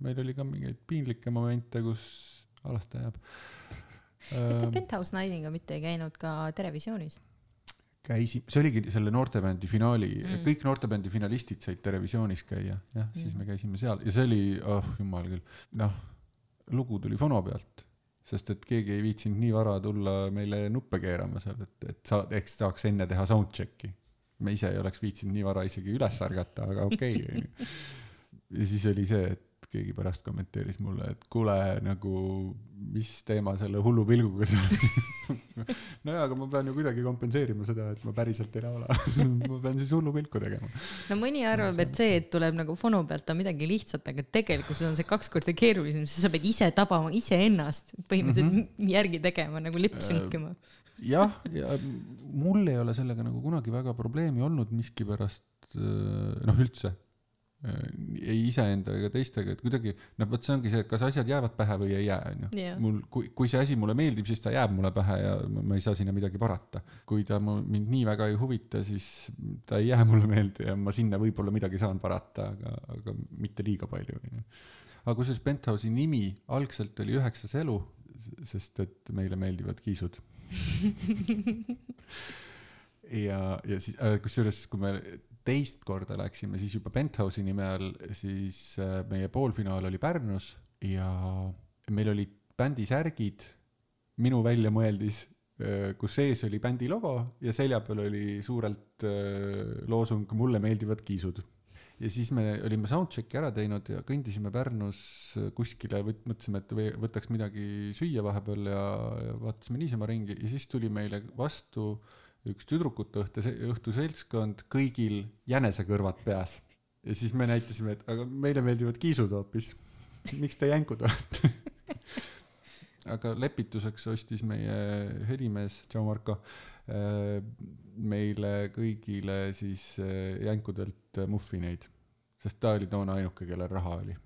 [SPEAKER 1] meil oli ka mingeid piinlikke momente, kus, alas ta jääb
[SPEAKER 2] kas te Penthouse Nightiga mitte ei käinud ka Terevisioonis?
[SPEAKER 1] käisime, see oligi selle noortebändi finaali mm., kõik noortebändi finalistid said Terevisioonis käia, jah mm., siis me käisime seal ja see oli, oh jumal küll, noh, lugu tuli fono pealt, sest et keegi ei viitsinud nii vara tulla meile nuppe keerama seal, et, et sa, eks saaks enne teha soundcheck'i. Me ise ei oleks viitsinud nii vara isegi üles ärgata, aga okei okay. ja siis oli see, et keegi pärast kommenteeris mulle, et kuule, nagu mis teema selle hullu pilguga seal nojaa, aga ma pean ju kuidagi kompenseerima seda, et ma päriselt ei laula ma pean siis hullu pilku tegema.
[SPEAKER 2] no mõni arvab, et see, et tuleb nagu fono pealt on midagi lihtsat, aga tegelikkuses on see kaks korda keerulisem, sest sa pead ise tabama iseennast, põhimõtteliselt mm -hmm. järgi tegema nagu lipsünkima
[SPEAKER 1] äh, jah, ja mul ei ole sellega nagu kunagi väga probleemi olnud miskipärast, äh, noh üldse Äh, ei iseenda ega teistega, et kuidagi noh, vot see ongi see, et kas asjad jäävad pähe või ei jää, onju. mul, kui, kui see asi mulle meeldib, siis ta jääb mulle pähe ja ma ei saa sinna midagi parata. kui ta mind nii väga ei huvita, siis ta ei jää mulle meelde ja ma sinna võib-olla midagi saan parata, aga, aga mitte liiga palju, onju. aga kusjuures Penthouse'i nimi algselt oli Üheksas elu, sest et meile meeldivad kiisud ja, ja siis äh, kusjuures, kui me teist korda läksime siis juba Penthouse'i nime all, siis äh, meie poolfinaal oli Pärnus ja meil olid bändi särgid, minu väljamõeldis, äh, kus sees oli bändi logo ja selja peal oli suurelt äh, loosung Mulle meeldivad kiisud. Ja siis me olime soundcheck'i ära teinud ja kõndisime Pärnus kuskile, mõtlesime, et võtaks midagi süüa vahepeal ja, ja vaatasime niisama ringi ja siis tuli meile vastu üks tüdrukute õhtu, õhtu seltskond, kõigil jänesekõrvad peas. ja siis me näitasime, et aga meile meeldivad kiisud hoopis. miks te jänkud olete aga lepituseks ostis meie helimees, tšau Marko, äh, meile kõigile siis äh, jänkudelt muffineid, sest ta oli toona ainuke, kellel raha oli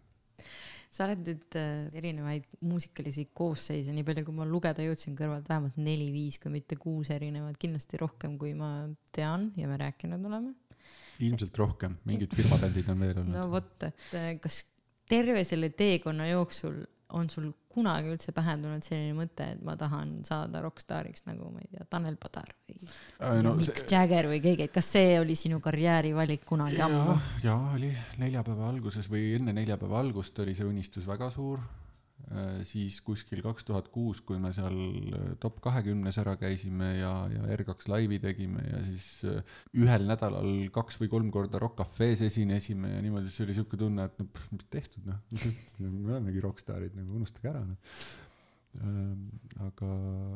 [SPEAKER 2] sa oled nüüd äh, erinevaid muusikalisi koosseise, nii palju kui ma lugeda jõudsin kõrvalt, vähemalt neli-viis, kui mitte kuus erinevat, kindlasti rohkem, kui ma tean ja me rääkinud oleme.
[SPEAKER 1] ilmselt rohkem, mingid firmabändid on veel olnud.
[SPEAKER 2] no vot, et äh, kas terve selle teekonna jooksul on sul kunagi üldse pähe tulnud selline mõte, et ma tahan saada rokkstaariks nagu ma ei tea, Tanel Padar või äh, no, Mick see... Jagger või keegi, et kas see oli sinu karjäärivalik kunagi ja, ammu?
[SPEAKER 1] jaa, oli neljapäeva alguses või enne neljapäeva algust oli see unistus väga suur siis kuskil kaks tuhat kuus, kui me seal äh, top kahekümnes ära käisime ja, ja R2 laivi tegime ja siis äh, ühel nädalal kaks või kolm korda Rock Cafe's esinesime ja niimoodi, siis oli siuke tunne, et noh, mis tehtud noh, me olemegi rokkstaarid nagu unustage ära noh. aga,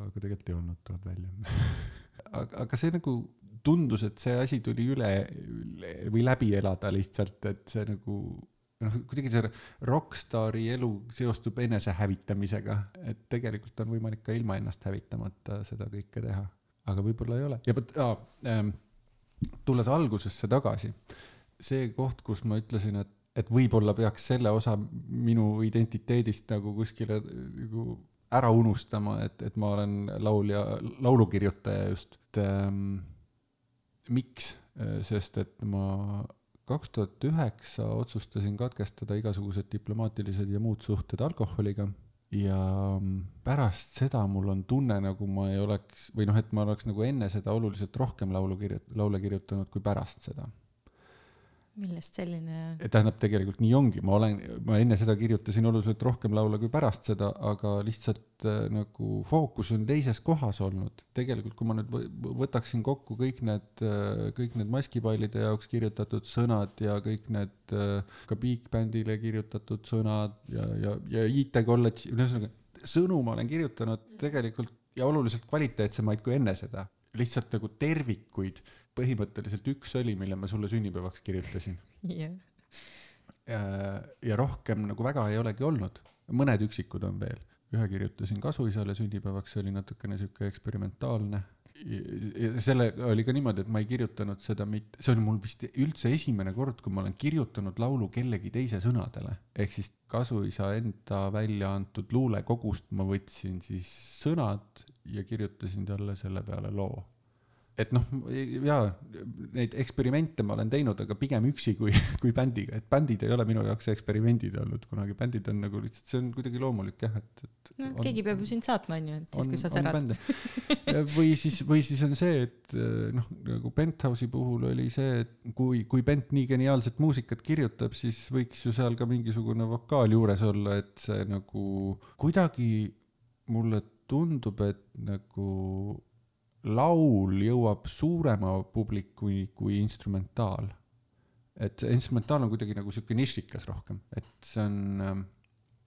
[SPEAKER 1] aga tegelikult ei olnud, tuleb välja aga, aga see nagu tundus, et see asi tuli üle või läbi elada lihtsalt, et see nagu noh, kuidagi see rokkstaari elu seostub enesehävitamisega, et tegelikult on võimalik ka ilma ennast hävitamata seda kõike teha, aga võib-olla ei ole. Ja vot ähm,, tulles algusesse tagasi, see koht, kus ma ütlesin, et, et võib-olla peaks selle osa minu identiteedist nagu kuskile nagu ära unustama, et, et ma olen laulja, laulukirjutaja just, ähm, miks, sest et ma kaks tuhat üheksa otsustasin katkestada igasugused diplomaatilised ja muud suhted alkoholiga ja pärast seda mul on tunne, nagu ma ei oleks või noh, et ma oleks nagu enne seda oluliselt rohkem laulu kirjut-, laule kirjutanud kui pärast seda.
[SPEAKER 2] Millest selline,
[SPEAKER 1] tähendab, tegelikult nii ongi, ma olen, ma enne seda kirjutasin oluliselt rohkem laule kui pärast seda, aga lihtsalt äh, nagu fookus on teises kohas olnud. tegelikult, kui ma nüüd võ- võtaksin kokku kõik need, kõik need maskipallide jaoks kirjutatud sõnad ja kõik need äh, ka Big Bandile kirjutatud sõnad ja, ja, ja IT kolledži, ühesõnaga sõnu ma olen kirjutanud tegelikult ja oluliselt kvaliteetsemaid kui enne seda. lihtsalt nagu tervikuid põhimõtteliselt üks oli, mille ma sulle sünnipäevaks kirjutasin
[SPEAKER 2] jah,
[SPEAKER 1] ja, rohkem nagu väga ei olegi olnud, mõned üksikud on veel. ühe kirjutasin kasuisale sünnipäevaks, see oli natukene sihuke eksperimentaalne. ja selle oli ka niimoodi, et ma ei kirjutanud seda mitte, see oli mul vist üldse esimene kord, kui ma olen kirjutanud laulu kellegi teise sõnadele. ehk siis kasuisa enda välja antud luulekogust ma võtsin siis sõnad ja kirjutasin talle selle peale loo et noh, jaa, neid eksperimente ma olen teinud, aga pigem üksi kui, kui bändiga, et bändid ei ole minu jaoks eksperimendid olnud kunagi, bändid on nagu lihtsalt, see on kuidagi loomulik jah, et, et
[SPEAKER 2] noh,
[SPEAKER 1] on-
[SPEAKER 2] keegi peab ju sind saatma, onju, et siis, kui sa
[SPEAKER 1] on
[SPEAKER 2] särad.
[SPEAKER 1] või siis, või siis on see, et eh, noh, nagu Penthouse'i puhul oli see, et kui, kui Bent nii geniaalset muusikat kirjutab, siis võiks ju seal ka mingisugune vokaal juures olla, et see nagu kuidagi mulle tundub, et nagu laul jõuab suurema publikuni kui instrumentaal. et instrumentaal on kuidagi nagu sihuke nišikas rohkem, et see on ähm,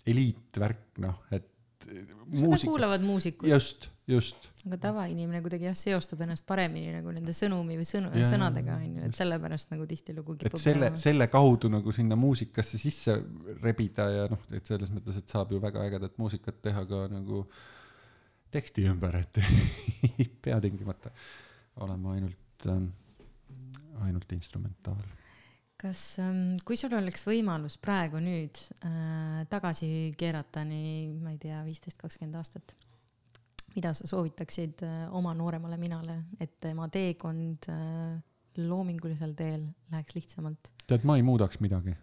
[SPEAKER 1] eliitvärk, noh, et
[SPEAKER 2] seda
[SPEAKER 1] muusika,
[SPEAKER 2] kuulavad muusikud,
[SPEAKER 1] just, just,
[SPEAKER 2] aga tavainimene kuidagi jah, seostab ennast paremini nagu nende sõnumi või sõnu, sõnadega
[SPEAKER 1] jaa,
[SPEAKER 2] onju, et sellepärast nagu tihtilugu
[SPEAKER 1] et
[SPEAKER 2] kipub
[SPEAKER 1] selle, selle kaudu nagu sinna muusikasse sisse rebida ja noh, et selles mõttes, et saab ju väga ägedat muusikat teha ka nagu teksti ümber, et ei pea tingimata olema ainult ähm,, ainult instrumentaal.
[SPEAKER 2] kas, kui sul oleks võimalus praegu nüüd äh, tagasi keerata nii, ma ei tea, viisteist, kakskümmend aastat, mida sa soovitaksid äh, oma nooremale minale, et tema teekond äh, loomingulisel teel läheks lihtsamalt?
[SPEAKER 1] tead, ma ei muudaks midagi,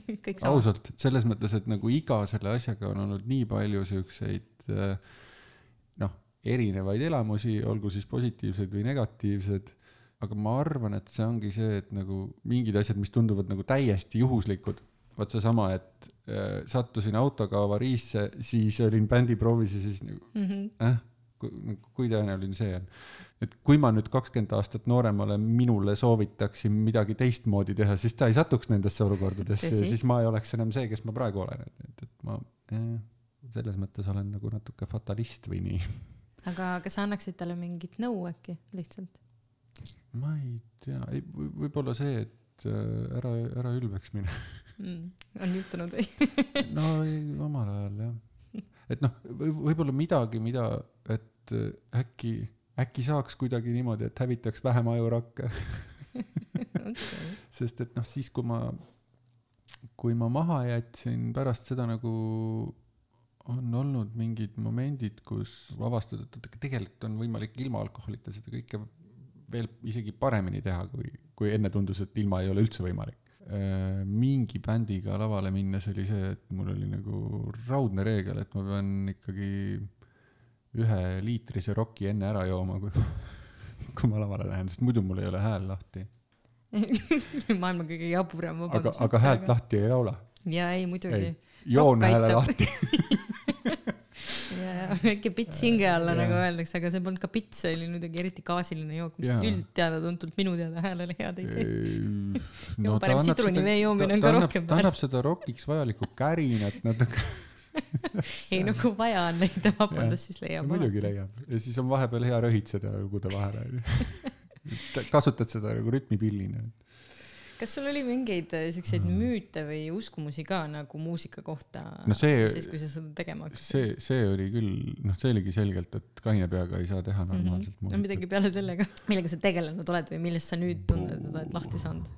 [SPEAKER 1] ausalt, selles mõttes, et nagu iga selle asjaga on olnud nii palju siukseid äh, erinevaid elamusi, olgu siis positiivsed või negatiivsed aga ma arvan, et see ongi see, et nagu mingid asjad, mis tunduvad nagu täiesti juhuslikud, vot seesama, et äh, sattusin autoga avariisse, siis olin bändiproovis ja siis nagu
[SPEAKER 2] Mm -hmm.
[SPEAKER 1] äh,, kui, kui tõenäoline see on. et kui ma nüüd kakskümmend aastat nooremale minule soovitaksin midagi teistmoodi teha, siis ta ei satuks nendesse olukordadesse ja siis ma ei oleks enam see, kes ma praegu olen, et, et ma eh, selles mõttes olen nagu natuke fatalist või nii.
[SPEAKER 2] Aga kas sa annaksid talle mingit nõu äkki lihtsalt?
[SPEAKER 1] ma ei tea, ei või- võib-olla see, et äh, ära, ära ülbeks mine.
[SPEAKER 2] Mm. on juhtunud või?
[SPEAKER 1] no ei, omal ajal jah. et noh, võib-olla midagi, mida, et äh, äkki, äkki saaks kuidagi niimoodi, et hävitaks vähem ajurakke, sest et noh, siis kui ma, kui ma maha jätsin pärast seda nagu on olnud mingid momendid, kus avastad, et tegelikult on võimalik ilma alkoholita seda kõike veel isegi paremini teha, kui, kui enne tundus, et ilma ei ole üldse võimalik. mingi bändiga lavale minnes oli see, et mul oli nagu raudne reegel, et ma pean ikkagi ühe liitrise roki enne ära jooma, kui, kui ma lavale lähen, sest muidu mul ei ole hääl lahti.
[SPEAKER 2] maailma kõige jaburam
[SPEAKER 1] aga
[SPEAKER 2] vabandus.,
[SPEAKER 1] aga häält. lahti ei laula.
[SPEAKER 2] ja ei muidugi
[SPEAKER 1] joon hääle lahti.
[SPEAKER 2] väike pits hinge alla nagu öeldakse, aga see polnud ka pits, see oli muidugi eriti gaasiline jook, mis üldteada-tuntud minu teada häälele head ei tee.
[SPEAKER 1] no
[SPEAKER 2] parem sidrunivee joomine on ka rohkem
[SPEAKER 1] ta annab seda rokiks vajalikku kärinat natuke.
[SPEAKER 2] ei no kui vaja on leida vabandust, siis leiab
[SPEAKER 1] muidugi. leiab ja siis on vahepeal hea röhitseda lugude vahele. kasutad seda nagu rütmipillina.
[SPEAKER 2] Kas sul oli mingeid äh, siukseid müüte või uskumusi ka nagu muusika kohta
[SPEAKER 1] No see-
[SPEAKER 2] siis, kui sa seda tegema hakkasid?
[SPEAKER 1] see, see oli küll, noh, see oligi selgelt, et kaine peaga ei saa teha normaalselt
[SPEAKER 2] Mhm. no midagi peale selle ka. millega sa tegelenud oled või millest sa nüüd tunned, et oled lahti saanud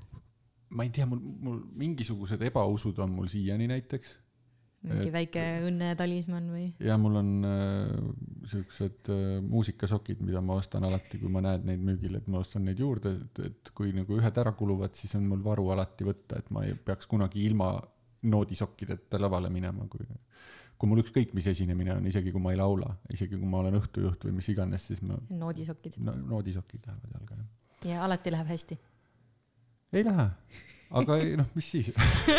[SPEAKER 1] ma ei tea, mul, mul mingisugused ebausud on mul siiani näiteks.
[SPEAKER 2] Mingi
[SPEAKER 1] Et-
[SPEAKER 2] väike õnnetalismann või?
[SPEAKER 1] ja mul on äh, siuksed äh, muusikasokid, mida ma ostan alati, kui ma näen neid müügil, et ma ostan neid juurde, et, et kui nagu ühed ära kuluvad, siis on mul varu alati võtta, et ma ei peaks kunagi ilma noodisokkideta lavale minema, kui kui mul ükskõik mis esinemine on, isegi kui ma ei laula, isegi kui ma olen õhtujuht või mis iganes, siis ma
[SPEAKER 2] noodisokid.
[SPEAKER 1] no,, noodisokid lähevad jalga jah.
[SPEAKER 2] ja alati läheb hästi.
[SPEAKER 1] ei lähe, aga ei noh, mis siis.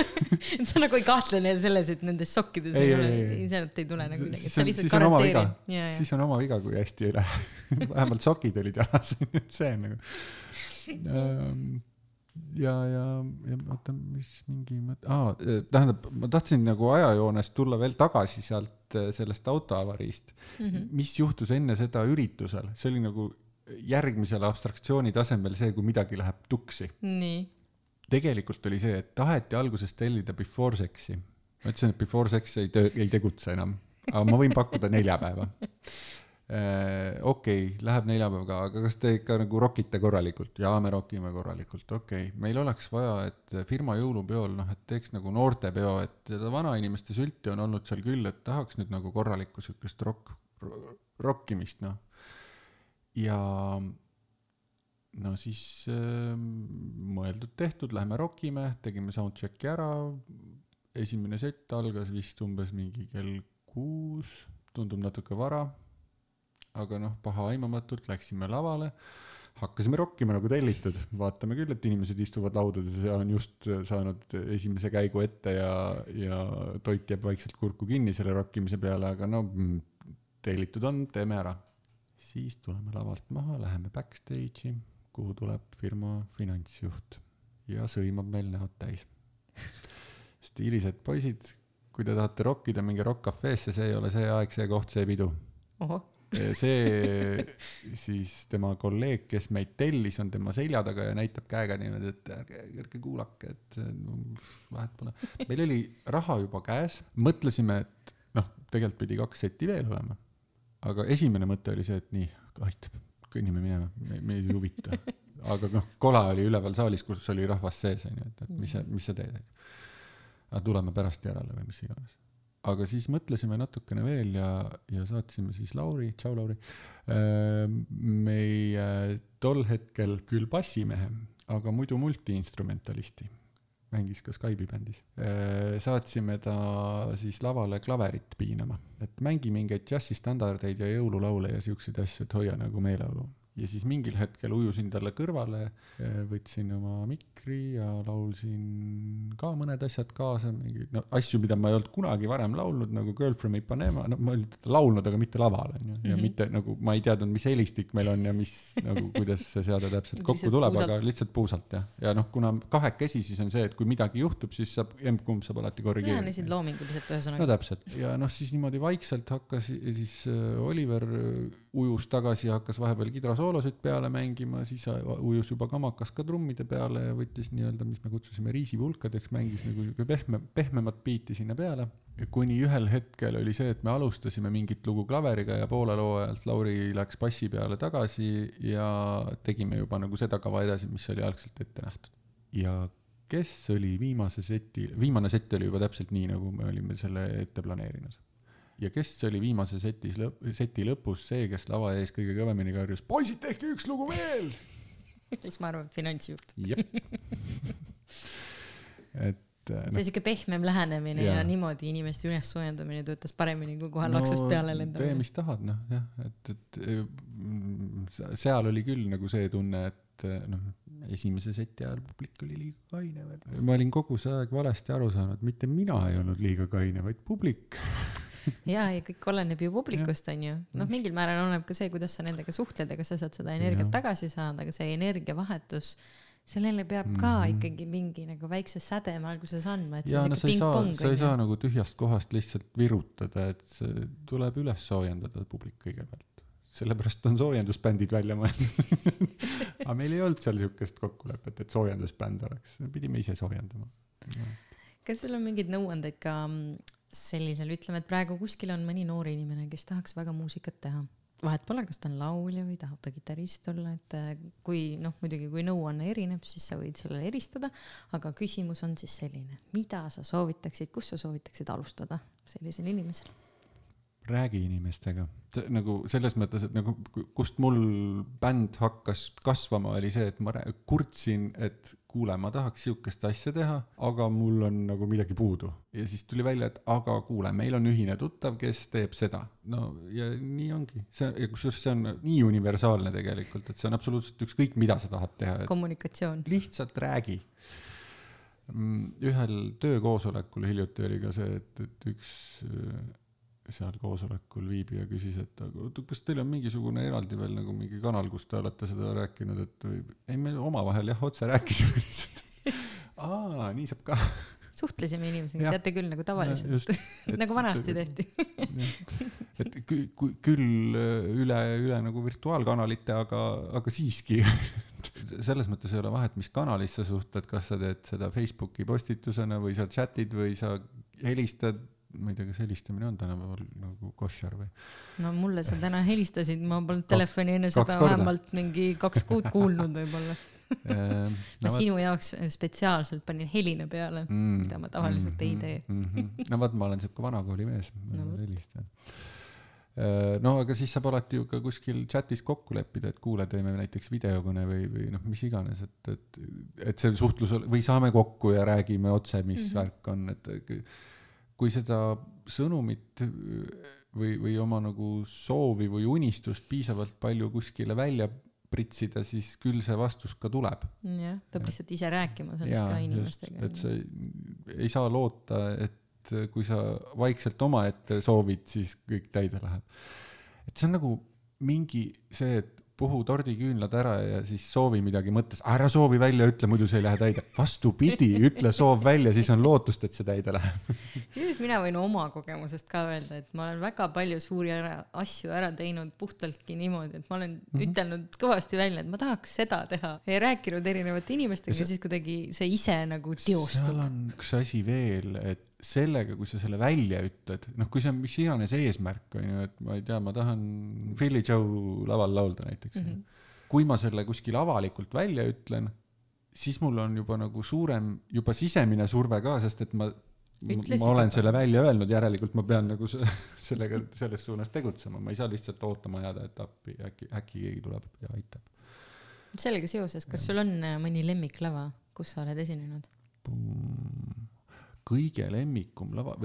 [SPEAKER 2] sa nagu ei kahtle neil selles, et nendes sokkides
[SPEAKER 1] Ei,
[SPEAKER 2] ei ole
[SPEAKER 1] ei, ei.,
[SPEAKER 2] tule nagu midagi, sa
[SPEAKER 1] on,
[SPEAKER 2] lihtsalt garanteerid.,
[SPEAKER 1] siis on oma viga, kui hästi ei lähe. vähemalt sokid olid jalas, see on nagu. ja, ja, ja oota, mis mingi mõte ah,, tähendab, ma tahtsin nagu ajajoones tulla veel tagasi sealt äh, sellest autoavariist mm. -hmm. mis juhtus enne seda üritusel, see oli nagu järgmisel abstraktsiooni tasemel see, kui midagi läheb tuksi
[SPEAKER 2] nii,
[SPEAKER 1] tegelikult oli see, et taheti alguses tellida Before Sexi. ma ütlesin, et Before Sex ei töö, ei tegutse enam, aga ma võin pakkuda neljapäeva. okei okay,, läheb neljapäevaga, aga kas te ikka nagu rokite korralikult? jaa, me rokime korralikult, okei okay.. meil oleks vaja, et firma jõulupeol, noh, et teeks nagu noortepeo, et vanainimeste sülti on olnud seal küll, et tahaks nüüd nagu korralikku siukest rokk, rokkimist, noh. ja no siis äh, mõeldud-tehtud, lähme rokime, tegime soundcheck'i ära. esimene sett algas vist umbes mingi kell kuus, tundub natuke vara. aga noh, pahaaimamatult läksime lavale, hakkasime rokkima nagu tellitud, vaatame küll, et inimesed istuvad laudades ja on just saanud esimese käigu ette ja, ja toit jääb vaikselt kurku kinni selle rokkimise peale, aga no mm, tellitud on, teeme ära. Siis tuleme lavalt maha, läheme backstage'i, kuhu tuleb firma finantsjuht ja sõimab meil näod täis. stiilised poisid, kui te tahate rokkida, minge Rock Cafe'sse, see ei ole see aeg, see koht, see pidu. see siis tema kolleeg, kes meid tellis, on tema selja taga ja näitab käega niimoodi, et ärge, ärge kuulake, et vahet pole. meil oli raha juba käes, mõtlesime, et noh, tegelikult pidi kaks seti veel olema. aga esimene mõte oli see, et nii, aitab, kõnnime minema, meid ei huvita. aga noh, kola oli üleval saalis, kus oli rahvas sees, onju, et, et mis sa, mis sa teed, onju. aga tuleme pärast järele või mis iganes aga siis mõtlesime natukene veel ja, ja saatsime siis Lauri, tšau Lauri, meie tol hetkel küll bassimehe, aga muidu multiinstrumentalisti, mängis ka Skype'i bändis. saatsime ta siis lavale klaverit piinama, et mängi mingeid džässistandardeid ja jõululaule ja siukseid asju, et hoia nagu meeleolu. Ja siis mingil hetkel ujusin talle kõrvale, võtsin oma mikri ja laulsin ka mõned asjad kaasa, mingeid no asju, mida ma ei olnud kunagi varem laulnud, nagu Girl from Ipanema, no ma olin laulnud, aga mitte laval onju, ja mm -hmm. mitte nagu ma ei teadnud, mis helistik meil on ja mis nagu kuidas see seade täpselt kokku tuleb, aga lihtsalt puusalt jah, ja noh, kuna kahekesi, siis on see, et kui midagi juhtub, siis saab, emb-kumb saab alati korrigeerida.
[SPEAKER 2] lähenesid loominguliselt
[SPEAKER 1] no
[SPEAKER 2] ühesõnaga.
[SPEAKER 1] täpselt ja noh, siis niimoodi vaikselt hakkas siis äh, Oliver ujus tagasi ja hakkas vahepeal kidrasoolosid peale mängima, siis ujus juba kamakas ka trummide peale ja võttis nii-öelda, mis me kutsusime riisipulkadeks, mängis nagu sihuke pehme, pehmemat biiti sinna peale. kuni ühel hetkel oli see, et me alustasime mingit lugu klaveriga ja poole loo ajalt Lauri läks bassi peale tagasi ja tegime juba nagu seda kava edasi, mis oli algselt ette nähtud. ja kes oli viimase seti, viimane sett oli juba täpselt nii, nagu me olime selle ette planeerinud. Ja kes oli viimase setis lõpp, seti lõpus see, kes lava ees kõige kõvemini karjus, poisid, tehke üks lugu veel.
[SPEAKER 2] siis ma arvan, finantsjuht.
[SPEAKER 1] jep. et äh,
[SPEAKER 2] see siuke pehmem lähenemine ja, ja niimoodi inimeste üles soojendamine töötas paremini kui kohe laksust peale
[SPEAKER 1] tee,
[SPEAKER 2] lendamine.
[SPEAKER 1] mis tahad, noh jah, et, et mm, se- seal oli küll nagu see tunne, et eh, noh, esimese seti ajal publik oli liiga kaine. ma olin kogu see aeg valesti aru saanud, mitte mina ei olnud liiga kaine, vaid publik.
[SPEAKER 2] ja, ja kõik oleneb ju publikust, onju. noh, mingil määral oleneb ka see, kuidas sa nendega suhtled ja kas sa saad seda energiat
[SPEAKER 1] Jah.
[SPEAKER 2] tagasi saada, aga see energiavahetus, sellele peab ka
[SPEAKER 1] Mhm.
[SPEAKER 2] ikkagi mingi nagu väikse sädeme alguses andma, et see
[SPEAKER 1] ja
[SPEAKER 2] on
[SPEAKER 1] no
[SPEAKER 2] siuke pingpong
[SPEAKER 1] sa ei saa nagu tühjast kohast lihtsalt virutada, et see tuleb üles soojendada publik kõigepealt. sellepärast on soojendusbändid välja mõeldud. aga meil ei olnud seal siukest kokkulepet, et soojendusbänd oleks, pidime ise soojendama.
[SPEAKER 2] kas sul on mingeid nõuandeid ka mm, sellisel, ütleme, et praegu kuskil on mõni noor inimene, kes tahaks väga muusikat teha vahet pole, kas ta on laulja või tahab ta kitarrist olla, et äh, kui noh, muidugi kui nõuanne erineb, siis sa võid sellele eristada, aga küsimus on siis selline, mida sa soovitaksid, kus sa soovitaksid alustada sellisel inimesel?
[SPEAKER 1] Räägi inimestega, nagu selles mõttes, et nagu ku- kust mul bänd hakkas kasvama, oli see, et ma kurtsin, et kuule, ma tahaks sihukest asja teha, aga mul on nagu midagi puudu. ja siis tuli välja, et aga kuule, meil on ühine tuttav, kes teeb seda. no ja nii ongi, see, ja kusjuures see on nii universaalne tegelikult, et see on absoluutselt ükskõik, mida sa tahad teha,
[SPEAKER 2] kommunikatsioon.
[SPEAKER 1] lihtsalt räägi. ühel töökoosolekul hiljuti oli ka see, et, et üks seal koosolekul viibija küsis, et aga oota, kas teil on mingisugune eraldi veel nagu mingi kanal, kus te olete seda rääkinud, et või ei, me omavahel jah, otse rääkisime lihtsalt. aa, nii saab ka.
[SPEAKER 2] suhtlesime inimesega, teate küll, nagu tavaliselt, nagu vanasti tehti.
[SPEAKER 1] et kü-, kü-, küll äh, üle, üle nagu virtuaalkanalite, aga, aga siiski. selles mõttes ei ole vahet, mis kanalis sa suhtled, kas sa teed seda Facebooki postitusena või sa chat'id või sa helistad, ma ei tea, kas helistamine on tänapäeval nagu koššar või?
[SPEAKER 2] no mulle sa täna helistasid, ma polnud telefoni enne seda vähemalt mingi kaks kuud kuulnud võib-olla.
[SPEAKER 1] Ehm,
[SPEAKER 2] ma sinu jaoks spetsiaalselt panin heline peale.
[SPEAKER 1] mm,
[SPEAKER 2] mida ma tavaliselt ei tee.
[SPEAKER 1] mm. -hmm. no vot, ma olen siuke vanakooli mees, ma
[SPEAKER 2] No
[SPEAKER 1] no, helistan. no aga siis saab alati ju ka kuskil chatis kokku leppida, et kuule, teeme näiteks videokõne või, või noh, mis iganes, et, et, et see suhtlus või saame kokku ja räägime otse, mis mm -hmm. värk on, et kui seda sõnumit või, või oma nagu soovi või unistust piisavalt palju kuskile välja pritsida, siis küll see vastus ka tuleb.
[SPEAKER 2] jah, peab lihtsalt ise rääkima sellest ka inimestega.
[SPEAKER 1] et sa ei, ei saa loota, et kui sa vaikselt omaette soovid, siis kõik täide läheb. et see on nagu mingi see, et puhu tordiküünlad ära ja siis soovi midagi mõttes, ära soovi välja ütle, muidu see ei lähe täide. vastupidi, ütle soov välja, siis on lootust, et see täide läheb.
[SPEAKER 2] kusjuures mina võin oma kogemusest ka öelda, et ma olen väga palju suuri ära, asju ära teinud puhtaltki niimoodi, et ma olen mm -hmm. ütelnud kõvasti välja, et ma tahaks seda teha ja rääkinud erinevate inimestega ja
[SPEAKER 1] see-
[SPEAKER 2] siis kuidagi see ise nagu teostub
[SPEAKER 1] seal. on üks asi veel, et sellega, kui sa selle välja ütled, noh, kui see on mis iganes eesmärk on ju, et ma ei tea, ma tahan Philly Joe laval laulda näiteks mm. -hmm. kui ma selle kuskil avalikult välja ütlen, siis mul on juba nagu suurem juba sisemine surve ka, sest et ma
[SPEAKER 2] Ütlesid
[SPEAKER 1] ma olen
[SPEAKER 2] juba.
[SPEAKER 1] selle välja öelnud, järelikult ma pean nagu se- sellega selles suunas tegutsema, ma ei saa lihtsalt ootama jääda, et appi äkki äkki keegi tuleb ja aitab.
[SPEAKER 2] sellega seoses, kas sul on äh, mõni lemmiklava, kus sa oled esinenud?
[SPEAKER 1] Kõige lemmikum lava,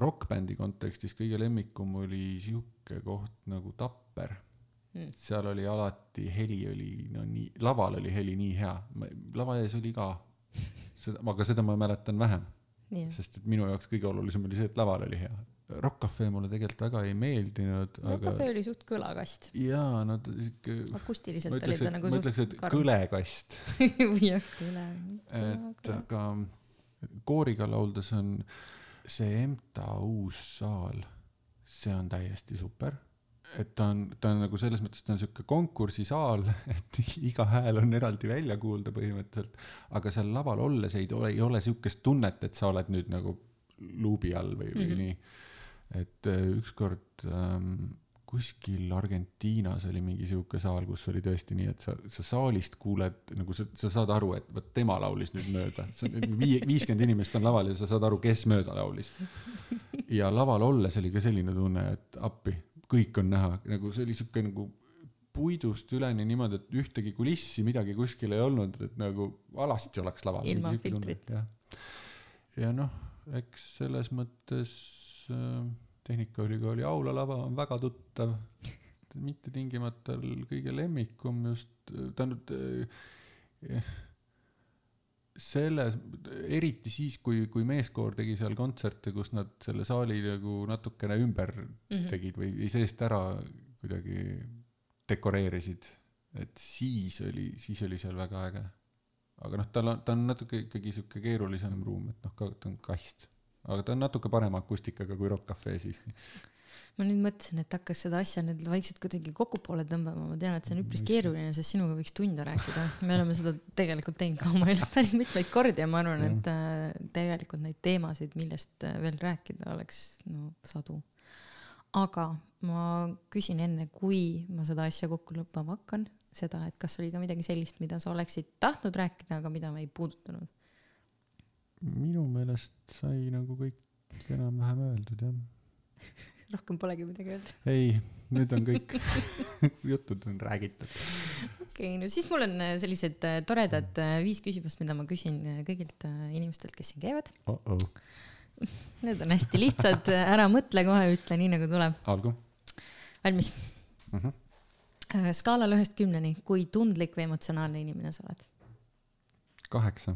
[SPEAKER 1] rokkbändi kontekstis kõige lemmikum oli sihuke koht nagu Tapper
[SPEAKER 2] Mm.
[SPEAKER 1] seal oli alati heli oli no nii, laval oli heli nii hea, lava ees oli ka, seda, aga seda ma mäletan vähem,
[SPEAKER 2] nii,
[SPEAKER 1] sest et minu jaoks kõige olulisem oli see, et laval oli hea. Rock Cafe mulle tegelikult väga ei meeldinud, aga
[SPEAKER 2] Rokafe oli suht kõlakast.
[SPEAKER 1] jaa, no ta sihuke,
[SPEAKER 2] akustiliselt oli
[SPEAKER 1] ütleks,
[SPEAKER 2] ta
[SPEAKER 1] et
[SPEAKER 2] nagu
[SPEAKER 1] ma ütleks, et kõlekast
[SPEAKER 2] jah, kõle.
[SPEAKER 1] et aga kooriga lauldes on see EMTA uus saal, see on täiesti super. et ta on, ta on nagu selles mõttes, ta on sihuke konkursisaal, et iga hääl on eraldi välja kuulda põhimõtteliselt. aga seal laval olles ei ole, ei ole sihukest tunnet, et sa oled nüüd nagu luubi all või, või mm. -hmm. nii. et äh, ükskord ähm, kuskil Argentiinas oli mingi sihuke saal, kus oli tõesti nii, et sa, sa saalist kuuled nagu sa, sa saad aru, et vot tema laulis nüüd mööda. Vii-, viiskümmend inimest on laval ja sa saad aru, kes mööda laulis. ja laval olles oli ka selline tunne, et appi, kõik on näha, nagu see oli sihuke nagu puidust üleni niimoodi, et ühtegi kulissi, midagi kuskil ei olnud, et nagu alasti oleks laval.
[SPEAKER 2] Ilma filtrita.
[SPEAKER 1] jah, ja noh, eks selles mõttes äh, Tehnikaülikooli aulalava on väga tuttav, mitte tingimata kõige lemmikum just, tähendab äh, selles, eriti siis, kui, kui meeskoor tegi seal kontserte, kus nad selle saali nagu natukene ümber
[SPEAKER 2] Mhm.
[SPEAKER 1] tegid või või seest ära kuidagi dekoreerisid, et siis oli, siis oli seal väga äge. aga noh, tal on, ta on natuke ikkagi sihuke keerulisem ruum, et noh, ta on kast, aga ta on natuke parema akustikaga kui Rock Cafe siiski.
[SPEAKER 2] ma nüüd mõtlesin, et hakkas seda asja nüüd vaikselt kuidagi kokkupoole tõmbama, ma tean, et see on üpris keeruline, sest sinuga võiks tunde rääkida. me oleme seda tegelikult teinud ka oma elus päris mitmeid kordi ja ma arvan, et äh, tegelikult neid teemasid, millest äh, veel rääkida, oleks no sadu. aga ma küsin enne, kui ma seda asja kokku lõppama hakkan, seda, et kas oli ka midagi sellist, mida sa oleksid tahtnud rääkida, aga mida me ei puudutanud.
[SPEAKER 1] Minu meelest sai nagu kõik enam-vähem öeldud jah.
[SPEAKER 2] rohkem polegi midagi öelda.
[SPEAKER 1] ei, nüüd on kõik jutud on räägitud.
[SPEAKER 2] okei okay,, no siis mul on äh, sellised äh, toredad äh, viis küsimust, mida ma küsin kõigilt inimestelt, kes siin käivad.
[SPEAKER 1] oh-oh,
[SPEAKER 2] Need on hästi lihtsad, ära mõtle kohe, ütle nii nagu tuleb.
[SPEAKER 1] algu
[SPEAKER 2] valmis
[SPEAKER 1] mm. -hmm.
[SPEAKER 2] skaalal ühest kümneni, kui tundlik või emotsionaalne inimene sa oled?
[SPEAKER 1] kaheksa,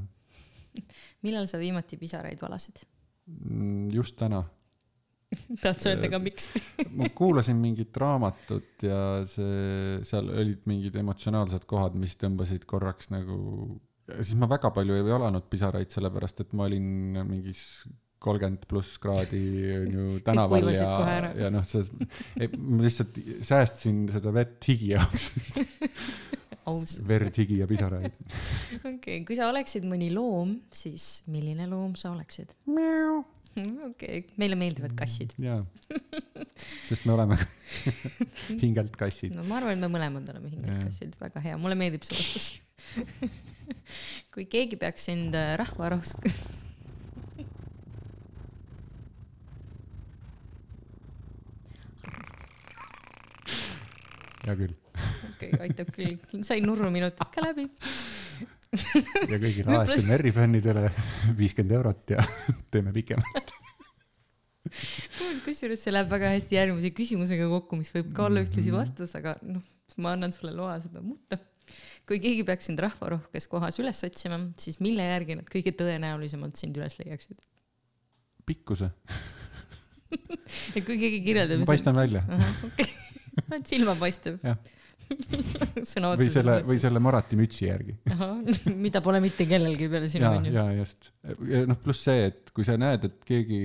[SPEAKER 2] millal sa viimati pisaraid valasid?
[SPEAKER 1] just täna.
[SPEAKER 2] tahad sa öelda ka, miks?
[SPEAKER 1] ma kuulasin mingit raamatut ja see, seal olid mingid emotsionaalsed kohad, mis tõmbasid korraks nagu, siis ma väga palju ei valanud pisaraid, sellepärast et ma olin mingis kolmkümmend pluss kraadi on ju tänaval ja ja noh, see, ma lihtsalt säästsin seda vett higi jaoks,
[SPEAKER 2] aus.
[SPEAKER 1] verd, higi ja pisaraid.
[SPEAKER 2] okei kui sa oleksid mõni loom, siis milline loom sa oleksid? okei okay., meile meeldivad kassid.
[SPEAKER 1] jaa, sest me oleme hingelt kassid.
[SPEAKER 2] no ma arvan, et me mõlemad oleme hingelt
[SPEAKER 1] Jah.
[SPEAKER 2] kassid, väga hea, mulle meeldib see vastus. kui keegi peaks sind äh, rahvarohks,
[SPEAKER 1] hea küll.
[SPEAKER 2] okay,, aitab küll, sain nurruminutid ka läbi.
[SPEAKER 1] ja kõigile ASMR-i fännidele viiskümmend eurot ja teeme pikemalt.
[SPEAKER 2] kusjuures see läheb väga hästi järgmise küsimusega kokku, mis võib ka olla ühtlasi vastus, aga noh, ma annan sulle loa seda muuta. kui keegi peaks sind rahvarohkes kohas üles otsima, siis mille järgi nad kõige tõenäolisemalt sind üles leiaksid?
[SPEAKER 1] pikkuse,
[SPEAKER 2] et kui keegi kirjeldab
[SPEAKER 1] ma. paistan välja.
[SPEAKER 2] okei, oled silmapaistev Sõna
[SPEAKER 1] või selle,
[SPEAKER 2] otseses
[SPEAKER 1] või selle Marati mütsi järgi.
[SPEAKER 2] mida pole mitte kellelgi peale sinu onju.
[SPEAKER 1] ja just. ja noh, pluss see, et kui sa näed, et keegi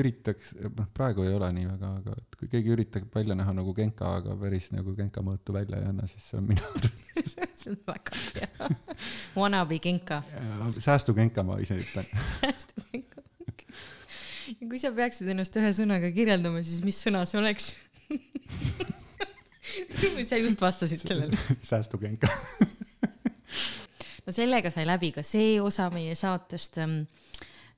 [SPEAKER 1] üritaks, noh, praegu ei ole nii väga, aga et kui keegi üritab välja näha nagu Genka, aga päris nagu Genka mõõtu välja ei anna, siis see on mina.
[SPEAKER 2] see on väga hea. Wannabe Genka,
[SPEAKER 1] säästu Genka, ma ise ütlen.
[SPEAKER 2] säästu Genka. ja kui sa peaksid ennast ühe sõnaga kirjeldama, siis mis sõna see oleks? Sa just vastasid sellele.
[SPEAKER 1] säästu Genka.
[SPEAKER 2] no sellega sai läbi ka see osa meie saatest.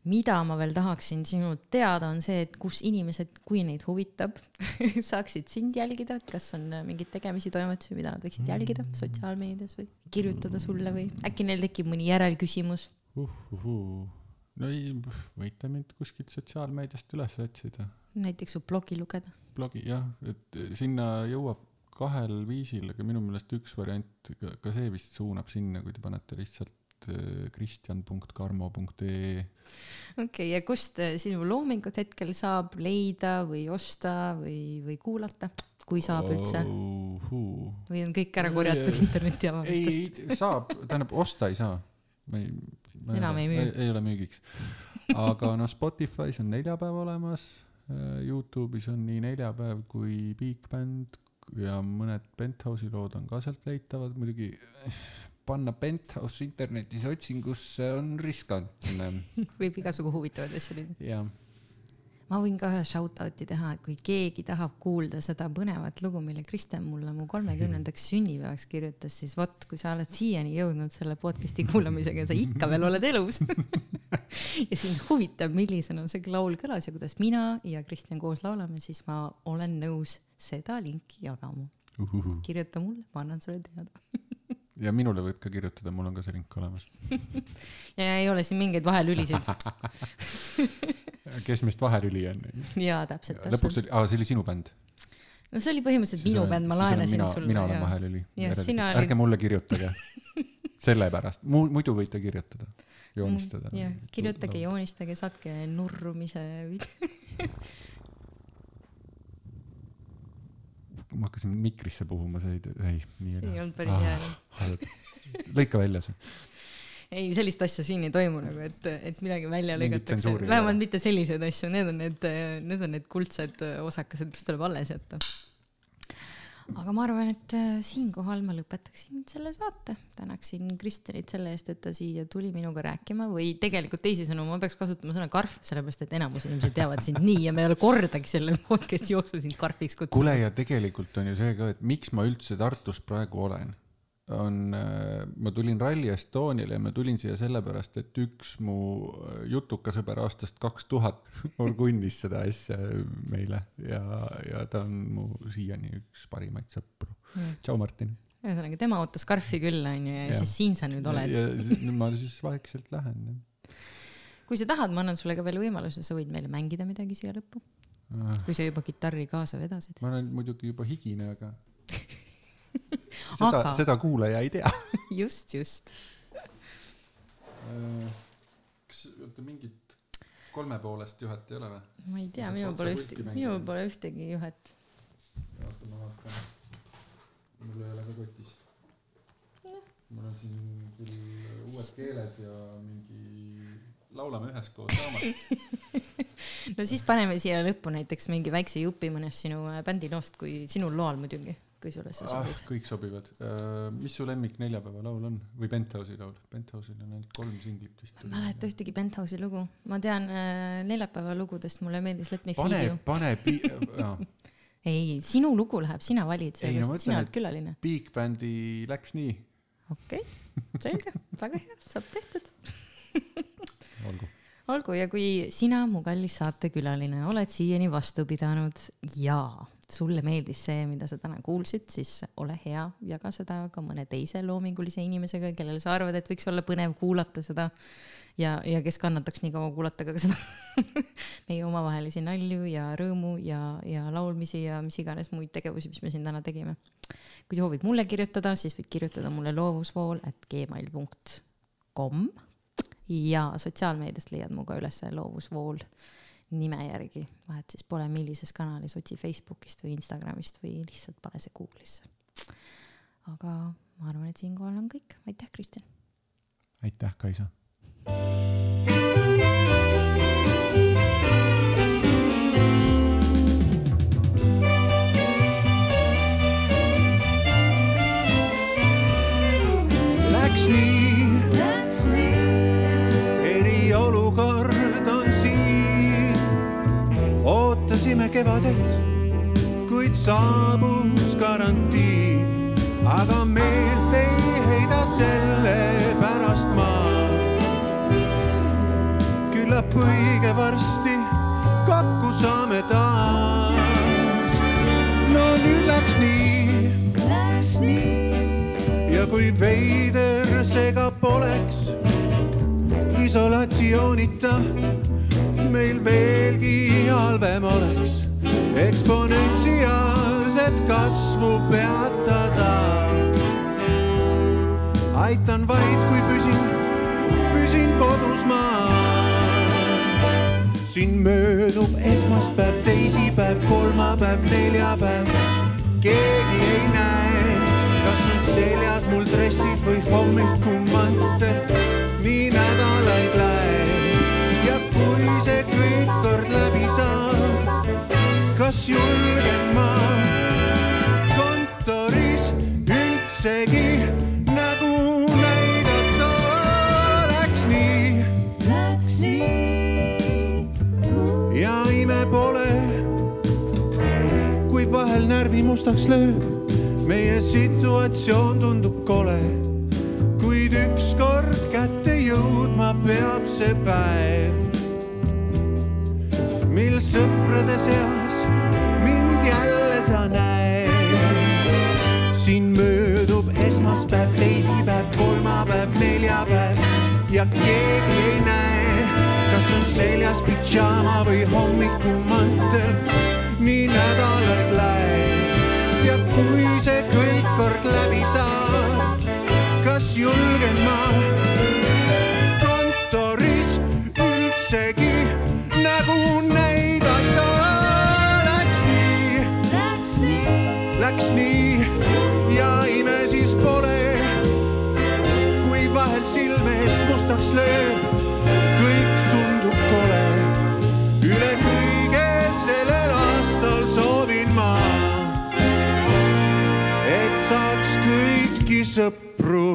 [SPEAKER 2] mida ma veel tahaksin sinult teada, on see, et kus inimesed, kui neid huvitab, saaksid sind jälgida, et kas on mingeid tegemisi, toimetusi, mida nad võiksid jälgida sotsiaalmeedias või kirjutada sulle või äkki neil tekib mõni järelküsimus.
[SPEAKER 1] uhuhuu, no ei, võite mind kuskilt sotsiaalmeediast üles otsida.
[SPEAKER 2] näiteks su blogi lugeda.
[SPEAKER 1] blogi jah, et sinna jõuab kahel viisil, aga minu meelest üks variant, ka see vist suunab sinna, kui te panete lihtsalt äh, kristjan.karmo.ee.
[SPEAKER 2] okei okay,, ja kust äh, sinu loomingut hetkel saab leida või osta või, või kuulata, kui saab üldse? või on kõik ära korjatud interneti avamistest?
[SPEAKER 1] ei, saab, tähendab osta ei saa. ma ei,
[SPEAKER 2] Enam ei müü.
[SPEAKER 1] ei ole müügiks. aga noh, Spotify's on neljapäev olemas, Youtube'is on nii neljapäev kui Big Band ja mõned Penthouse'i lood on ka sealt leitavad, muidugi panna Penthouse internetis otsingusse on riskantne.
[SPEAKER 2] Võib igasugu huvitavaid asju leida.
[SPEAKER 1] ja
[SPEAKER 2] ma võin ka ühe shout-out'i teha, et kui keegi tahab kuulda seda põnevat lugu, mille Kristjan mulle mu kolmekümnendaks sünnipäevaks kirjutas, siis vot, kui sa oled siiani jõudnud selle podcast'i kuulamisega sa ikka veel oled elus ja sind huvitab, millisena see laul kõlas ja kuidas mina ja Kristjan koos laulame, siis ma olen nõus seda linki jagama. kirjuta mulle, ma annan sulle teada.
[SPEAKER 1] ja minule võib ka kirjutada, mul on ka see link olemas.
[SPEAKER 2] ja ei ole siin mingeid vahelülisid.
[SPEAKER 1] kes meist vahelüli on?
[SPEAKER 2] jaa, täpselt,
[SPEAKER 1] lõpuks
[SPEAKER 2] täpselt.
[SPEAKER 1] oli, aa see oli sinu bänd.
[SPEAKER 2] no see oli põhimõtteliselt minu bänd, ma laenasin
[SPEAKER 1] mina,
[SPEAKER 2] sulle.
[SPEAKER 1] mina olen vahelüli.
[SPEAKER 2] Jah, sina olid-
[SPEAKER 1] ärge mulle kirjutage. sellepärast, muidu võite kirjutada, joonistada.
[SPEAKER 2] jah, kirjutage, joonistage, saatke nurrumise.
[SPEAKER 1] Ma hakkasin mikrisse puhuma, see ei, ei, nii
[SPEAKER 2] see ei olnud päris hea.
[SPEAKER 1] halb. lõika välja see.
[SPEAKER 2] ei, sellist asja siin ei toimu nagu, et, et midagi välja lõigatakse
[SPEAKER 1] ei
[SPEAKER 2] vähemalt mitte selliseid asju, need on need, need on need kuldsed osakesed, mis tuleb alles jätta. Aga ma arvan, et äh, siinkohal ma lõpetaksin selle saate, tänaksin Kristjanit selle eest, et ta siia tuli minuga rääkima või tegelikult teisisõnu ma peaks kasutama sõna karf, sellepärast et enamus inimesed teavad sind nii ja me ei ole kordagi selle podcast'i jooksul sind karfiks kutsunud.
[SPEAKER 1] kuule ja tegelikult on ju see ka, et miks ma üldse Tartus praegu olen, on, ma tulin Rally Estoniale ja ma tulin siia sellepärast, et üks mu äh, jutukasõber aastast kaks tuhat orgunnis seda asja meile ja, ja ta on mu siiani üks parimaid sõpru. tšau, Martin.
[SPEAKER 2] ühesõnaga, tema ootas karfi küll, onju, ja
[SPEAKER 1] Jah.
[SPEAKER 2] siis siin sa nüüd oled
[SPEAKER 1] ma siis vaikselt lähen.
[SPEAKER 2] kui sa tahad, ma annan sulle ka veel võimaluse, sa võid meile mängida midagi siia lõppu, kui sa juba kitarri kaasa vedasid.
[SPEAKER 1] ma olen muidugi juba higine, aga seda
[SPEAKER 2] Aga-,
[SPEAKER 1] seda kuulaja ei tea.
[SPEAKER 2] just, just.
[SPEAKER 1] kas, oota mingit kolmepoolest juhet ei ole või?
[SPEAKER 2] ma ei tea, minul pole ühtegi, minul pole ühtegi juhet.
[SPEAKER 1] oota, ma vaatan. mul ei ole ka kotis. mul on siin küll uued keeled ja mingi laulame üheskoos raamat.
[SPEAKER 2] no siis paneme siia lõppu näiteks mingi väikse jupi mõnest sinu äh, bändiloost, kui sinul loal muidugi, kui sulle see
[SPEAKER 1] ah,
[SPEAKER 2] sobib.
[SPEAKER 1] kõik sobivad uh,. mis su lemmik neljapäeva laul on või Penthouse'i laul? Penthouse'il on ainult kolm singlit vist.
[SPEAKER 2] ma ei mäleta ühtegi Penthouse'i lugu, ma tean äh, neljapäeva lugudest, mulle meeldis Let me feel
[SPEAKER 1] pane
[SPEAKER 2] you.,
[SPEAKER 1] pane pi-, no,
[SPEAKER 2] ei, sinu lugu läheb, sina valid,
[SPEAKER 1] Ei, no
[SPEAKER 2] sellepärast et sina oled külaline.
[SPEAKER 1] Big Bandi läks nii.
[SPEAKER 2] okei okay., selge, väga hea, saab tehtud.
[SPEAKER 1] olgu.
[SPEAKER 2] olgu, ja kui sina, mu kallis saatekülaline, oled siiani vastu pidanud ja sulle meeldis see, mida sa täna kuulsid, siis ole hea, jaga seda ka mõne teise loomingulise inimesega, kellele sa arvad, et võiks olla põnev kuulata seda ja, ja kes kannataks nii kaua kuulata ka seda meie omavahelisi nalju ja rõõmu ja, ja laulmisi ja mis iganes muid tegevusi, mis me siin täna tegime. kui soovid mulle kirjutada, siis võid kirjutada mulle loovusvool at gmail.com ja sotsiaalmeediast leiad mu ka üles loovusvool nime järgi, vahet siis pole, millises kanalis, otsi Facebookist või Instagramist või lihtsalt pane see Google'isse. aga ma arvan, et siinkohal on kõik, aitäh, Kristjan.
[SPEAKER 1] aitäh, Kaisa.
[SPEAKER 4] kevadet, kuid saabus karantiin, aga meelt ei heida selle pärast ma. küllap õige varsti kokku saame taas. no nüüd läks nii ja kui veider see ka poleks, isolatsioonita meil veelgi halvem oleks eksponentsiaalset kasvu peatada. aitan vaid, kui püsin, püsin kodus maal. siin möödub esmaspäev, teisipäev, kolmapäev, neljapäev, keegi ei näe, kas on seljas mul dressid või hommikumantel, ja ime pole, kui vahel närvi mustaks lööb, meie situatsioon tundub kole, kuid ükskord kätte jõudma peab see päev, mil sõprade seas sa näed. siin möödub esmaspäev, teisipäev, kolmapäev, neljapäev. Ja keegi ei näe, kas on seljas pidžaama või hommikumantel, nii nädalaid läheb ja kui see kõik kord läbi saab, kas julgen ma kontoris üldsegi lööb, kõik tundub kole. üle kõige sellel aastal soovin ma, et saaks kõiki sõpru.